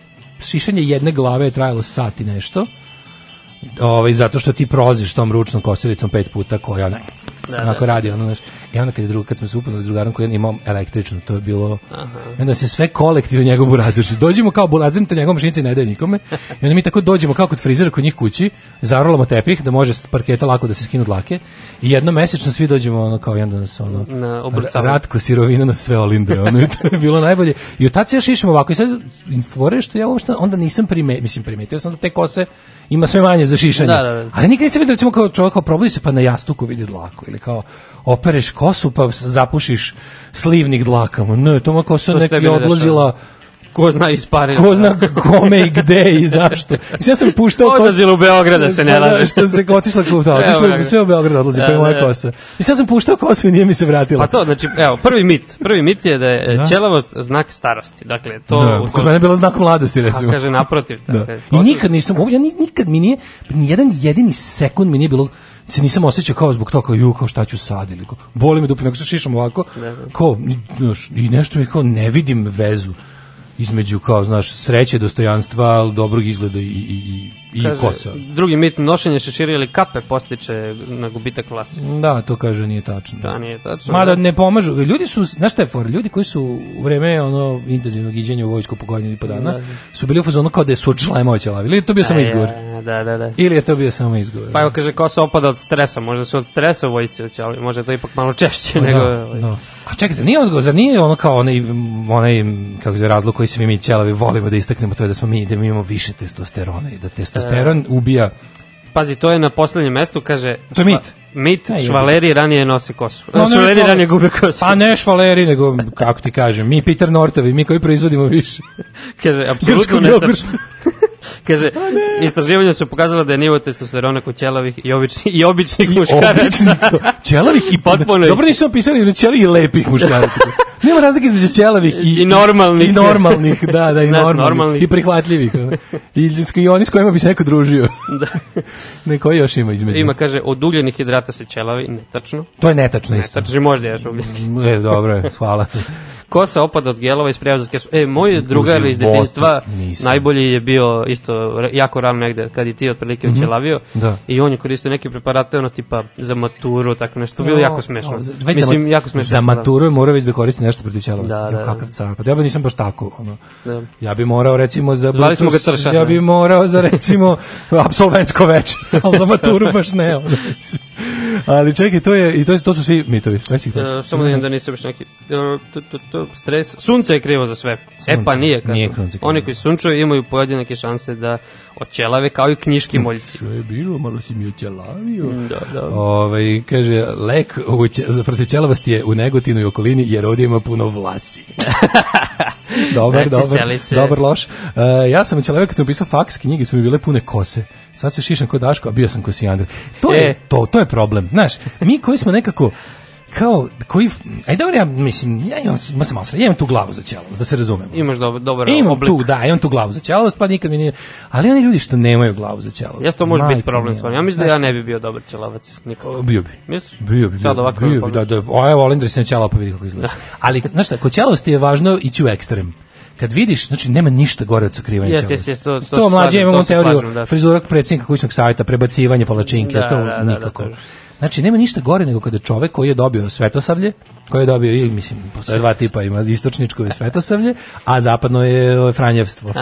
šišanje jedne glave je trajalo sat i nešto, ovaj, zato što ti proziš tom ručnom kosilicom pet puta koja ne, da, da. onako da. radi, ono, znaš. I onda kad, je druga, kad smo se upoznali s drugarom koji imao električno, to je bilo... Aha. I onda se sve kolektive njegovu razrši. Dođemo kao bulazim, to njegov mašinici ne daje nikome. I onda mi tako dođemo kao kod frizera kod njih kući, zarolamo tepih da može parketa lako da se skinu dlake. I jedno mesečno svi dođemo ono kao jedan nas ono... Na ratko sirovina na sve olinde. Ono, to je bilo najbolje. I od tad se još išemo ovako. I sad, fore što ja uopšte onda nisam primetio, mislim primetio sam da te kose ima sve manje za šišanje. Da, da, da. Ali nikad nisam vidio recimo kao čovjek kao probudi se pa na jastuku vidi dlaku ili kao opereš kosu pa zapušiš slivnik dlakama. Ne, to moja kosa to nek je odlazila ko zna isparila. Ko zna kome i gde i zašto. Mislim, ja sam puštao Odlazila u Beograd da se ne pa da, rade. Što se otišla kao da, otišla sve u Beograd odlazi, pa je da, moja da. kosa. Mislim, ja sam puštao kosu i nije mi se vratila. Pa to, znači, evo, prvi mit. Prvi mit je da je e, da. ćelavost znak starosti. Dakle, to... Da, kod mene je bilo znak mladosti, recimo. A, kaže, naprotiv. Dakle, da. I nikad nisam, ja nikad mi nije, nijedan jedini sekund mi nije bilo se nisam osjećao kao zbog toga, kao ju, kao šta ću sad, ili kao, boli me dupe, nego se šišam ovako, kao, i nešto mi kao, ne vidim vezu između kao znaš sreće, dostojanstva, al dobrog izgleda i i i kaže, kosa. Drugi mit nošenje šešira ili kape postiče na gubitak vlasa. Da, to kaže nije tačno. Da, nije tačno. Mada da. ne pomažu. Ljudi su, znaš šta je for, ljudi koji su u vreme ono intenzivnog iđenja u vojsku po godinu i po dana da, da. su bili u fazonu kao da su od šlajma oće lavili. To bio samo e, izgovor. Ja, e, ja. Da, da, da. Ili je to bio samo izgovor? Pa evo kaže ko kosa opada od stresa, možda su od stresa u vojsci ali možda je to ipak malo češće no, da, nego... No. A čekaj, za nije odgovor, zar nije ono kao onaj, onaj kako se razlog koji svi mi ćelavi volimo da istaknemo, to je da smo mi, da mi imamo više testosterona i da testosteron da. ubija pazi, to je na poslednjem mestu, kaže... To je mit. Mit, ne, švaleri ranije nose kosu. No, pa ne, švaleri ranije gube kosu. Pa ne švaleri, nego, kako ti kažem, mi Peter Nortovi, mi koji proizvodimo više. kaže, apsolutno netačno. [laughs] Kaže, pa istraživanja su pokazala da je nivo testosterona kod ćelavih i, obični, i običnih I muškaraca. ćelavih i potpuno. Dobro nisu opisali, no ćeli i lepih muškaraca. Nema razlike između ćelavih i, I normalnih. I normalnih, da, da, i normalnih, normalnih. I prihvatljivih. I, I oni s kojima bi se neko družio. da. Neko još ima između. Ima, kaže, od ugljenih hidrata se ćelavi, netačno. To je netačno, netačno isto. Netačno, možda još ugljenih. E, dobro je, hvala. Kosa opada od gelova iz prevozatke. E, moj drugar iz detinjstva najbolji je bio isto jako ran negde kad je ti otprilike mm -hmm. učelavio da. i on je koristio neke preparate ono tipa za maturu tako nešto bilo no, jako smešno no, mislim za, jako smešno za da. maturu je morao već da koristi nešto protiv ćelavosti da da, da, da, kakav car pa ja bi nisam baš tako ono da. ja bi morao recimo za Zvali ja bi morao za recimo absolventsko [laughs] veče al za maturu baš ne ono. [laughs] Ali čekaj, to je i to, to su svi mitovi. ih Uh, samo da da nisi baš neki e, to, to, to, stres. Sunce je krivo za sve. Sunce. E pa nije, kažem. Nije krunce, Oni koji sunčaju imaju pojedinake šanse da očelave kao i knjiški moljci. Što je bilo, malo si mi očelavio. Da, da. Ove, ovaj, kaže, lek za protiv ćelavosti je u Negotinu okolini jer ovdje ima puno vlasi. [laughs] dobar, znači, dobar, dobar, loš. Uh, ja sam ćelavio kad sam pisao faks, knjige su mi bile pune kose sad se šišam kod Daško, a bio sam kod Sijandra. To, e. je, to, to je problem, znaš, mi koji smo nekako, kao koji ajde dobro ja mislim ja imam ma sam ja imam tu glavu za ćelavost da se razumemo imaš dobar dobar imam oblik. tu da imam tu glavu za ćelavost pa nikad mi nije ali oni ljudi što nemaju glavu za ćelavost jeste to može biti problem s ja mislim da ja ne bih bio dobar ćelavac nikako bio bi misliš bio bi sad ovako bio, bi da da o evo Alindra se ćela pa vidi kako izgleda da. ali znaš šta kod ćelavosti je važno ići u ekstrem kad vidiš, znači nema ništa gore od sakrivanja. Jeste, jeste, jes, znači, to, to, to mlađe imamo teoriju slažem, da. frizurak predsjednika kućnog savjeta, prebacivanje palačinke, da, to da, da nikako. Da, Znači, nema ništa gore nego kada čovek koji je dobio svetosavlje, koji je dobio, ili, mislim, posle dva tipa, ima istočničko je svetosavlje, a zapadno je e, franjevstvo,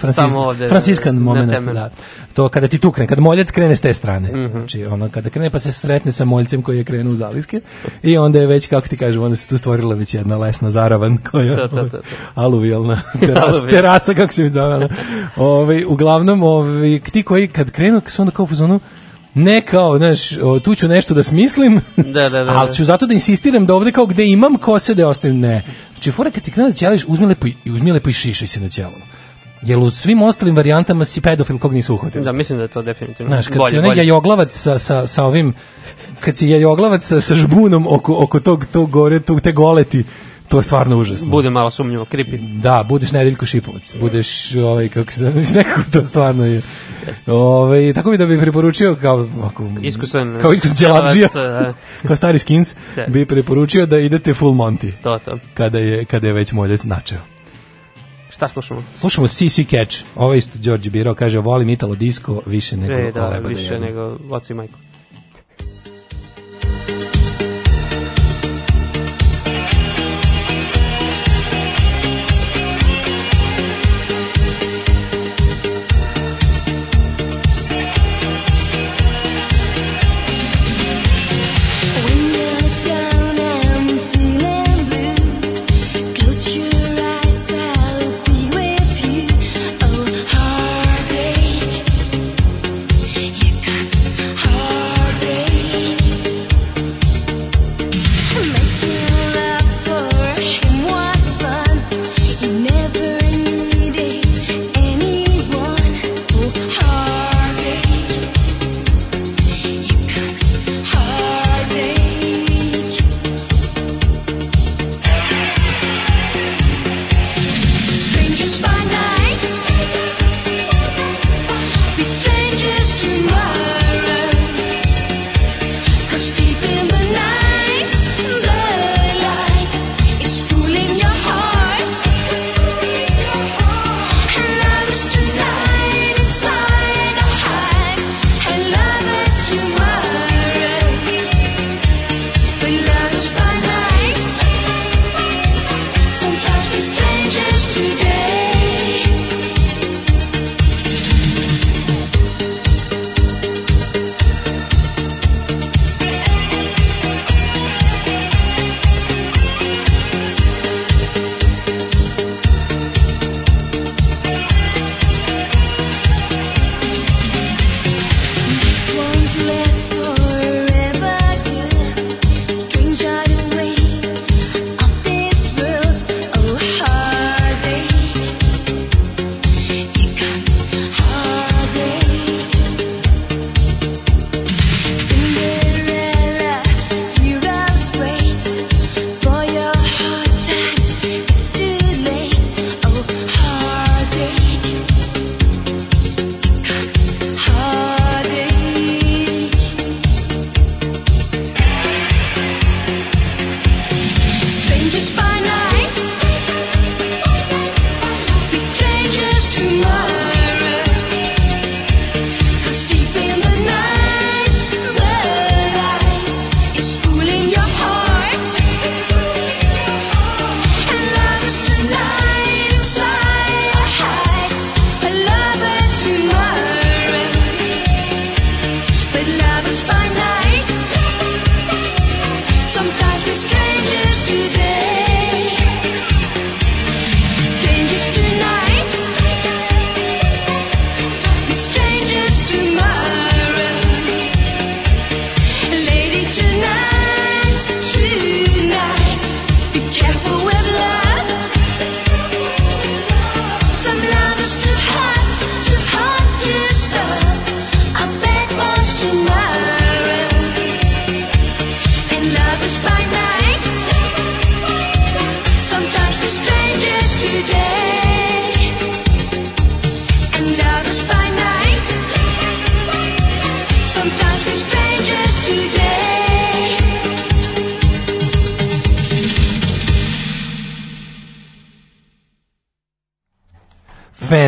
francis, franciskan moment. Da. To kada ti tu krene, kada moljac krene s te strane. Mm -hmm. Znači, ono, kada krene pa se sretne sa moljcem koji je krenuo u zaliske i onda je već, kako ti kažem, onda se tu stvorila već jedna lesna zaravan koja to, ovaj, aluvijalna [laughs] terasa, terasa, kako se mi zove. Ovaj, uglavnom, ovi, ovaj, ti koji kad krenu, su onda kao u zonu, ne kao, znaš, tu ću nešto da smislim, da, da, da, [laughs] ali da. ću zato da insistiram da ovde kao gde imam kose da ostavim, ne. Znači, fora kad ti krenu da ćeliš, uzmi lepo, i, uzmi lepo i šišaj se na ćelu. Jer u svim ostalim varijantama si pedofil kog nisu uhvatili. Da, mislim da je to definitivno. Znaš, kad bolje, si onaj jajoglavac sa, sa, sa ovim, kad si jajoglavac sa, sa žbunom oko, oko tog, tog gore, tog, te goleti, to je stvarno užasno. Bude malo sumnjivo, kripi. Da, budeš Nedeljko Šipovac, budeš ovaj kako se [laughs] mislim nekako to stvarno je. Ovaj tako mi da bi preporučio kao ako iskusan kao iskusan đelabdžija. [laughs] kao stari skins da. bi preporučio da idete full Monty. To to. Kada je kada je već moljac načeo. Šta slušamo? Slušamo CC Catch. Ovo isto Đorđe Biro kaže volim Italo disco više nego e, da, više da nego Oci Majko.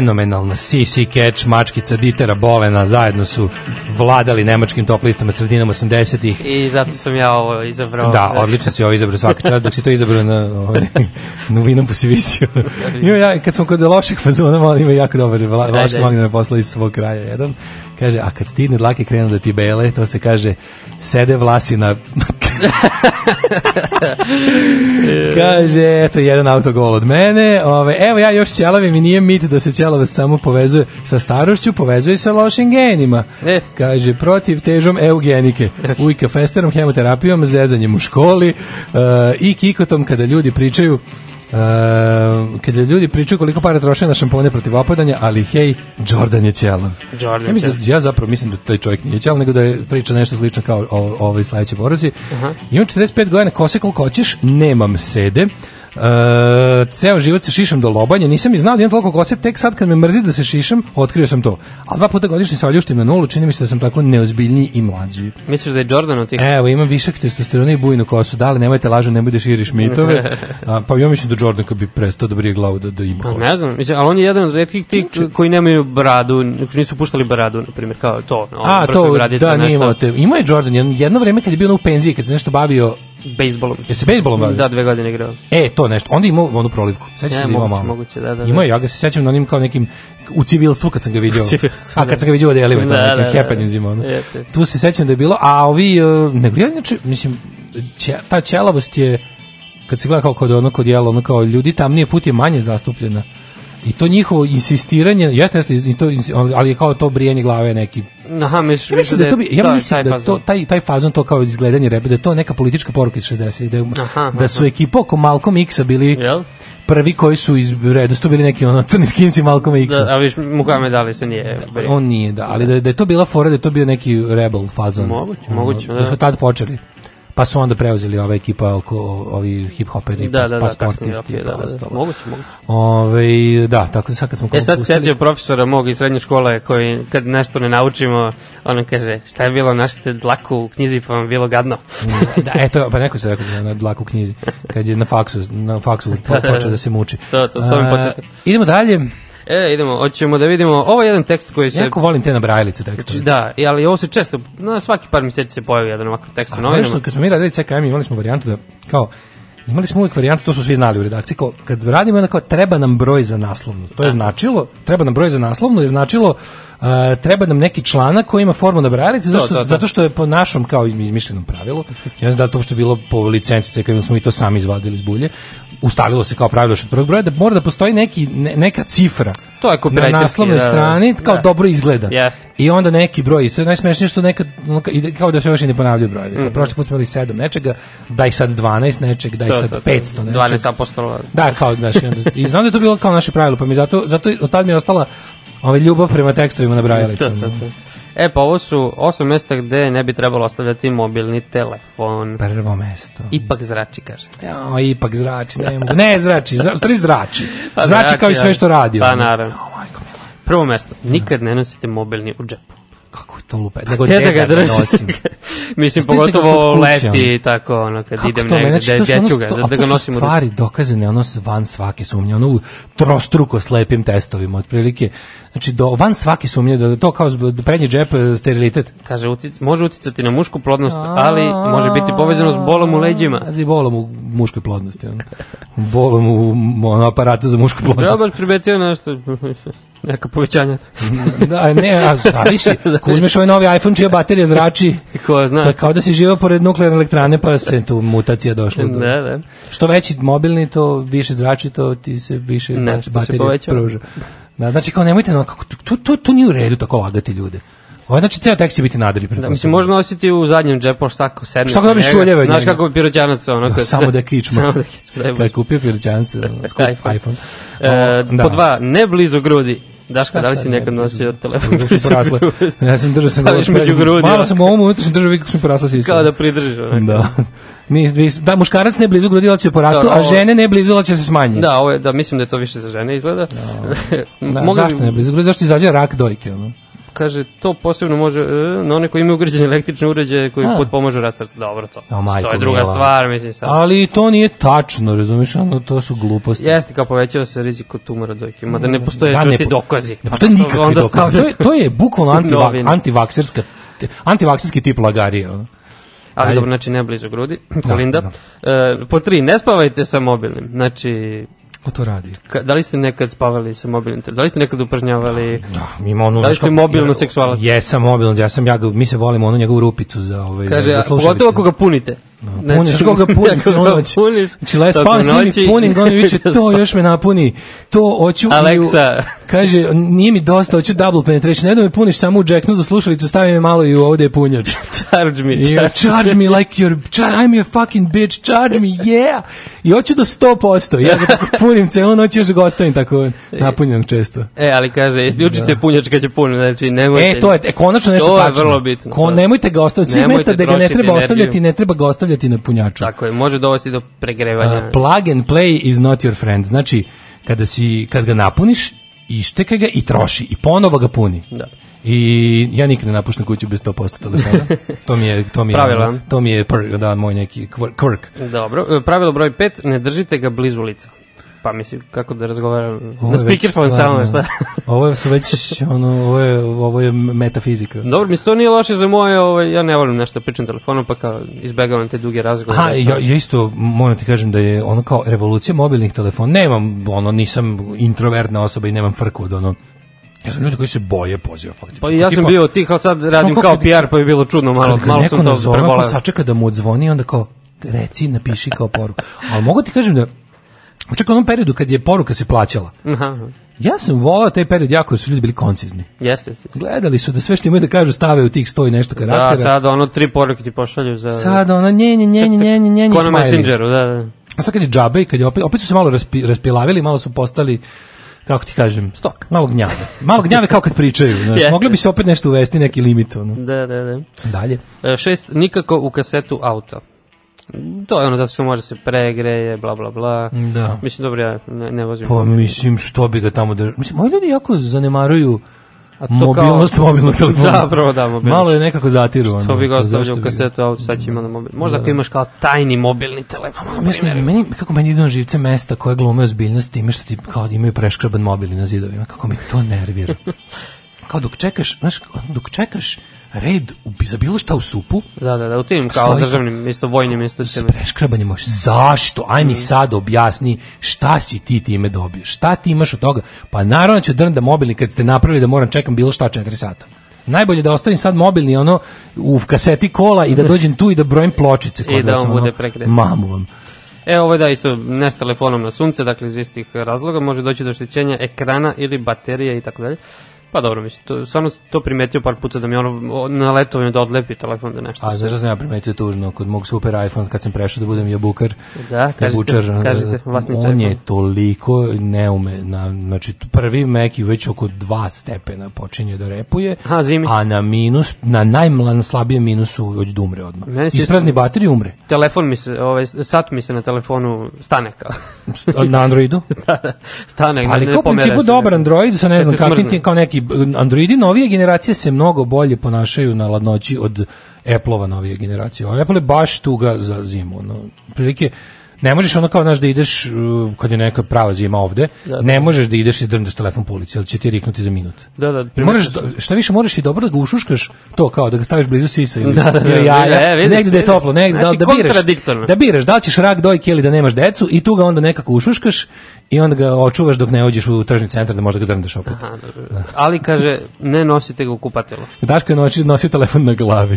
fenomenalna Sisi Catch, mačkica Ditera Bolena, zajedno su vladali nemačkim top listama sredinom 80-ih. I zato sam ja ovo izabrao. Da, odlično si ovo izabrao svaki čas, dok si to izabrao na, ovaj, [laughs] novinom vinom posivisiju. [laughs] Ima ja, kad smo kod loših fazona, ali ima jako dobar Vlaško je posla iz svog kraja jedan. Kaže, a kad stidne dlake krenu da ti bele, to se kaže, sede vlasi na [laughs] Kaže, eto, jedan autogol od mene. Ove, evo ja još ćelavim i nije mit da se ćelavac samo povezuje sa starošću, povezuje sa lošim genima. E. Kaže, protiv težom eugenike, ujka festerom, hemoterapijom, zezanjem u školi uh, i kikotom kada ljudi pričaju Uh, ehm, kada ljudi pričaju koliko para troše na šampone protiv opadanja, ali hej, Jordan je ćelav. Jordan ja, mislim, da- ja zapravo mislim da taj čovjek nije ćelav, nego da je priča nešto slično kao o, o ovoj sledećoj borazi. Uh -huh. Imam 45 godina, kose koliko hoćeš, nemam sede. E, ceo život se šišam do lobanje, nisam i znao da imam toliko kose, tek sad kad me mrzi da se šišam, otkrio sam to. A dva puta godišnje se oljuštim na nulu, čini mi se da sam tako neozbiljniji i mlađi. Misliš da je Jordan od tih? E, evo, imam višak testosterona i bujnu kosu, da li nemojte lažu, nemoj da širiš mitove. [laughs] A, pa ja mislim da Jordan kad bi prestao da brije glavu da, da ima pa kosu. Ne znam, mislim, ali on je jedan od retkih tih koji nemaju bradu, nisu puštali bradu, na primjer, kao to. A, to, bradica, da, nije imao te. Imao je Jordan jedno, jedno vreme kad je bio na u penziji, kad se nešto bavio bejsbolom. Je se bejsbolom bavio? Da, dve godine igrao. E, to nešto. Onda imao onu prolivku. Sećaš se e, da imao mamu? Moguće, da, da. Imao, da. ja ga se sećam na onim kao nekim u civilstvu kad sam ga vidio. A da. kad sam ga vidio u delima, da, da, nekim da, happeningsima. Ono. Tu se sećam da je bilo, a ovi, uh, nego ja inače, mislim, će, ta ćelavost je, kad se gleda kao kod ono, kod jelo, ono kao ljudi tamnije put je manje zastupljena. I to njihovo insistiranje, jeste, jeste, i to, ali je kao to brijanje glave neki. Aha, misliš, ja mislim da, da to bi, ja taj, mislim taj da to, taj, taj fazon to kao izgledanje rebe, da je to neka politička poruka iz 60 da, da, aha, da su aha. ekipa oko Malcolm X-a bili Jel? prvi koji su iz reda, bili neki ono crni skinci Malcolm X. Da, a viš Muhammed Ali se nije da, brio. On nije, da, ali da, da je to bila fora, da je to bio neki rebel fazon. Moguće, moguće, da. Da su tad počeli pa su onda preuzeli ova ekipa oko ovi hip hoperi da, pa, da, pa da, sportisti okay, pa da, da, da, moguće, moguće. Ove, da, tako da sad kad smo e sad pustili... Sergio profesora mog iz srednje škole koji kad nešto ne naučimo on kaže šta je bilo našte dlaku u knjizi pa vam bilo gadno da, eto, pa neko se rekao da na dlaku u knjizi kad je na faksu, na faksu [laughs] da, počeo da se muči to, to, to, to mi podsjeti idemo dalje E, idemo, hoćemo da vidimo, ovo je jedan tekst koji se... Jako volim te nabrajalice tekstove. Da, ali ovo se često, na svaki par meseci se pojavi jedan ovakav tekst u novinama. Nešto, kad smo mi radili CKM, imali smo varijantu da, kao, imali smo uvijek varijantu, to su svi znali u redakciji, kao, kad radimo onda kao, treba nam broj za naslovnu. To je značilo, treba nam broj za naslovnu, je značilo, uh, treba nam neki članak koji ima formu nabrajalice, zato, što, zato što je po našom, kao izmišljenom pravilu, ja znam da li to je bilo po licenci CKM, da smo i to sami izvadili iz bulje, ustavilo se kao pravilo što od prvog broja da mora da postoji neki, ne, neka cifra to je na naslovnoj da, da. strani kao da. dobro izgleda. Yes. I onda neki broj, sve najsmešnije što nekad kao da se još ne ponavljaju broj. Mm. Prošli put smo imali 7 nečega, daj sad 12 nečeg, daj to, sad to, to, 500 nečeg. 12 apostolova. Da, kao znaš, i znam da je to bilo kao naše pravilo, pa mi zato zato od tad mi je ostala ovaj ljubav prema tekstovima na brajilicama. [laughs] E, pa ovo su osam mesta gde ne bi trebalo ostavljati mobilni telefon. Prvo mesto. Ipak zrači, kaže. Ja, ipak zrači, ne mogu. Ne zrači, zra, stvari zrači. [laughs] Pa zrači, kao i sve što radi. Pa naravno. Oh, Prvo mesto, nikad ne nosite mobilni u džepu kako to lupa, nego gde da ga da nosim. [laughs] Mislim, pogotovo leti i tako, ono, kad kako idem to, negde, znači, gde ću ga, da, da ga nosim. Kako stvari dokazane, ono, van svake sumnje, ono, trostruko slepim testovima, otprilike. Znači, do, van svake sumnje, da to kao prednji džep, e, sterilitet. Kaže, utic, može uticati na mušku plodnost, ali može biti povezano s bolom u leđima. I bolom u muškoj plodnosti, ono. Bolom u ono, aparatu za mušku plodnost. Ja baš primetio nešto. Neka povećanja. [laughs] da, ne, a [laughs] zavisi. Ako uzmeš ovaj novi iPhone čija baterija zrači, [laughs] Ko zna. Da, kao da si živao pored nuklearne elektrane pa se tu mutacija došla. Da, da. Što veći mobilni, to više zrači, to ti se više Nešto baterija se pruža. Da, znači kao nemojte, no, kako, tu, tu, to nije u redu tako lagati ljude. Ovo znači ceo tekst će biti nadri Da, mislim, možda nositi u zadnjem džepu šta ako sedne. Šta kako bi šuljeve Znaš kako bi pirođanac ono. Da, samo da kičma. Samo da kičma. Da je kupio pirođanac, skup iPhone. iPhone. E, o, da. Po dva, ne blizu grudi. Daška, da li si nekad nosio telefon koji se prasla? Ja sam držao sam ovo među grudi. Malo sam ovom ujutro sam držao vidio sam porasla sisa. Kao da pridržiš Da. Mi, mi, da, muškarac ne blizu grudi, ali će porastu, da, a žene ne blizu, ali će se smanjiti. Da, ovo je, da, mislim da je to više za žene izgleda. Da, [laughs] da, zašto ne blizu grudi? Zašto izađe rak dojke? Ono? kaže, to posebno može e, na one koji imaju ugrađene električne uređaje koji A. potpomažu rad srca. Dobro, to, o, majko, to je druga bila. stvar, mislim sad. Ali to nije tačno, razumiješ, ono, to su gluposti. Jeste, kao povećava se rizik od tumora dojke, mada ne postoje da, čvrsti dokazi. Ne postoje pa nikakvi dokazi. To je, to je bukvalno antivak, antivakserska, antivakserski tip lagarije, ono. Ali Ajde. dobro, znači ne blizu grudi, da, Kolinda. Da, da. E, po tri, ne spavajte sa mobilnim. Znači, ko to radi? Ka, da li ste nekad spavali sa mobilnim telefonom? Da li ste nekad upražnjavali? Da, da mi imamo ono. Da li ste mobilno ja, seksualac? Jesam mobilno, ja sam ja, mi se volimo onu njegovu rupicu za ove ovaj, Kaže, za, za pogotovo ako ga punite. No, znači, [laughs] znači, puniš znači, koga punim celu noć. Znači, le, spavam s njim punim ga, on viče, [laughs] to još me napuni, to hoću... Aleksa! kaže, nije mi dosta, hoću double penetration, ne da me puniš samo u džeknu za slušalicu, stavi me malo i ovde je punjač. [laughs] charge me, charge, yeah, charge me. like your, charge, I'm your fucking bitch, charge me, yeah! I hoću do 100%, ja ga punim celu noć, još ga ostavim tako napunjam često. E, ali kaže, isključite da. punjač kad će punim, znači nemojte... E, to je, e, konačno nešto to tačno. To je vrlo bitno. Ko, nemojte ga ostaviti, svih mesta da ga ne treba ostavljati, ne treba ga ostavljati stavljati na punjaču. Tako je, može dovesti do pregrevanja. Uh, plug and play is not your friend. Znači, kada si, kad ga napuniš, ištekaj ga i troši i ponovo ga puni. Da. I ja nikad ne napuštam kuću bez 100% telefona. [laughs] To mi je to mi je Pravila. to mi je prvi da moj neki quirk. Dobro, e, pravilo broj 5, ne držite ga blizu lica pa mislim, kako da razgovaram, ovo na speakerphone samo, šta? ovo su već, ono, ovo je, ovo je metafizika. Dobro, mislim, to nije loše za moje, ovaj, ja ne volim nešto pričam telefonom, pa kao izbegavam te duge razgovore. Ha, ja, ja isto moram ti kažem da je ono kao revolucija mobilnih telefona, nemam, ono, nisam introvertna osoba i nemam frku od ono, Ja sam ljudi koji se boje poziva faktički. Pa ja sam Tipa, bio tih, ali sad radim kao kad, PR, pa je bilo čudno malo, kad malo sam to prebolao. Neko nazove, pa sačeka da mu odzvoni, onda kao, reci, napiši kao poruku. Ali mogu ti kažem da čak u onom periodu kad je poruka se plaćala. Aha. Ja sam volao taj period jako su ljudi bili koncizni. Jeste, jeste. Gledali su da sve što imaju da kažu stave u tih 100 nešto da, karaktera. Da, sad ono tri poruke ti pošalju za Sad ono nje nje nje nje nje nje nje. nje, Messengeru, da, da. A sad kad je džabe i kad je opet, opet su se malo raspi, raspilavili, malo su postali kako ti kažem, stok, malo gnjave. Malo gnjave kao kad pričaju, znaš. mogli bi se opet nešto uvesti neki limit, ono. Da, da, da. Dalje. E, šest, nikako u kasetu auta. To je ono, zato što može se pregreje, bla, bla, bla. Da. Mislim, dobro, ja ne, ne vozim. Pa, mislim, što bi ga tamo držao. Mislim, moji ljudi jako zanemaruju A to mobilnost kao... mobilnog telefona. Da, prvo da, mobilnost. Malo je nekako zatiru. Što bi ga ostavljao u kasetu, a sad će ima na mobil. Možda da, ako da. imaš kao tajni mobilni telefon. Ono pa Mislim, meni, kako meni idu na živce mesta koje glume ozbiljnost ima što ti kao imaju preškraban mobilni na zidovima. Kako mi to nervira. [laughs] kao dok čekaš, znaš, dok čekaš red u, za bilo šta u supu. Da, da, da, u tim kao državnim, isto vojnim institucijama. S preškrabanjem možeš. Zašto? Aj mi mm. sad objasni šta si ti time dobio. Šta ti imaš od toga? Pa naravno da će drnda mobilni kad ste napravili da moram čekam bilo šta 4 sata. Najbolje da ostavim sad mobilni ono u kaseti kola i da dođem tu i da brojim pločice. [laughs] I da on bude prekretan. Mamu vam. E, ovo je da isto ne telefonom na sunce, dakle iz istih razloga može doći do oštećenja ekrana ili baterije i tako dalje. Pa dobro, mislim, to, stvarno to primetio par puta da mi ono na letovanju da odlepi telefon da nešto. A znaš da sam ja primetio tužno kod mog super iPhone kad sam prešao da budem jabukar. Da, kažete, jabučar, kažete, vlasnič On je toliko neume, na, znači prvi meki već oko 2 stepena počinje da repuje, Aha, zimi. a na minus, na najmlan na slabijem minusu već da umre odmah. Meni Isprazni baterij umre. Telefon mi se, ovaj, sat mi se na telefonu stane kao. na Androidu? [laughs] da, da, stane. Pa ali ne, kao u principu dobar Android sa ne znam kakvim, kao neki Androidi novije generacije se mnogo bolje ponašaju na ladnoći od Apple-ova novije generacije. Apple je baš tuga za zimu. No, prilike, ne možeš ono kao naš da ideš uh, kad je neka prava zima ovde, da, da. ne možeš da ideš i drndeš telefon po ulici, ali će ti riknuti za minut. Da, da, moraš, šta više, moraš i dobro da ga ušuškaš to kao da ga staviš blizu sisa ili, [laughs] da, da, da, ili da, jaja, da, e, vidiš, negde da je toplo, negde da, znači, da, da biraš. Da biraš, da li ćeš rak dojke ili da nemaš decu i tu ga onda nekako ušuškaš i onda ga očuvaš dok ne uđeš u tržni centar da možda ga drndeš opet. Aha, Ali kaže, ne nosite ga u kupatilo. [laughs] Daško je nosi, telefon na glavi.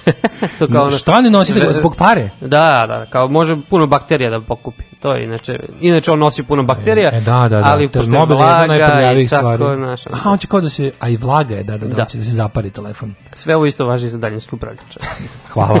[laughs] to kao ono... Šta ne nosite? Zbog pare? Da, da, da, kao može puno bakterija da pokupi. To je inače, inače on nosi puno bakterija, e, da, da, da. ali pošto je vlaga i tako, stvari. Naša, Aha, on će kao da se, a i vlaga je, da, da, da, da. da, da se zapari telefon. Sve ovo isto važi za daljinski upravljač. [laughs] Hvala.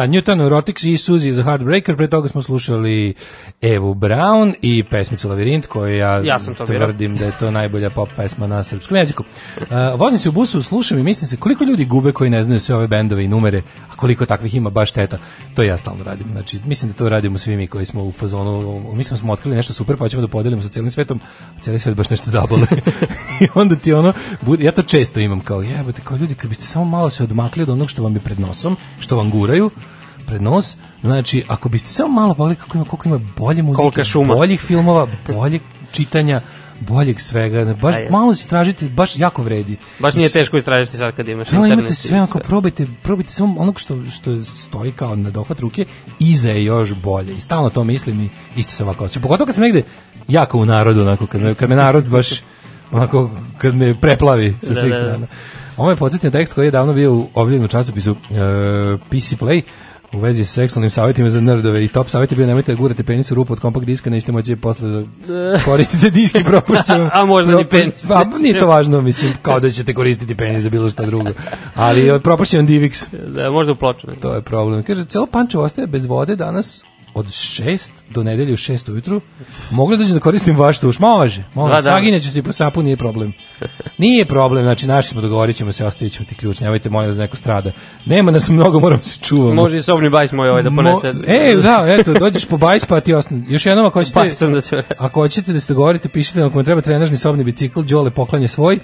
da, Newton, Erotics i Suzy za Heartbreaker, pre toga smo slušali Evu Brown i pesmicu Lavirint koju ja, ja sam to tvrdim da je to najbolja pop pesma na srpskom jeziku. Uh, vozim se u busu, slušam i mislim se koliko ljudi gube koji ne znaju sve ove bendove i numere, a koliko takvih ima baš teta. To ja stalno radim. Znači, mislim da to radimo svi mi koji smo u fazonu. Mislim da smo otkrili nešto super pa ćemo da podelimo sa celim svetom. A cijeli svet baš nešto zabole. [laughs] I onda ti ono, budi, ja to često imam kao jebote, kao ljudi, kad biste samo malo se odmakli od onog što vam je pred nosom, što vam guraju, pred nos, znači, ako biste samo malo pogledali kako ima, koliko ima bolje muzike, boljih filmova, boljeg čitanja, boljeg svega, baš Ajde. malo se tražite, baš jako vredi. Baš nije teško istražiti sad kad imaš internet. imate sve, ako probajte, probajte samo ono što, što stoji kao na dohvat ruke, iza je još bolje. I stalno to mislim i isto se ovako osjećam. Pogotovo kad sam negde jako u narodu, onako, kad me, kad me narod baš, onako, kad me preplavi sa da, svih da, da, da. strana. Ovo je podsjetni tekst koji je davno bio u u časopisu uh, e, PC Play, u vezi sa seksualnim savjetima za nerdove i top savjet je bio nemojte da gurate penis u rupu od kompakt diska, nećete moći posle da [laughs] koristite diski propušćeno. [laughs] A možda ni penis. Pa, nije to važno, mislim, kao da ćete koristiti penis za bilo šta drugo. Ali propušćen divix. Da, možda u ploču. To je problem. Kaže, celo Pančevo ostaje bez vode danas od 6 do nedelje u 6 ujutru mogli dođe da, da koristim vaš tuš. malo Može, može. Da, da. Saginjaću se i po sapu, nije problem. Nije problem, znači naši smo dogovorit ćemo se, ostavit ćemo ti ključ, nemojte molim vas da neko strada. Nema nas mnogo, moram se čuvati. Može i sobni bajs moj ovaj da ponese. Mo, e, da, eto, dođeš po bajs pa ti ostane. Još jednom, ako hoćete, pa da se... ako hoćete da se dogovorite, pišite, ako vam treba trenažni sobni bicikl, Đole poklanje svoj.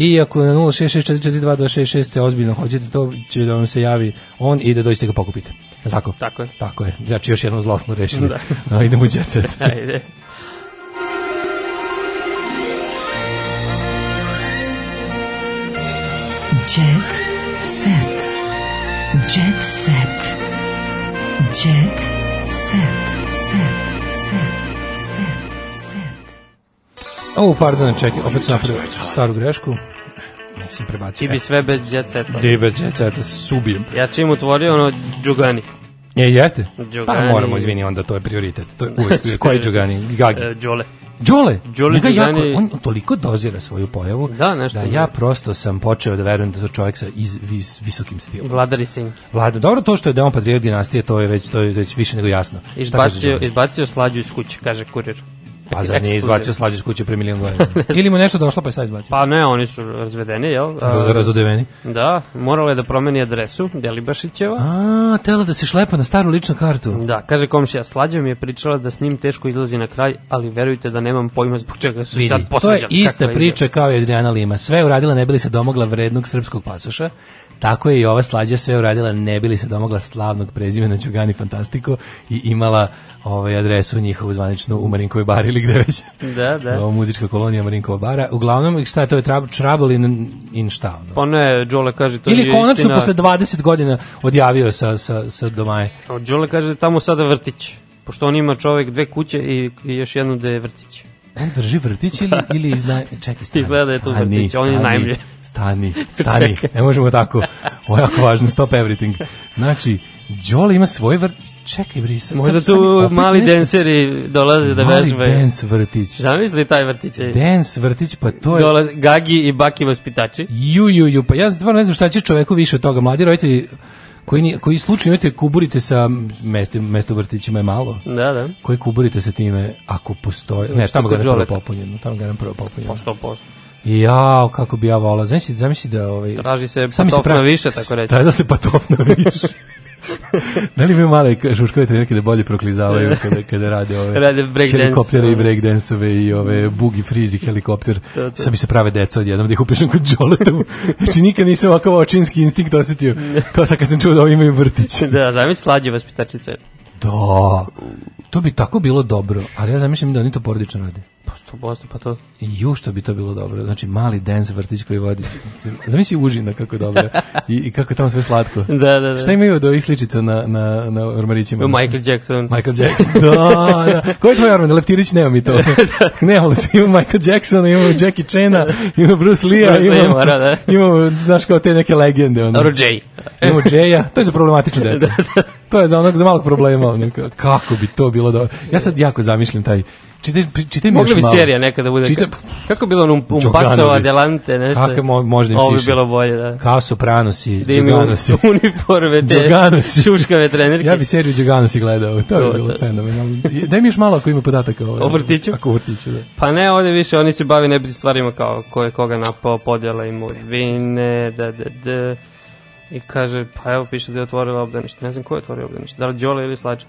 I ako na 066442266 ozbiljno hoćete, to će da vam se javi on i da dođete ga pokupite. Tako? Tako je. Tako je. Znači još jedno zlo smo rešili. Da. [laughs] Idemo u djecet. [laughs] Ajde. O, pardon, čekaj, opet sam napravio staru grešku. Nisam prebacio. Ti bi e. sve bez jet seta. Ti bez jet seta, subijem. Ja čim utvorio ono džugani. Je, jeste? Pa džugani. Pa moramo, izvini, onda to je prioritet. To je uvijek. [laughs] Koji džugani? Gagi? E, džole. Đole, Đole jako, on toliko dozira svoju pojavu da, nešto da ja prosto sam počeo da verujem da to čovjek sa iz, vis, visokim stilom. Vladari Singh. Vlada, dobro to što je Deon Patrijev dinastije, to je već to je već više nego jasno. Izbacio, izbacio slađu iz kuće, kaže kurir. [laughs] Pa za ne izbacio slađu iz kuće pre milijon godina? [laughs] Ili mu nešto došlo pa je sad izbacio? Pa ne, oni su razvedeni, jel? Da, A, razodeveni? Da, morala je da promeni adresu, Delibašićeva. A, tela da se šlepa na staru ličnu kartu. Da, kaže komšija, slađa mi je pričala da s njim teško izlazi na kraj, ali verujte da nemam pojma zbog čega su Vidi, sad posvađali. To je ista priča kao i Adriana Lima. Sve uradila ne bi se domogla vrednog srpskog pasoša Tako je i ova slađa sve uradila, ne bili se domogla slavnog prezimena Čugani Fantastiko i imala ovaj adresu njihovu zvaničnu u Marinkovoj bari ili gde već. Da, da. Ovo muzička kolonija Marinkova bara. Uglavnom, šta je to je Trouble in, in šta? Ono? Pa ne, Đole kaže to Ili je konačno istina. posle 20 godina odjavio sa, sa, sa domaje. Đole kaže tamo sada vrtić pošto on ima čovek dve kuće i, i još jednu da je vrtić. On drži vrtić ili, da. ili izna... Čekaj, stani. Izgleda da je tu vrtić, on je najmlje. Stani, stani, [laughs] ne možemo tako. Ovo je jako važno, stop everything. Znači, Đole ima svoj vrtić. Čekaj, bri, sam, Možda tu sam, mali nešto... denseri dolaze da vežbaju. Mali dens vrtić. Zamisli taj vrtić. Je. Dens vrtić, pa to je... Dolaze Gagi i Baki vaspitači. Ju, ju, ju, pa ja stvarno ne znam šta će čoveku više od toga. Mladi roditelji koji, ni, koji slučajno imate kuburite sa mestim, mesto vrtićima je malo. Da, da. Koji kuburite sa time ako postoji. Ne, tamo ga je prvo popunjeno. Tamo ga je prvo popunjeno. Po 100%. Jao, kako bi ja volao. Zamisli, zamisli da... Ovaj, Traži se patofna više, tako reći. Traži se patofna više. [laughs] [laughs] da li imaju male šuškove trenerke da bolje proklizavaju [laughs] kada, kada rade ove rade break helikoptere dance, i da. breakdance i ove bugi frizi helikopter. To, to. Sad mi se prave deca odjednom da ih upišem kod Đoletu. [laughs] Znači nikad nisam ovakav očinski instinkt osetio kao sad kad sam čuo da ovi imaju vrtić. da, zamisli slađe vaspitačice. Da, to bi tako bilo dobro, ali ja zamišljam da oni to porodično rade u Bosnu, pa to... Ju, što bi to bilo dobro. Znači, mali dance vrtić koji vodi... Zamisli užina kako je dobro. I, I, kako je tamo sve slatko. da, da, da. Šta imaju do isličica na, na, na ormarićima? Michael Jackson. Michael Jackson, da, da. Koji je tvoj ormar? Leptirić, nema mi to. [laughs] da. Nemamo Leptirić, Michael Jackson, ima Jackie Chana, ima Bruce lee ima, ima, da, ima, imamo, znaš kao te neke legende. Ono. Dobro, Jay. imamo jay to je za problematično deco. [laughs] da, da. To je za onog za malog problema, kako bi to bilo dobro. Ja sad jako zamišljam taj Čitaj, čitaj mi još malo. Mogla bi serija nekada da bude. Čitaj, kako bilo ono, um, um paso adelante, nešto? Kako mo, možda im siša. Ovo bi bilo bolje, da. Kao sopranosi, da džoganosi. Da [laughs] uniforme, te džoganosi. šuškave trenerke. Ja bi seriju džoganosi gledao, to, to bi bilo fenomenalno. Daj mi još malo ako ima podataka. Ovaj, o vrtiću? Ako vrtiću, da. Pa ne, ovde više, oni se bavi nebiti stvarima kao ko je koga napao, podjela imovine, da, da, da. I kaže, pa evo piše da je otvorila obdanište. Ne znam ko je otvorio obdanište, da li Đola ili Slađa.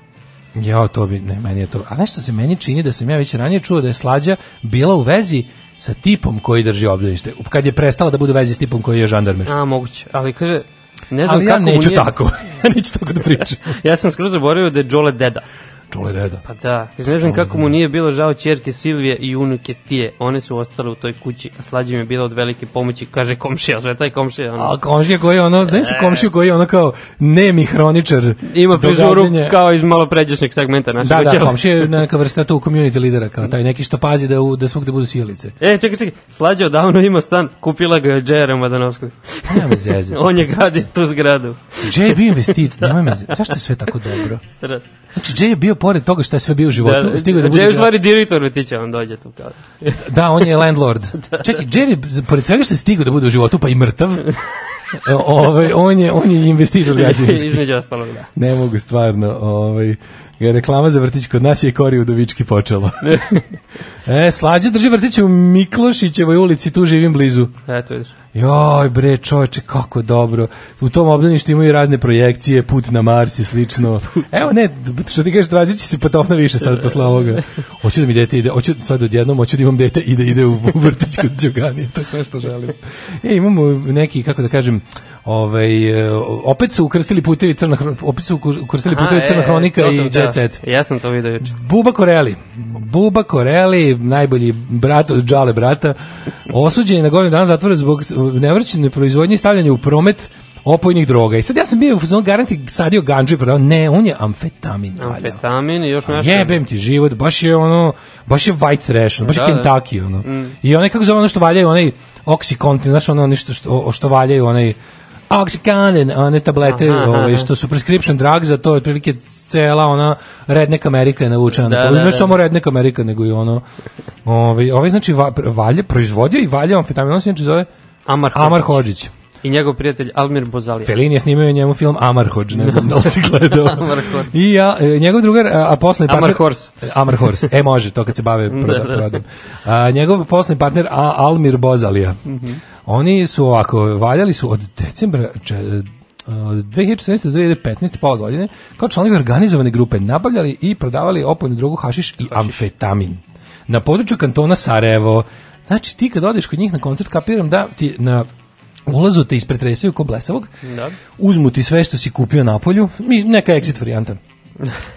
Ja, to bi, ne, meni je to. A nešto se meni čini da sam ja već ranije čuo da je Slađa bila u vezi sa tipom koji drži obdanište. Kad je prestala da bude u vezi s tipom koji je žandarmer. A, moguće. Ali kaže, ne znam ali kako ja neću nije... tako. [laughs] ja neću tako da pričam. ja sam skroz zaboravio da je Đole deda. Čule deda. Pa da, ne znam Čule kako mu nije bilo žao čerke Silvije i unuke Tije. One su ostale u toj kući, a slađe mi je bilo od velike pomoći, kaže komšija, sve taj komšija. Ono. A komšija koji je ono, znaš e... komšiju koji je ono kao nemi hroničar. Ima frizuru kao iz malo pređašnjeg segmenta našeg Da, da, komšija je [laughs] neka vrsta tu community lidera, kao taj neki što pazi da, u, da svugde budu sijalice. E, čekaj, čekaj, slađe odavno ima stan, kupila ga je Džera Madanovskog. Pa nema me [laughs] On je gradi tu zgradu. Džer je bio investit, nema me zezi. Zašto je sve tako dobro? [laughs] Strašno. Znači, Džer je bio pored toga što je sve bio u životu, da, stigao da bude... Jerry stvari direktor vrtića, da on dođe tu kao. [laughs] da, on je landlord. [laughs] da, Čekaj, Jerry, pored svega što je stigao da bude u životu, pa i mrtav, e, ovaj, on, je, on je investitor građevinski. [laughs] Između ostalog, da. Ne mogu, stvarno. Ovaj, reklama za vrtić kod nas je Kori Udovički počela. e, slađe drži vrtić u Miklošićevoj ulici, tu živim blizu. Eto, vidiš. Joj bre, čoveče, kako dobro. U tom obdaništu imaju razne projekcije, put na Mars i slično. Evo ne, što ti kažeš, tražit se patofna više sad posle ovoga. Hoću da mi dete ide, hoću sad odjednom, hoću da imam dete i da ide u vrtić kod Đugani, to je sve što želim. E, imamo neki, kako da kažem, ovaj e, opet su ukrstili putevi crna opet su ukrstili putevi e, crna hronika e, i Jet da. Ja sam to video juče. Buba Koreli. Buba Koreli, najbolji brat od Đale brata, osuđen je na godinu dana zatvora zbog nevrćene proizvodnje i stavljanja u promet opojnih droga. I sad ja sam bio u fazonu garanti sadio ganđu i pa prodao. Ne, on je amfetamin. Amfetamin i još nešto. Jebem ti život, baš je ono, baš je white trash, baš da, je da. Kentucky. Ono. Mm. I onaj, kako zove ono što valjaju, onaj oksikontin, znaš ono, ono što, što, što valjaju, onaj Oxycontin, one tablete aha, ove, ovaj, što su prescription drug, za to je otprilike cela ona Redneck Amerika je navučena da, na Da, ne da, samo Redneck Amerika, nego i ono... Ove, ovaj, ove ovaj znači, va, valje, proizvodio i valje amfetamin, on se znači zove... Amar Hodžić. Amar Hodžić. I njegov prijatelj Almir Bozalija. Felin je snimio njemu film Amar Amarhodž, ne znam da li si [laughs] gledao. Amarhodž. I ja, e, njegov drugar, a posle Amar partner... Amarhors. Amarhors, e može, to kad se bave prodom. [laughs] da, da. A, njegov posle partner a, Almir Bozalija. Mhm. Oni su ovako, valjali su od decembra če, eh, od 2014. do 2015. pola godine kao članovi organizovane grupe nabavljali i prodavali opojnu drugu hašiš i amfetamin. Na području kantona Sarajevo. Znači ti kad odeš kod njih na koncert kapiram da ti na ulazu te ispretresiju ko blesavog, da. uzmu ti sve što si kupio na polju, neka exit varijanta.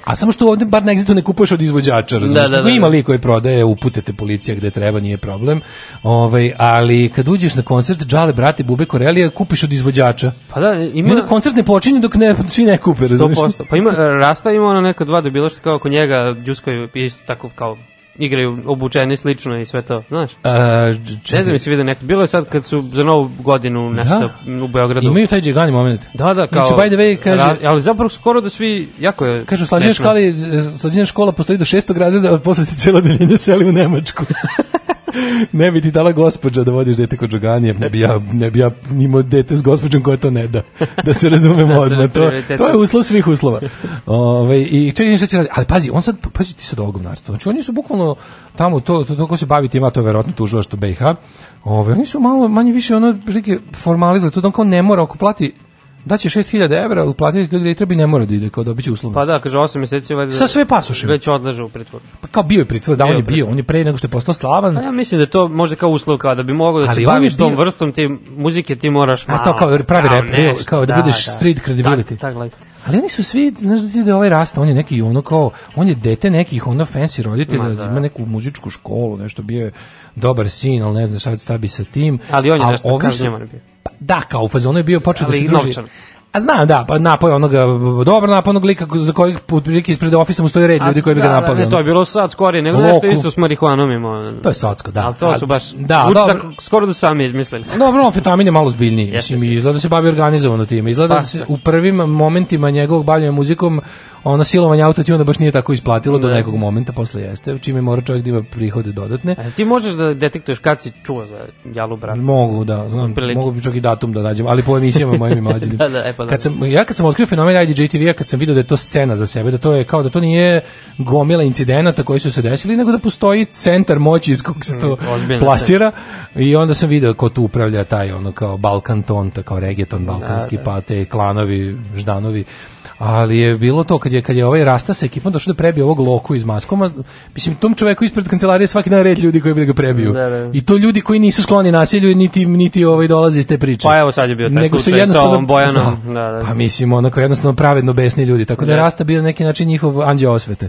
A samo što ovde bar na egzitu ne kupuješ od izvođača, razumiješ? Da, da, da, ima da. lik koji prodaje, uputete policija gde treba, nije problem. Ovaj, ali kad uđeš na koncert Džale brate Bube Korelija, kupiš od izvođača. Pa da, ima... I onda koncert ne počinje dok ne, svi ne kupe, razumiješ? 100%. Pa ima, Rasta ima ono neka dva debila što kao oko njega, Đusko je isto tako kao igraju obučeni slično i sve to, znaš? A, Ne znam se vidio nekad, bilo je sad kad su za novu godinu nešto da? u Beogradu. Imaju taj džigani moment. Da, da, kao... Znači, by the way, kaže... Ra, ali zapravo skoro da svi, jako je... Kažu, slađena, školi, slađena škola postoji do šestog razreda, a posle se cijelo deljenje seli u Nemačku. [laughs] ne bi ti dala gospođa da vodiš dete kod džoganije, ne bi ja, ne bi ja imao dete s gospođom koja to ne da. Da se razumemo da odmah. To, to je uslov svih uslova. Ove, i čekaj, šta će raditi. Ali pazi, on sad, pazi ti sad ovo govnarstvo. Znači, oni su bukvalno tamo, to, to, to ko se bavi tima, to je verovatno što BiH. Ove, oni su malo, manje više, ono, prilike, formalizali to da on kao ne mora, ako plati da će 6000 € uplatiti to da gde treba i ne mora da ide kao dobit će Pa da, kaže 8 meseci valjda. sa sve pasošima. Već odlaže u pritvor. Pa kao bio je pritvor, da bio on je pritvor. bio, on je pre nego što je postao slavan. Pa ja mislim da to može kao uslov kao da bi mogao da Ali se baviš bio... tom vrstom te muzike, ti moraš malo. A to kao pravi rep, kao da, da budeš da, street credibility. Tako, tako, Ali oni su svi, znaš da ti da ovaj rasta, on je neki ono kao, on je dete nekih ono fancy roditelja, da. ima neku muzičku školu, nešto bio je dobar sin, ali ne znam šta bi sa tim. Ali on je nešto kažnjavan bio. Pa, da, kao u fazonu je bio počeo da se druži. Novčan. A znam, da, pa napoj onoga, dobro napoj onog lika za kojeg prilike ispred ofisa mu stoji red ljudi koji bi ga da, da, napali. Da, to je bilo sad skorije, nego nešto isto s marihuanom imao. To je sadsko, da. Ali to su baš, da, dobro, skoro da sami izmislili. [laughs] Dobro, amfetamin je malo zbiljniji, mislim, izgleda da se bavi organizovano time. Izgleda pa, da se u prvim momentima njegovog bavljanja muzikom ono silovanje autotuna baš nije tako isplatilo ne. do nekog momenta, posle jeste, čime mora čovjek da ima prihode dodatne. A ti možeš da detektuješ kad si čuo za jalu brat? Mogu, da, znam, Priliki. mogu bi čak i datum da nađem, ali po emisijama mojim i [laughs] mlađim. da, da, e, pa, da. sam, ja kad sam otkrio fenomen IDJ TV-a, kad sam video da je to scena za sebe, da to je kao da to nije gomila incidenata koji su se desili, nego da postoji centar moći iz kog se mm, to mm, plasira i onda sam video ko tu upravlja taj ono kao Balkan ton, to kao reggaeton da, balkanski, da, da. pa te klanovi, ždanovi ali je bilo to kad je kad je ovaj rasta sa ekipom došao da prebije ovog loku iz maskoma mislim tom čoveku ispred kancelarije svaki dan red ljudi koji bi da ga prebiju da, da. i to ljudi koji nisu skloni nasilju niti niti ovaj dolaze iz te priče pa evo sad je bio taj nego slučaj sa ovom Bojanom da. da, da. pa mislim onako jednostavno pravedno besni ljudi tako da, da. rasta bio na neki način njihov anđeo osvete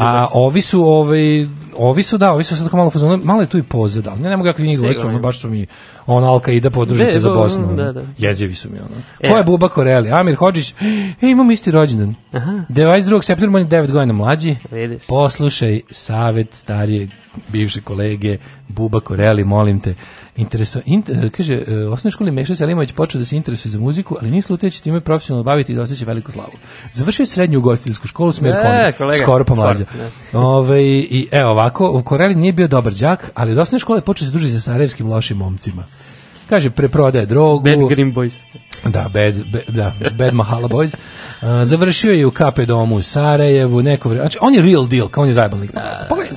a ovi su ovaj ovi su da ovi su sad malo fazon malo je tu i poze da ne, mogu kako njih gledaju ono baš su mi on Alka ide podržiti za Bosnu da, da. jezivi su mi ono e. ko je Buba Koreli Amir Hodžić [gasps] ej imamo isti rođendan. Aha. 22. septembra, on je 9 godina mlađi. Vidiš. Poslušaj savet starije bivše kolege Buba Koreli, molim te. Intereso, inter, kaže, e, u osnovnoj školi Meša Selimović počeo da se interesuje za muziku, ali nije slutajući da time profesionalno baviti i da osjeća veliku slavu. Završio je srednju ugostiteljsku školu, smer e, kolega, skoro pomlađa. Pa da. Ove, ovaj, I evo ovako, u Koreli nije bio dobar đak, ali od osnovne škole počeo se družiti sa sarajevskim lošim momcima. Kaže, preprodaje drogu. Bad Green Boys. Da, Bad, bad da, Bad Mahala Boys. Uh, završio je u kape domu u Sarajevu, neko vre... Znači, on je real deal, kao on je zajebalnik. Pogledaj,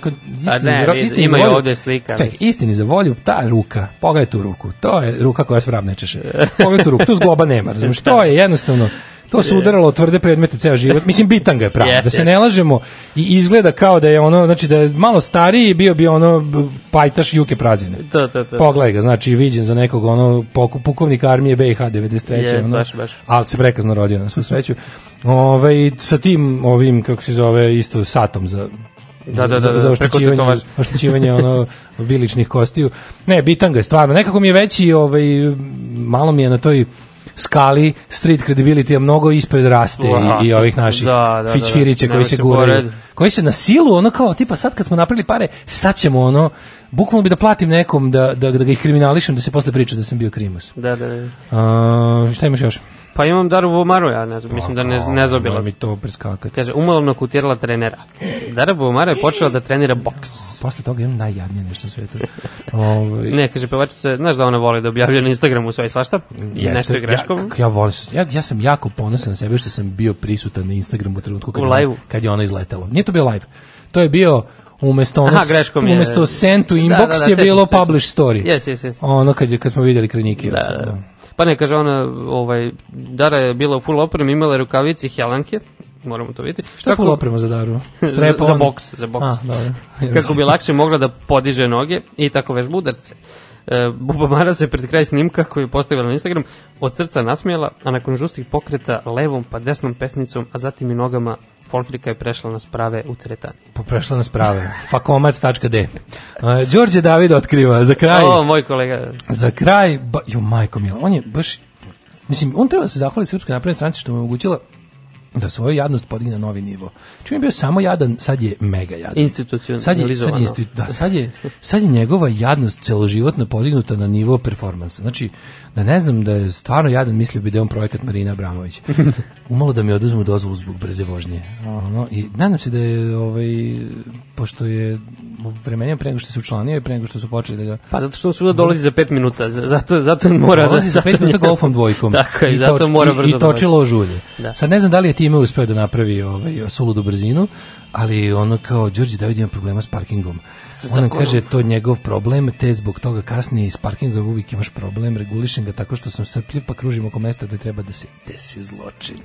pa istini za volju. ovde slika. Ček, istini za volju, ta ruka, pogledaj tu ruku. To je ruka koja se vrab nečeše. Pogledaj tu ruku, tu zgloba nema, razumiješ? To je jednostavno To se udaralo o tvrde predmete ceo život. Mislim bitan ga je pravo. Yes, da se yes. ne lažemo i izgleda kao da je ono, znači da je malo stariji bio bi ono pajtaš Juke prazine. To, da, to, da, to. Da, Pogledaj ga, znači viđen za nekog ono pukovnika armije BiH 93. Yes, ono, baš, baš. Ali se prekazno rodio na svu sreću. Ove, ovaj, sa tim ovim, kako se zove, isto satom za da, da, da, da, za oštećivanje, [laughs] oštećivanje ono viličnih kostiju. Ne, bitan ga je stvarno. Nekako mi je veći, ovaj, malo mi je na toj skali street credibility mnogo ispred raste Aha, i, i ovih naših da, da, da, da. fićfirića da, koji se guraju. Koji se na silu, ono kao, tipa sad kad smo napravili pare, sad ćemo ono, bukvalno bi da platim nekom da, da, da ga ih kriminališem, da se posle priča da sam bio krimos. Da, da, da. A, šta imaš još? Pa imam Darubu Omaru, ja ne znam, mislim da ne, pa, ne zobila. mi to preskakati. Kaže, umalovno kutirala trenera. Darubu Omaru je počela da trenira boks. Posle toga imam najjadnije nešto u svetu. Ove... Ovaj- ne, kaže, pevačica, znaš da ona voli da objavljuje na Instagramu i svašta? Jeste, nešto je greškom. Ja, ja, volim, ja, ja sam jako ponosan na sebe što sam bio prisutan na Instagramu u trenutku kad, u je, kad je ona izletela. Nije to bio live. To je bio umesto ono, Aha, umesto je. send u da, inbox da, da, da, je bilo publish story. Yes, yes, yes. Ono kad, je, kad smo vidjeli krenike. Da, da, da. da. Pa ne, kaže ona, ovaj, Dara je bila u full opremi, imala rukavice i helanke, moramo to vidjeti. Šta je full oprema za Daru? [laughs] Strepa za, za boks, za boks. A, dobro. Kako bi lakše mogla da podiže noge i tako vežba udarce. E, Buba Mara se pred kraj snimka koju je postavila na Instagram od srca nasmijela, a nakon žustih pokreta levom pa desnom pesnicom, a zatim i nogama folklika je prešla na sprave u teretani. Pa prešla na sprave. Fakomat.d. E, Đorđe David otkriva za kraj. O, moj kolega. Za kraj, ba, jo majko mila, on je baš mislim on treba da se zahvaliti srpskoj naprednoj stranci što mu je omogućila da svoju jadnost podigne na novi nivo. Čim je bio samo jadan, sad je mega jadan. Institucionalizovano. Sad je, sad je, da, sad je, sad je njegova jadnost celoživotno podignuta na nivo performansa. Znači, da ne znam da je stvarno jadan, mislio bi da je on projekat Marina Abramović. [laughs] Umalo da mi oduzmu dozvolu zbog brze vožnje. Ono, I nadam se da je, ovaj, pošto je vremenima pre nego što se učlanio i pre nego što su počeli da ga... Pa zato što suda dolazi za 5 minuta, zato, zato mora... Dolazi da, za 5 minuta [laughs] golfom dvojkom. Tako je, zato mora brzo I, i da točilo žulje. Da. Sad ne znam da li je time uspeo da napravi ovaj, suludu brzinu, ali ono kao, Đorđe David ima problema s parkingom. Ona kaže, to njegov problem, te zbog toga kasnije iz parkinga uvijek imaš problem, regulišem ga tako što sam srpljiv, pa kružim oko mesta da treba da se desi zločin.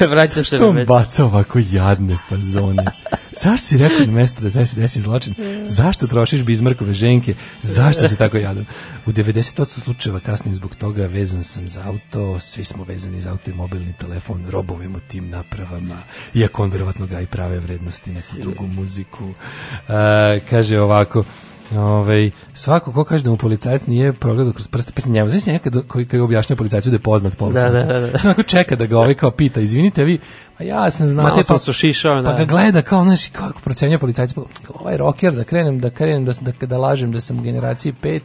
[laughs] Vraća se na mesto. baca ovako jadne fazone? Zašto si rekao na mesto da se desi zločin? Zašto trošiš bizmarkove ženke? Zašto si tako jadan? U 90% slučajeva kasnije zbog toga vezan sam za auto, svi smo vezani za auto i mobilni telefon, robovimo tim napravama, iako on verovatno ga i prave vrednosti, neku drugu muziku. Uh, kaže ovako, ovaj, svako ko kaže da mu policajac nije progledao kroz prste, pa se njemu, znaš njega koji, koji objašnja policajcu da je poznat policajac. Da, da, da, da. da. Onako čeka da ga ovaj kao pita, izvinite vi, a pa ja sam znao... Malo sam pa, pa- sušišao, pa da. Pa ga gleda kao, znaš, kako procenjuje policajac, pa, ovaj rocker, da krenem, da krenem, da, da, da lažem da sam u generaciji 5,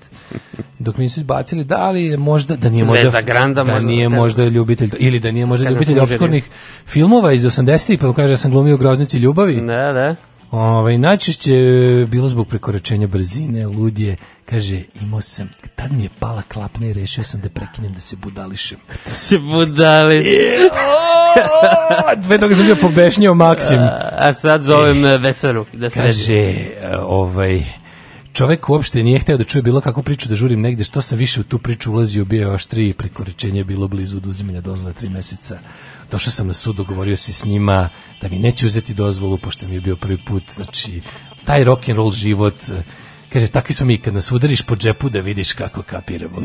dok mi su izbacili, da li je možda, da nije možda... Zvezda Granda da nije da- možda ljubitelj, ili da nije možda ljubitelj obskurnih filmova iz 80-ih, pa kaže da sam glumio u Groznici ljubavi. Da, da. Ovaj najčešće je bilo zbog prekoračenja brzine, ludje, kaže imao sam, tad mi je pala klapna i rešio sam da prekinem da se budališem. [laughs] Da se budališ. Sve toga sam bio pobešnio Maksim. A, a sad zovem e, Veseru da se Kaže, e, ovaj, čovek uopšte nije hteo da čuje bilo kakvu priču da žurim negde, što sam više u tu priču ulazio, bio je oštriji, prekoračenje bilo blizu oduzimanja dozvola tri meseca došao sam na sud, dogovorio se s njima da mi neće uzeti dozvolu, pošto mi je bio prvi put, znači, taj rock and roll život, Kaže, takvi smo mi, kad nas udariš po džepu da vidiš kako kapiramo.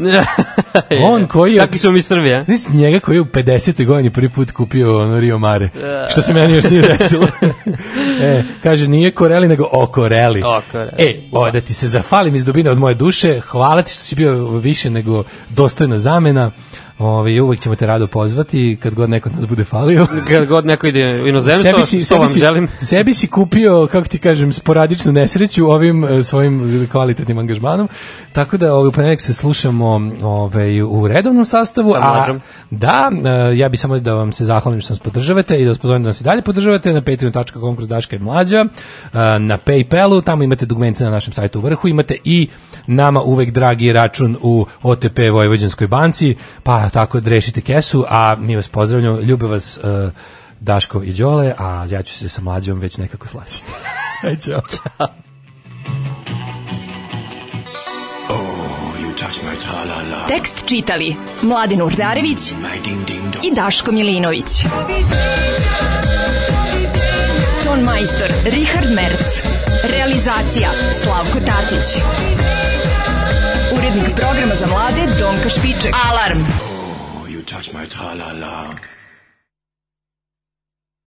[laughs] On koji... Takvi smo mi Srbija. Znaš njega koji je u 50. godini prvi put kupio ono Rio Mare, [laughs] što se meni još nije desilo. e, kaže, nije Koreli, nego Okoreli. Okoreli. E, o, da ti se zafalim iz dubine od moje duše, hvala ti što si bio više nego dostojna zamena. Ovaj uvek ćemo te rado pozvati kad god neko od nas bude falio. [laughs] Kad god neko ide u inozemstvo, sebi si, to sebi vam si, želim. [laughs] Sebi si kupio, kako ti kažem, sporadičnu nesreću ovim eh, svojim kvalitetnim angažmanom. Tako da ovaj ponedeljak se slušamo ove, ovaj, u redovnom sastavu, Sa a da eh, ja bih samo da vam se zahvalim što nas podržavate i da vas pozovem da nas i dalje podržavate na patreon.com kroz Daška i Mlađa, eh, na Paypalu, tamo imate dugmence na našem sajtu u vrhu, imate i nama uvek dragi račun u OTP Vojvođanskoj banci, pa tako da rešite kesu, a mi vas pozdravljamo, ljube vas uh, Daško i Đole, a ja ću se sa mlađom već nekako slaći. [laughs] Ćao. Ćao. Oh, Tekst čitali Mladin Urdarević mm, i Daško Milinović. Ton majstor Richard Merc. Realizacija Slavko Tatić. Urednik programa za mlade Donka Špiček. Alarm! touch my tra-la-la.